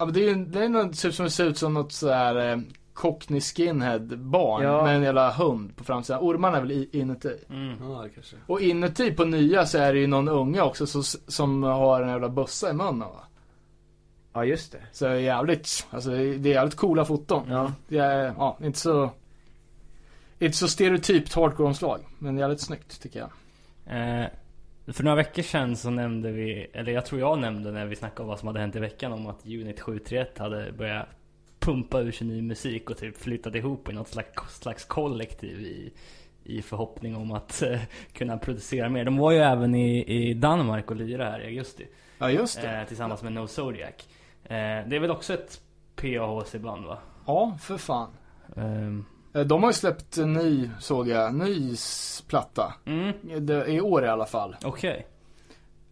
Ja men det är ju det är något typ som ser ut som något sådär eh, Cockney skinhead barn Ja. med en jävla hund på framsidan. Ormarna är väl i, inuti. Mm. Ja, kanske. Och inuti på nya så är det ju någon unge också så, som har en jävla bössa i munnen va. Ja, just det. Så jävligt, alltså det är jävligt coola foton. Ja. Det är, ja, inte så Inte så stereotypt hardcore-omslag. Men jävligt snyggt tycker jag. Eh, för några veckor sedan så nämnde vi, eller jag tror jag nämnde när vi snackade om vad som hade hänt i veckan om att Unit 731 hade börjat pumpa ur sig ny musik och typ flyttat ihop i något slags, slags kollektiv i, i förhoppning om att eh, kunna producera mer. De var ju även i, i Danmark och lirade här i augusti. Ja, just det. Eh, tillsammans med No Zodiac. Eh, det är väl också ett PAHC-band va? Ja, för fan. Eh, De har ju släppt en ny, såg jag, ny platta. mm, Det- I år i alla fall. okej.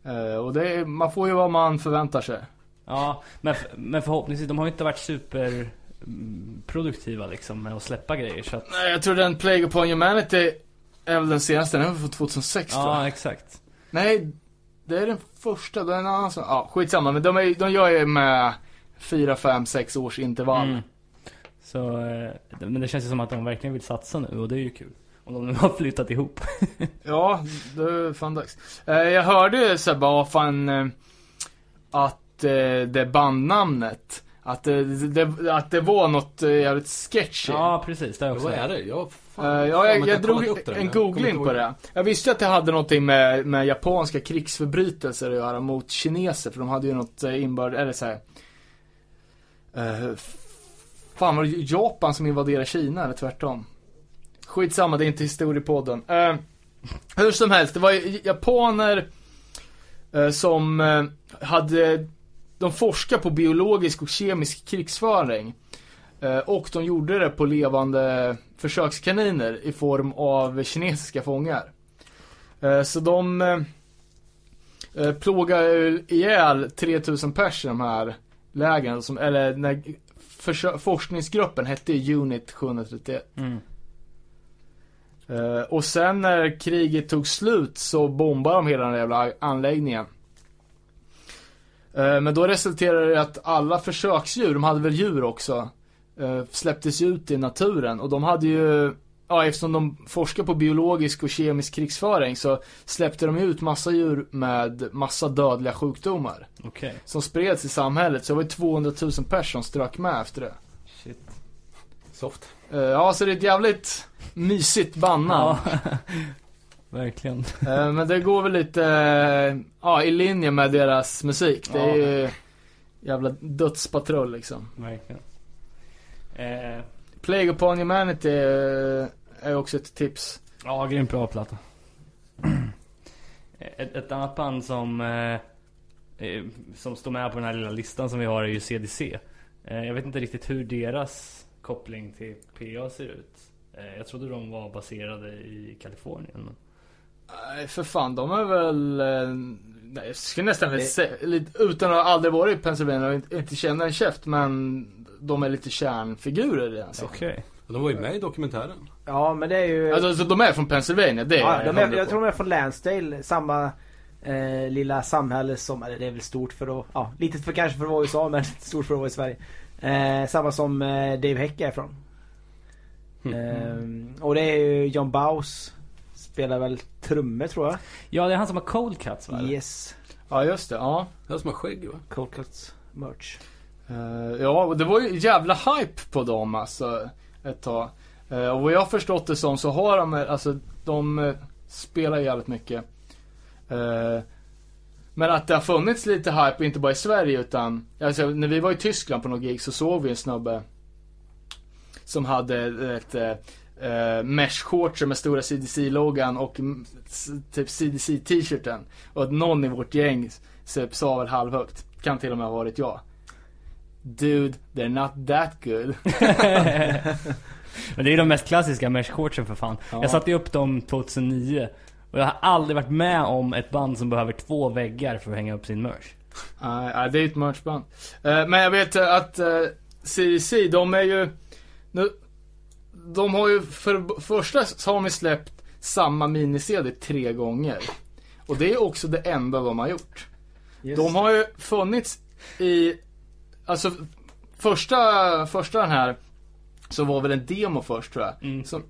Eh, Och det är, man får ju vad man förväntar sig. Ja, men, men förhoppningsvis, de har ju inte varit super mm, produktiva liksom med att släppa grejer så att, Nej, jag tror den Plague Upon Humanity är väl den senaste, den är från 2006 tror jag. Ja, exakt. Nej, det är den första, det är en annan som, ja skitsamma men de, är, de gör ju med 4, 5, 6 års intervall. Mm. Så, eh, men det känns ju som att de verkligen vill satsa nu och det är ju kul. Om de nu har flyttat ihop. *laughs* Ja, det är fan dags. Eh, jag hörde så bara, fan, eh, att det bandnamnet, att det, det, att det var något jävligt sketchy. Ja, precis. Det jag också Vad är det? Jag, fan, ja, fan, jag, jag kolla drog en jag googling på det. Jag visste att det hade någonting med, med japanska krigsförbrytelser att göra mot kineser, för de hade ju något eh, inbörd, eller så här. F- fan var det Japan som invaderade Kina eller tvärtom? Skitsamma, det är inte historiepodden. Eh, hur som helst, det var japaner eh, som eh, hade, de forskade på biologisk och kemisk krigsföring. Eh, och de gjorde det på levande försökskaniner i form av kinesiska fångar. Eh, så de eh, eh plågade ihjäl 3000 pers i de här lägren, som, eller när försö- forskningsgruppen hette Unit 731. Mm. Eh, och sen när kriget tog slut så bombade de hela den jävla anläggningen. Eh, men då resulterade det i att alla försöksdjur, de hade väl djur också, eh, släpptes ut i naturen. Och de hade ju, ja eftersom de forskar på biologisk och kemisk krigsföring så släppte de ut massa djur med massa dödliga sjukdomar. Okej. Som spreds i samhället. Så det var ju 200 000 personer som strök med efter det. Shit. Soft. Eh, ja, så det är ett jävligt mysigt bandnamn. Ja. *laughs* Verkligen. Eh, Men det går väl lite, eh, ja i linje med deras musik. Det är ju jävla dödspatrull liksom. Verkligen. Plague Upon Humanity eh, är också ett tips. ja, grymt bra platta. *clears throat* ett, ett annat band som, eh, eh, som står med på den här lilla listan som vi har är ju CDC. Eh, jag vet inte riktigt hur deras koppling till PA ser ut. Eh, jag trodde de var baserade i Kalifornien. Nej för fan, de är väl, eh, nej, jag skulle nästan Det- säga, lite, utan att ha aldrig varit i Pennsylvania och inte, inte känna en käft, men de är lite kärnfigurer i den. Okej. Och de var ju med i dokumentären. Ja men det är ju... Alltså, så de är från Pennsylvania, det är ja, jag de är, jag tror de är från Lansdale, samma eh, lilla samhälle som, eller det är väl stort för att, ja litet för kanske för att vara i USA men *laughs* stort för att vara i Sverige. Eh, samma som eh, Dave Heck är från. Eh, och det är ju John Baus Spelar väl trummor tror jag. Ja, det är han som har Cold Cuts va? Yes. Ja just det, ja. Det är som har skägg va? Cold Cuts merch. Eh, ja, och det var ju jävla hype på dem alltså ett tag. Eh, och vad jag har förstått det som så har de, alltså de eh, spelar jävligt mycket. Men att det har funnits lite hype, inte bara i Sverige utan, alltså när vi var i Tyskland på något gig så såg vi en snubbe som hade ett eh, eh, mesh-shortser med stora CDC-loggan och typ CDC-t-shirten. Och att någon i vårt gäng typ sa väl halvhögt, kan till och med ha varit jag. Dude, they're not that good. *laughs* Men det är ju de mest klassiska mesh-shortsen för fan. Ja. Jag satte ju upp dem 2009. Och jag har aldrig varit med om ett band som behöver två väggar för att hänga upp sin merch. Nej, nej, det är ett merchband. Eh, men jag vet eh, att uh, CDC, de är ju... Nu, de har ju, för första så har de släppt samma mini-CD tre gånger. Och det är också det enda de har gjort. Yes. De har ju funnits i, alltså första, första den här, så var väl en demo först tror jag. Mm. Som,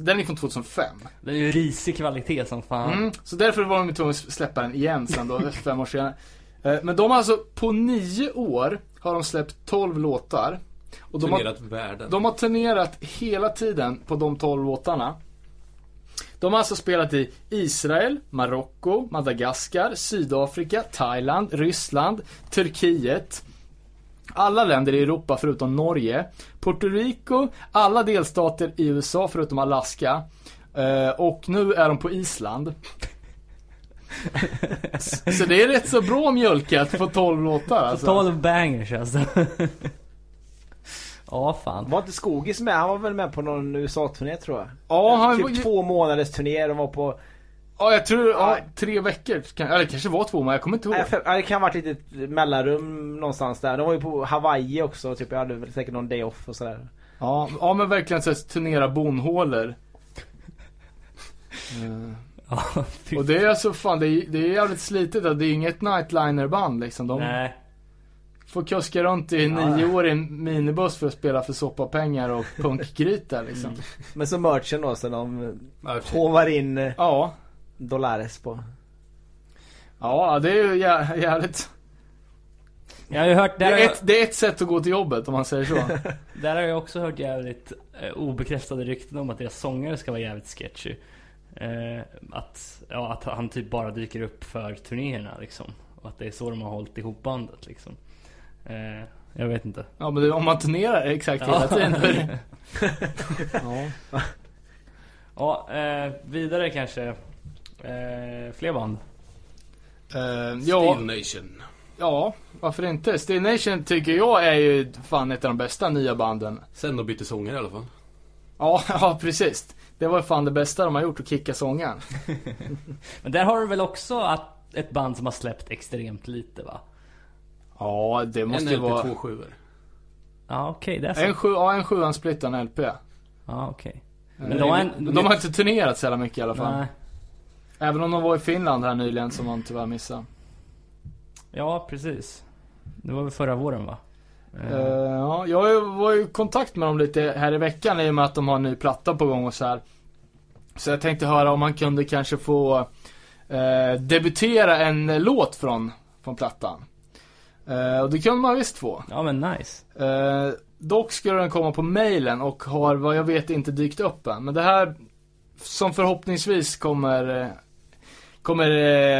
den är från 2005. Det är ju risig kvalitet som fan. Mm, så därför var de tvungna att släppa den igen sen då, *laughs* fem år senare. Eh, Men de har alltså, på nio år har de släppt 12 låtar. Och de har, Turnerat världen. de har turnerat hela tiden på de 12 låtarna. De har alltså spelat i Israel, Marocko, Madagaskar, Sydafrika, Thailand, Ryssland, Turkiet. alla länder i Europa förutom Norge, Puerto Rico, alla delstater i USA förutom Alaska eh, och nu är de på Island. *laughs* Så det är rätt så bra mjölkat på 12 låtar alltså. 12 bangers alltså. Ja, fan. Var inte Skogis med? Han var väl med på någon USA-turné tror jag? Ja, han var typ ju- två månaders turné. De var på... Ja, jag tror, ja, tre veckor. Eller det kanske var två, men jag kommer inte ihåg. Ja, det kan ha varit ett litet mellanrum någonstans där. De var ju på Hawaii också. Typ, jag hade väl säkert någon day off och sådär. Ja, ja men verkligen så turnera bonhålor. *laughs* Ja, *laughs* fy och det är alltså fan, det är, det är jävligt slitigt. att Det är inget nightliner-band liksom. De Nej. Får kuska runt i nio år i en minibuss för att spela för soppapengar och punkgryta liksom. Men så merchen då så de Ja, hovar in eh, Ja, dollares på. ja det är ju jä- jävligt. Jag har ju hört, Det är, jag, ett, det är ett sätt att gå till jobbet om man säger så. *laughs* där har jag också hört jävligt eh, obekräftade rykten om att deras sångare ska vara jävligt sketchy. Eh, att, ja, att han typ bara dyker upp för turnéerna liksom. Och att det är så de har hållit ihop bandet liksom. Eh, jag vet inte. Ja men det, om man turnerar exakt hela tiden. *laughs* ja. Ja, eh, vidare kanske. Eh, fler band. Eh, ja, Steel Nation. ja, varför inte? Steel Nation tycker jag är ju fan ett av de bästa nya banden. Sen de bytte sångare i alla fall. Ja, *laughs* ja precis. Det var fan det bästa de har gjort, att kicka sångaren. *laughs* Men där har du väl också att ett band som har släppt extremt lite va? Ja, det måste en ju LP, vara... två sjuor. Ja okej, det är En, så. sju, ja, en sjuansplittad LP. Ja okej. Men Men de, de har en- de har inte turnerat så jävla mycket i alla fall. Nej. Även om de var i Finland här nyligen som man tyvärr missade. Ja precis. Det var väl förra våren va? Eh, ja, jag var ju i kontakt med dem lite här i veckan i och med att de har en ny platta på gång och så här. Så jag tänkte höra om man kunde kanske få eh, debutera en låt från, från plattan. Eh, och det kunde man visst få. Ja men nice. Eh, dock skulle den komma på mailen och har vad jag vet inte dykt upp än. Men det här som förhoppningsvis kommer eh, Kommer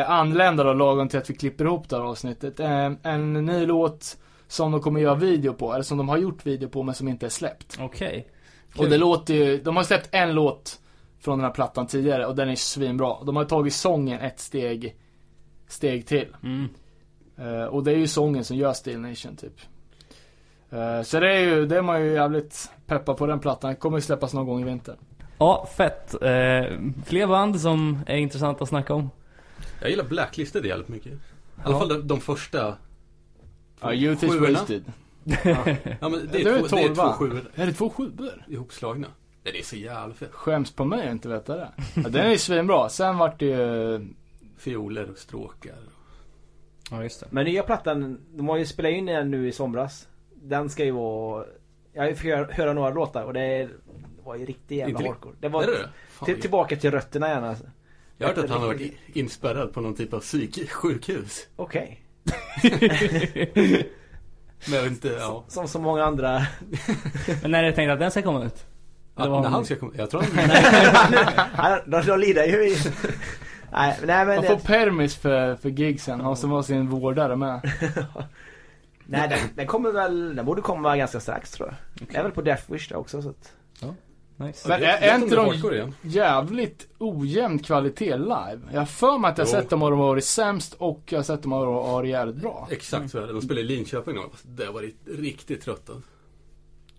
anlända då lagom till att vi klipper ihop det här avsnittet. Eh, en ny låt som de kommer göra video på, eller som de har gjort video på men som inte är släppt. Okej. Och det låter ju, de har släppt en låt från den här plattan tidigare och den är svinbra. De har tagit sången ett steg, steg till. Mm. Eh, och det är ju sången som gör Steel Nation typ. Eh, så det är ju, det är man ju jävligt peppad på den plattan. Den kommer ju släppas någon gång i vinter. Ja, fett. Eh, fler band som är intressanta att snacka om. Jag gillar Blacklisted jävligt mycket. I alla fall de, de första. Ja, Youth wasted. Ja men Det det är är, två, det är tolva. två sjuor Är det två sjuor? ihopslagna. Ja, det är så jävla fett. Skäms på mig att inte veta det. Ja, den är ju svinbra. Sen vart det ju... Fioler och stråkar. Ja, just det. Men nya plattan, de har ju spelat in den nu i somras. Den ska ju vara... Jag fick höra, höra några låtar och det är- var ju riktigt jävla Inte- hardcore. Det var är det det? Fan, till, tillbaka till rötterna gärna. alltså. Jag har hört att han har varit inspärrad på någon typ av psyksjukhus. Okej. *laughs* Men jag vet inte, ja. Som så många andra. *laughs* Men när är det tänkt att den ska komma ut? ja när han- han ska komma, jag tror *laughs* han, Nej, de, de lider ju i... Nej, nej men... Man får permis för, för gigsen. Han som var sin vårdare med. *laughs* Nej den, den kommer väl, den borde komma ganska strax tror jag. Det är väl på Death Wish där också så att... Nice. Men Jag är, inte det de jävligt ojämn kvalitet live? Jag har för mig att jag Jo. sett dem och de har varit sämst och jag har sett dem och de har varit jävligt bra. Exakt så är det. De spelade i Linköping någon gång. Det har varit riktigt trött alltså.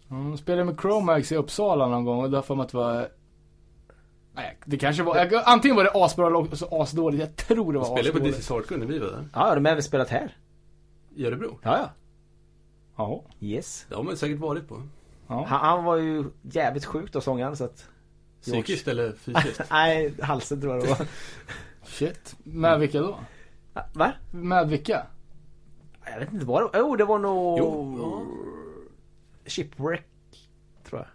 Mm, de spelade med Chromax i Uppsala någon gång och där får man att det var... Nej, det kanske var... Jag, antingen var det asbra eller så asdåligt. Jag tror det De var spelade på asdåligt. Is Hardcore när vi var där. Ja, de har även spelat här. I Örebro. Ja, ja. Ja. Yes. Det har man säkert varit på. ja. Han, han var ju jävligt sjuk då sångaren så att... Psykiskt eller *laughs* fysiskt. Nej, halsen tror jag det var. *laughs* Shit. Med vilka då? Va? Med vilka? Jag vet inte vad det var. Jo, det var nog... Jo, Shipwreck. Tror jag.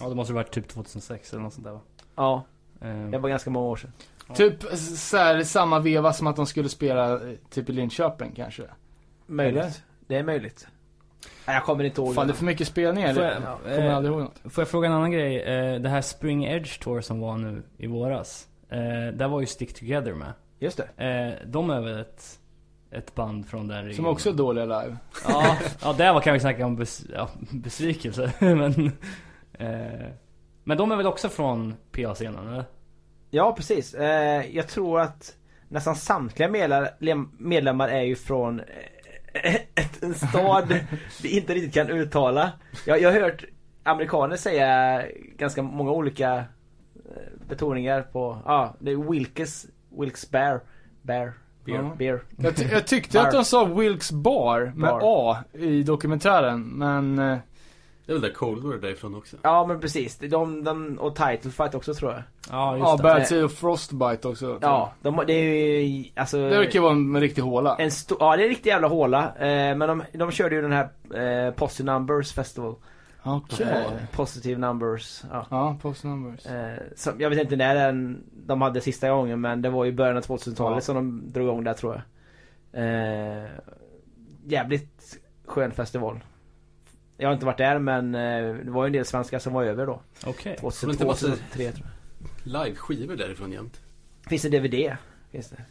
Ja, det måste ha varit typ 2006 eller något sånt där va? Ja, Eh, det var ganska många år sedan. Typ så här, samma veva som att de skulle spela eh, typ i Linköping kanske. Möjligt. Eller? Det är möjligt. Nej, jag kommer inte ihåg. Fan det är för mycket spelningar. Får Det jag, kommer jag eh, aldrig ihåg något. får jag fråga en annan grej? Eh, det här Spring Edge Tour som var nu i våras. Eh, där var ju Stick Together med. Just det. De är väl ett ett band från den regionen. Som också är dåliga live. Ja, ja där var kan vi snacka om bes, ja, besvikelse. *laughs* men, eh, men de är väl också från PA-scenen eller? Ja, precis. Eh, jag tror att nästan samtliga medlem- medlemmar är ju från eh, *laughs* en stad vi inte riktigt kan uttala. Jag, jag har hört amerikaner säga ganska många olika eh, betoningar på, ja, ah, det är Wilkes, Wilkes Bear, Bear, Beer, Ja. Beer. Jag, ty- jag tyckte Bar. att de sa Wilkes Bar med Bar. A i dokumentären, men... Det är väl där Cold War är därifrån också. Ja men precis, de, de, och Title Fight också tror jag. Ja, just Ja, det. Bad Sea och Frostbite också. Ja, de, det är ju alltså Det verkar vara en riktig håla. En stor, ja det är en riktig jävla håla. Eh, men de, de körde ju den här eh, Positive Numbers Festival. Okej. Eh, positive Numbers. Ja. Ja, post numbers. Eh, som, jag vet inte när den, de hade sista gången men det var i början av 2000-talet Ja. som de drog igång där tror jag. Eh, jävligt skön festival. Jag har inte varit där men eh, det var ju en del svenskar som var över då. Okej. Det 2002, var så- 2003 tror jag. Live-skivor därifrån jämt. Finns det DVD? Finns det?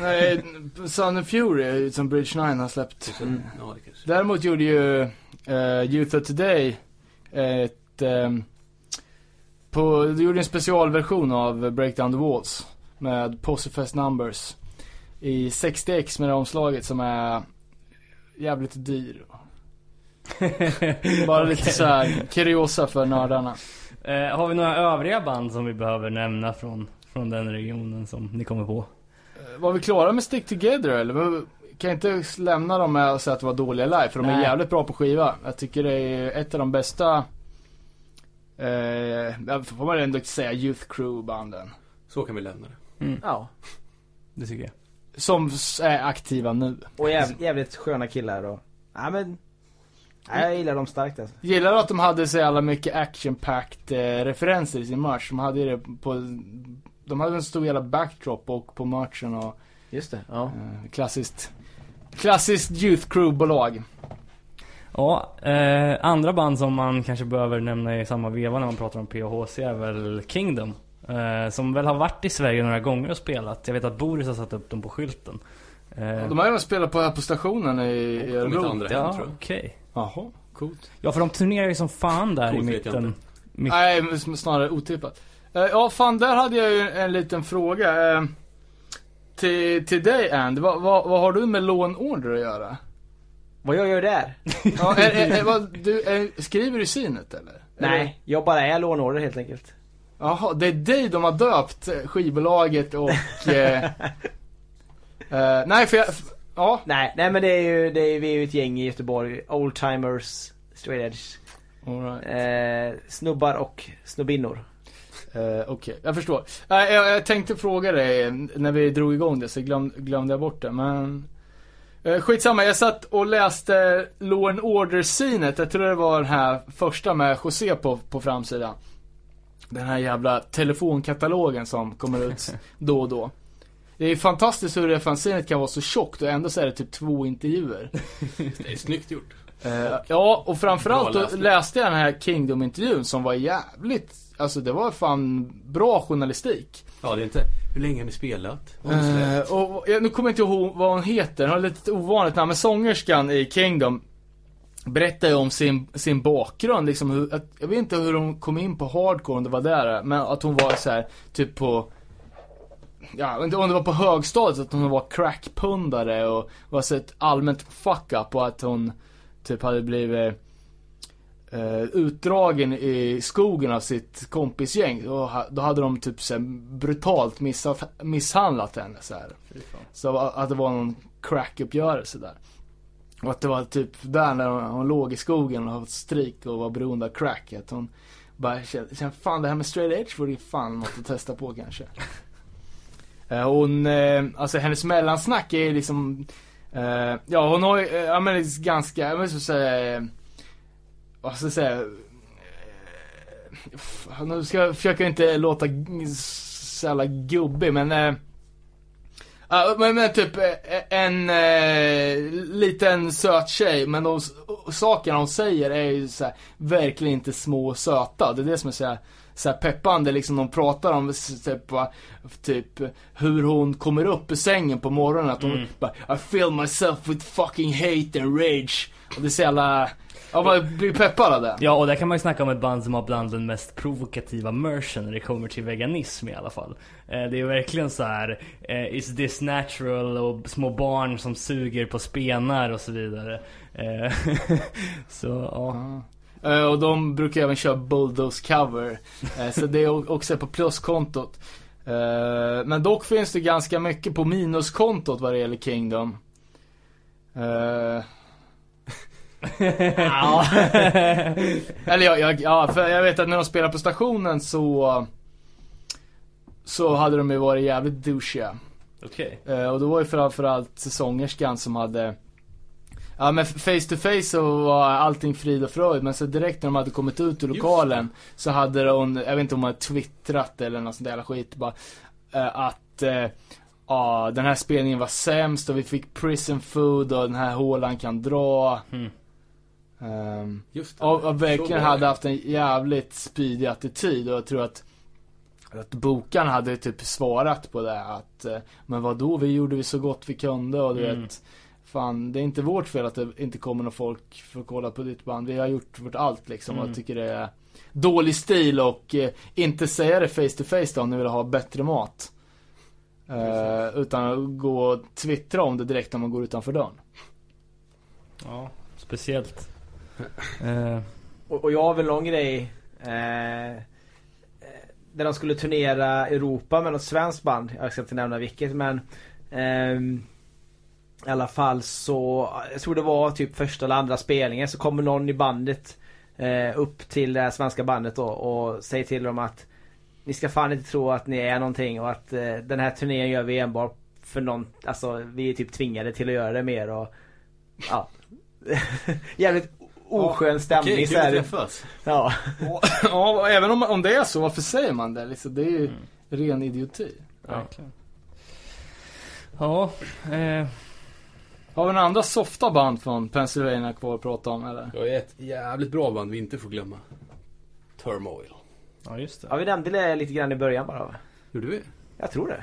Nej, Sun and Fury som Bridge 9 har släppt. Mm. Det kanske. Däremot gjorde ju uh, Youth of Today ett... ehm, på, de gjorde en specialversion av Break Down the Walls med Posifest Numbers i 60x med det omslaget som är jävligt dyr. Bara lite så här kuriosa för nördarna. Eh, har vi några övriga band som vi behöver nämna från, från den regionen som ni kommer på? Eh, Var vi klara med Stick Together eller? Kan jag inte lämna dem med att säga att det var dåliga live? För de är Nej. jävligt bra på skiva. Jag tycker det är ett av de bästa Eh, får man ändå säga Youth Crew-banden. Så kan vi lämna det. Mm, Ja. det tycker jag. Som är aktiva nu. Och jävligt, jävligt sköna killar och... Ja men... Ja, jag gillar dem starkt alltså. Gillar att de hade så jävla mycket action-packed eh, referenser i sin merch. De hade det på... De hade en stor jävla backdrop och på merchen och Just det, ja. eh, klassiskt... Klassiskt Youth Crew-bolag. Ja, eh, andra band som man kanske behöver nämna i samma veva när man pratar om PHC är väl Kingdom. Eh, som väl har varit i Sverige några gånger och spelat. Jag vet att Boris har satt upp dem på skylten. Eh, De har även spelat på här på stationen i, i Örebro. andra hem ja, tror jag. okej. Jaha, coolt. Ja, för de turnerar ju som fan där Coolt i vet jag mitten. inte. Mitt, Nej, men snarare otippat. Eh, ja, fan där hade jag ju en, en liten fråga. Eh, till, till dig And, vad, vad, vad har du med Law Order att göra? Vad jag gör där? *laughs* Ja, är, är, är, vad, du, är, skriver du synet eller? Är Nej, jag bara är låneorder helt enkelt. Jaha, det är dig de har döpt, eh, skivbolaget och... Eh, *laughs* eh, nej, för jag... f- Ja. Nej, nej men det är ju, det är, vi är ju ett gäng i Göteborg. Oldtimers, straight edge. Right. Eh, snubbar och snubbinnor. Eh, Okej, jag förstår. Nej, jag, jag tänkte fråga dig när vi drog igång det så glöm, glömde jag bort det. Men eh, skitsamma, jag satt och läste Law and Order-synet. Jag tror det var den här första med José på, på framsidan. Den här jävla telefonkatalogen som kommer ut *laughs* då och då. Det är fantastiskt hur det fanzinet kan vara så tjockt och ändå så är det typ två intervjuer. *laughs* Det är snyggt gjort. Eh, ja, och framförallt då läste jag den här Kingdom-intervjun som var jävligt, alltså det var fan bra journalistik. Ja, det är inte... Hur länge har ni spelat? Eh, och jag, nu kommer jag inte ihåg vad hon heter, hon har lite ovanligt namn, men sångerskan i Kingdom berättar ju om sin, sin bakgrund liksom hur, att, jag vet inte hur hon kom in på hardcore om det var där, men att hon var så här typ på Ja, om det var på högstadiet, att hon var crackpundare och var så ett allmänt fuck up och att hon typ hade blivit eh, utdragen i skogen av sitt kompisgäng. Och då hade de typ så brutalt missat, misshandlat henne så här. Så att det var någon crackuppgörelse där. Och att det var typ där när hon, hon låg i skogen och hade strik och var beroende av crack. Att hon bara kände fan det här med straight edge vore ju fan något att testa på kanske. *laughs* Eh, hon, eh, alltså hennes mellansnack är liksom eh, Ja hon har ju, ja men det är ganska, jag måste säga Vad ska jag säga Nu ska jag försöka inte låta så jävla gubbig men äh, men, men typ en äh, liten söt tjej, men de sakerna hon säger är ju så här, verkligen inte små och söta. Det är det som är så här så här peppande liksom de pratar om typ, typ hur hon kommer upp ur sängen på morgonen att hon Mm. bara I feel myself with fucking hate and rage. Och det är så jävla, ja man blir peppad av det. Ja, och där kan man ju snacka om ett band som har bland den mest provokativa merchen när det kommer till veganism i alla fall. Eh, det är verkligen så här: eh, is this natural? Och små barn som suger på spenar och så vidare. Eh, *laughs* så, ja. Eh, och de brukar även köra bulldoze cover. Eh, så det är också på pluskontot. Eh, men dock finns det ganska mycket på minuskontot vad det gäller Kingdom. *laughs* Ja. *laughs* eller jag, jag, ja, för jag vet att när de spelade på stationen så så hade de ju varit jävligt douchiga. Okej. Eh, och då var ju framförallt sångerskan som hade Ja men face to face så var allting frid och fröjd men så direkt när de hade kommit ut ur Just lokalen Så hade hon, jag vet inte om hon hade twittrat eller något sånt där jävla skit bara eh, Att eh, Ja den här spelningen var sämst och vi fick prison food och den här hålan kan dra Mm. Ehm, Just det. och, och verkligen hade haft en jävligt spydig attityd och jag tror att att bokarna hade typ svarat på det att eh, Men vad då vi gjorde vi så gott vi kunde och du Mm. vet Fan, det är inte vårt fel att det inte kommer någon folk för att kolla på ditt band. Vi har gjort vårt allt liksom. Och Mm. jag tycker det är dålig stil och eh, inte säga det face to face då om ni vill ha bättre mat. Eh, utan att gå och twittra om det direkt när man går utanför dörren. Ja, speciellt. *laughs* Eh, Och, och jag har väl någon grej eh, eh, Där de skulle turnera Europa med något svenskt band. Jag ska inte nämna vilket men ehm, I alla fall så Jag tror det var typ första eller andra spelningen så kommer någon i bandet eh, Upp till det här svenska bandet då och säger till dem att Ni ska fan inte tro att ni är någonting och att eh, den här turneringen gör vi enbart för någon Alltså vi är typ tvingade till att göra det mer och Ja *laughs* Jävligt oskön stämning Okej, så här. Ja. Och, ja, och även om, om det är så, varför säger man det? Liksom, det är ju ren idioti. verkligen. Ja, eh, Har vi några andra softa band från Pennsylvania kvar att prata om eller? Jag är ett jävligt bra band vi inte får glömma. Turmoil. ja just det. ja, vi nämnde det lite grann i början bara va? Gjorde vi? Jag tror det.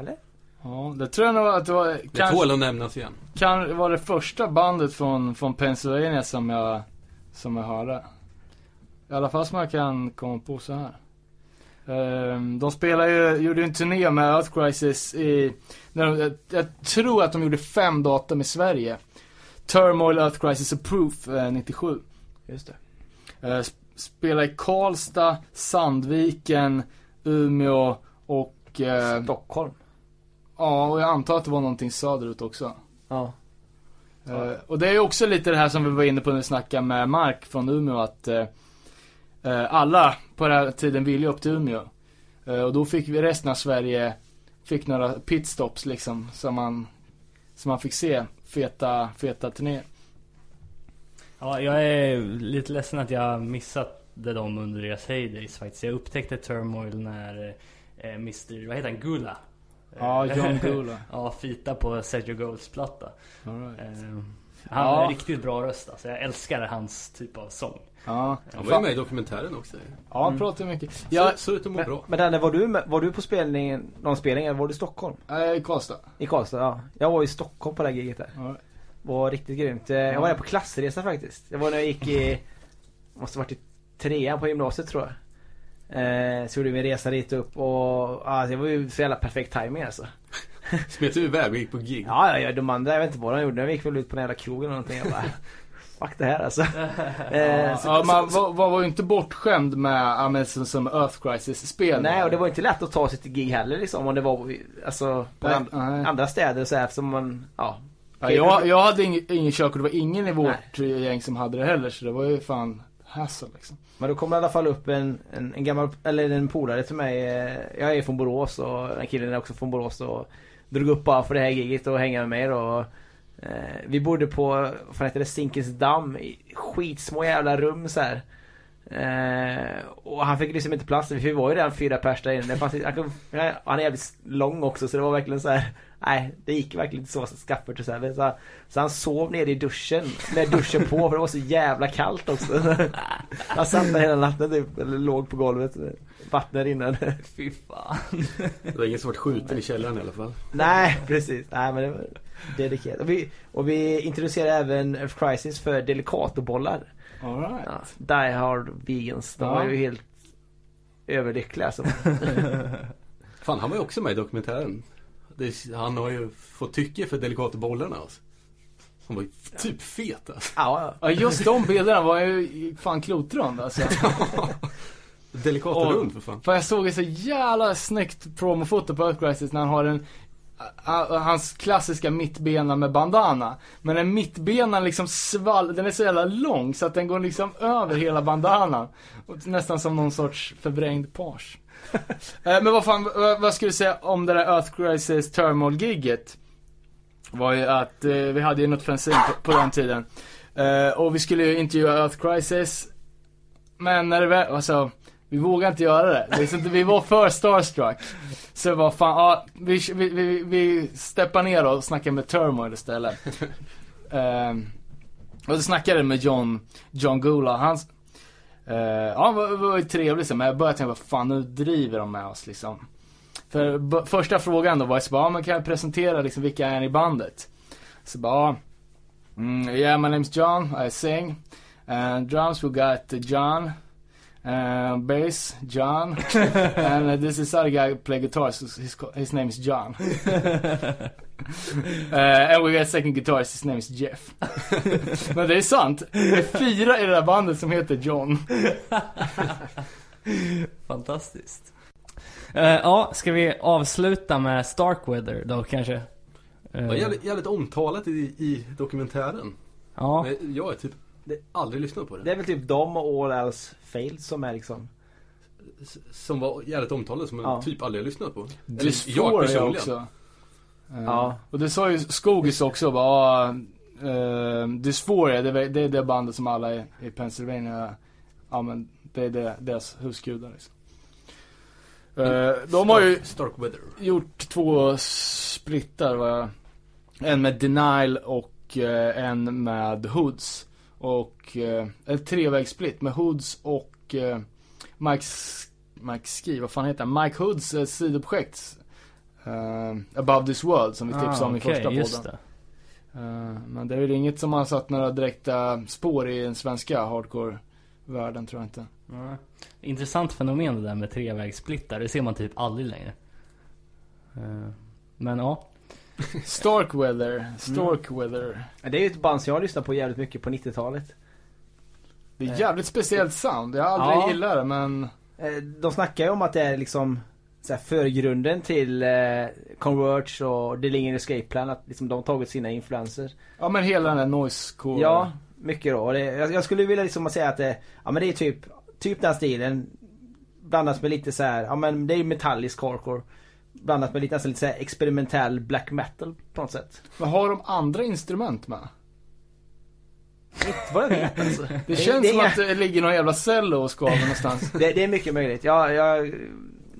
Eller? Ja, det tror jag nog att det var, Det kanske, tål att nämnas igen. kan vara det första bandet från, från Pennsylvania som jag, som jag hörde. I alla fall som jag kan komma på så här. Ehm, de spelade ju, gjorde en turné med Earth Crisis i, när de, jag, jag tror att de gjorde fem datum i Sverige. Turmoil, Earth Crisis och Proof eh, 97. Just det. Eh, sp- spelade i Karlstad, Sandviken, Umeå och eh, Stockholm. ja, och jag antar att det var någonting söderut också. Ja. Eh, och det är ju också lite det här som vi var inne på när vi snackade med Mark från Umeå att eh, eh, alla på den här tiden ville ju upp till Umeå. Eh, och då fick vi resten av Sverige, fick några pitstops liksom som man, som man fick se feta, feta turnéer. Ja, jag är lite ledsen att jag missade dem under deras heydays faktiskt. Jag upptäckte Turmoil när eh, Mr, vad heter han, Gula? Ja, John Gula. *laughs* ja, fita på Sergio Golds platta. All right. Eh, han har Ja. en riktigt bra röst alltså. Jag älskar hans typ av sång. Ja, Han var ju med i dokumentären också. ja han pratar mycket. Jag, Så, så ut att må Men, bra. men Danne, var du, med, var du på spelningen, någon spelning eller var du i Stockholm? jag är i Karlstad. I Karlstad? Ja. Jag var i Stockholm på det här giget där. Right. Var riktigt grymt. Eh, Jag var där på klassresa faktiskt. Det var när jag gick i, måste varit i trean på gymnasiet tror jag. Eh, så gjorde vi en resa dit upp och ja, det var ju så jävla perfekt timing alltså. Smet du iväg och gick på gig? Ja, ja, ja, de andra, jag vet inte vad de gjorde. De gick väl ut på den jävla krogen eller någonting. Jag bara, fuck det här alltså. *laughs* Eh, så- Ja, man var, var, ju inte bortskämd med, men som, som Earth Crisis-spel. Nej, och det var inte lätt att ta sig till gig heller liksom. Om det var alltså, på Nej, and- nej. andra städer så här, eftersom man, ja. Ja, jag, jag hade ingen, ingen körkort, det var ingen i vårt gäng som hade det heller så det var ju fan hassle liksom. Men då kom det i alla fall upp en, en, en gammal, eller en polare till mig. eh, Jag är från Borås och den killen är också från Borås och drog upp bara för det här giget och hänga med mig då. Eh, vi bodde på, vad heter det, Zinkensdamm. i Skitsmå jävla rum så här. Eh, och han fick liksom inte plats, vi var ju redan fyra pers där inne. Det fanns, han, kom- han är jävligt lång också så det var verkligen så här. Nej, det gick verkligen inte så skaffert och så, här. så Så han sov nere i duschen med duschen på för det var så jävla kallt också. *laughs* Han satt där hela natten typ, eller låg på golvet. Vattnet rinnande. Fy fan. Det var ingen som varit skjuten i källaren i alla fall. Nej, precis. Nej, men det var dedikerat. Och vi, och vi introducerade även Earth Crisis för Delicatobollar. All right. Ja, Die Hard Vegans. De Ja. var ju helt överlyckliga alltså. *laughs* Fan, han var ju också med i dokumentären. Det, han har ju fått tycke för delikatobollarna alltså. Han var ju typ fet alltså. Ja, Ja, just de bilderna var ju fan klotrund alltså. *laughs* Delikatorund för fan. För jag såg ett så jävla snyggt promofoto på Earth Crisis när han har en Hans klassiska mittbena med bandana. Men den mittbenan liksom svall, den är så jävla lång så att den går liksom över hela bandanan. Och Nästan som någon sorts förvrängd page. *laughs* Eh, Men vad fan, vad- skulle du säga om det där Earth Crisis Thermal-gigget? Var ju att eh, vi hade ju något fanzine på, på den tiden. Eh, och vi skulle ju intervjua Earth Crisis. Men när det väl, alltså, vi vågade inte göra det. Liksom, vi var för starstruck. Så vad fan, ja, vi, vi, vi, vi steppar ner och snackar med Turmoil istället. Ehm, och så snackade jag med John, John Gula. Han, uh, eh, ja, han var, var ju trevlig så, men jag började tänka, vad fan nu driver de med oss liksom. För b- första frågan då var jag så bara, ja, men kan jag presentera liksom vilka är ni i bandet? Så bara, mm, yeah my name's John, I sing. And drums we got John. Uh, bass, John. *laughs* and uh, this is other guy play guitar, so his, his name is John. uh, *laughs* and we got second guitarist, his name is Jeff. *laughs* Men det är sant. Det är fyra i det där bandet som heter John. Fantastiskt. Eh, ja, ska vi avsluta med Starkweather då kanske? Eh, Det var jävligt, jävligt omtalat i, i dokumentären. ja. Men jag har typ aldrig lyssnat på det. det är väl typ de och All Else Failed som är liksom. Som var jävligt omtalade som jag Ja. typ aldrig har lyssnat på. Eller Dysphoria också. Uh, Ja. Och det sa ju Skogis också bara, uh, Dysphoria, det, är- det är det bandet som alla i, i Pennsylvania, ja men det är det, deras husgudar liksom. Eh, de har ju Stark Weather. gjort två splittar. En med Denial och eh, en med Hoods. Och, en trevägssplit med Hoods och uh, Mike, Mike Ski, vad fan heter han? Mike Hoods uh, sidoprojekt. eh, Above This World som vi tipsade om i Ah, okej, första just podden. det. Eh, men det är väl inget som har satt några direkta spår i den svenska hardcore-världen tror jag inte. Ja. Intressant fenomen det där med trevägssplittar. Det ser man typ aldrig längre. Eh, Men ja. Starkweather, Starkweather. Det är ju ett band som jag har lyssnat på jävligt mycket på 90-talet. Det är jävligt speciellt sound. Jag har aldrig Ja. gillat det men Eh, De snackar ju om att det är liksom så här, förgrunden till eh, Converge och Dillinger Escape Plan. Att liksom de har tagit sina influenser. Ja men hela den här noise core. Ja, mycket då. Det, jag, jag skulle vilja liksom säga att det, ja men det är typ, typ den stilen. Blandat med lite så här, ja men det är ju metallisk hardcore. Blandat med lite, nästan lite så experimentell black metal på något sätt. Men har de andra instrument med? Inte vad jag vet alltså. Det känns det, som inga- att det ligger någon jävla cello och skaver *laughs* någonstans. det, det är mycket möjligt. Jag, jag,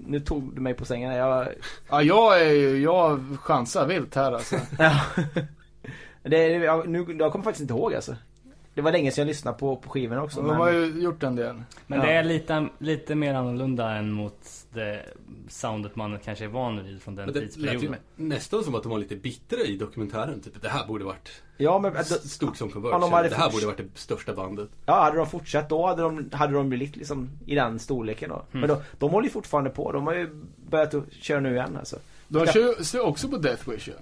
nu tog du mig på sängen. Jag, Ja jag är ju, jag chansar vilt här alltså. *laughs* ja. det, jag, nu, jag kommer faktiskt inte ihåg alltså. Det var länge sedan jag lyssnade på, på skivorna också. De men- har ju gjort en del. Men Ja. det är lite, lite mer annorlunda än mot det soundet man kanske är van vid från den Men det lät ju tidsperioden. nästan som att de var lite bittra i dokumentären. Typ, det här borde varit Ja men stort som Converge. de det här borde varit det största bandet. Ja, hade de fortsatt då hade de, hade de blivit liksom i den storleken då. Men då, de håller ju fortfarande på. De har ju börjat att köra nu igen alltså. De Ja. kör kör också på Death Wish ju.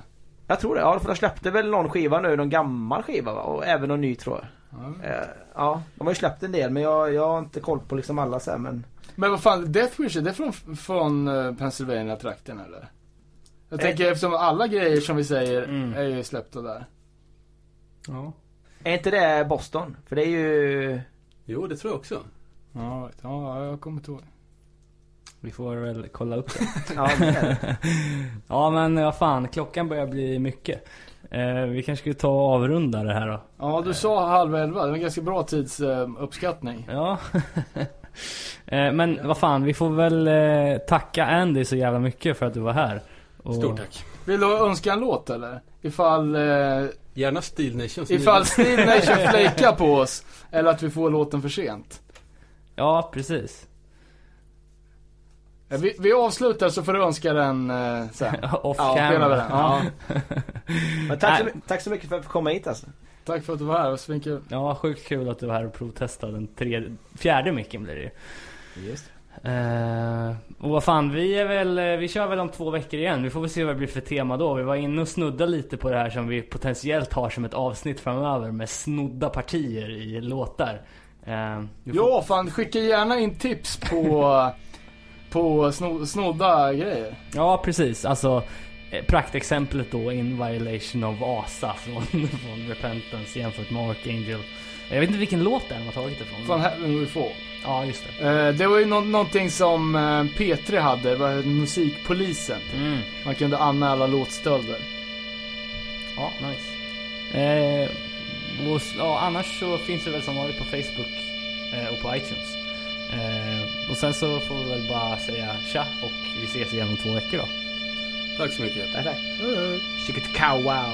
Jag tror det. Ja, för de släppte väl någon skiva nu, någon gammal skiva va? Och även någon ny tror jag. Ja. Eh, ja, de har ju släppt en del men jag, jag har inte koll på liksom alla så här, men Men vad fan, Death Wish, är det från, från eh, Pennsylvania-trakten eller? Jag Eh. tänker eftersom alla grejer som vi säger Mm. är ju släppta där. Ja. är inte det Boston? För det är ju... Jo, det tror jag också. Ja, ja jag kommer inte ihåg. Vi får väl kolla upp det. *laughs* Ja, det det. *laughs* ja men vad fan, klockan börjar bli mycket. Eh, vi kanske skulle ta och avrunda det här då. Ja, du sa halv elva. Det var en ganska bra tidsuppskattning. Ja. *laughs* eh, men vad fan, vi får väl eh, tacka Andy så jävla mycket för att du var här. Och- Stort tack. Vill du önska en låt eller? Ifall, eh, Gärna Steel Nations ifall Steve Nation *laughs* flakar på oss. Eller att vi får låten för sent. Ja, precis. Vi, vi avslutar så får du önska den eh, sen. *laughs* Off Ja, den. Ja. Men tack, så, tack så mycket för att få komma hit alltså. Tack för att du var här, svinkul. Ja, sjukt kul att du var här och provtestade den tredje, fjärde micken blir det ju. Just Eh, och vad fan, vi är väl, eh, vi kör väl om två veckor igen. Vi får väl se vad det blir för tema då. Vi var inne och snudda lite på det här som vi potentiellt har som ett avsnitt framöver med snodda partier i låtar. Vi får- Ja, fan skicka gärna in tips på, *laughs* på sno, snodda grejer. Ja, precis. Alltså eh, praktexemplet då, In Violation of Asa från, *laughs* från Repentance jämfört med Archangel. Jag vet inte vilken låt det är de har tagit det från. Från Heaven We Fall. Ja, just det. Eh, det var ju nå- någonting som eh, P3 hade, var musikpolisen. Mm. Man kunde anmäla låtstölder. Ja, nice. Eh, och, ja, annars så finns det väl som vanligt på Facebook eh, och på iTunes. Och sen så får vi väl bara säga tja och vi ses igen om två veckor då. Tack så mycket. Tack, tack. Chicken cow wow.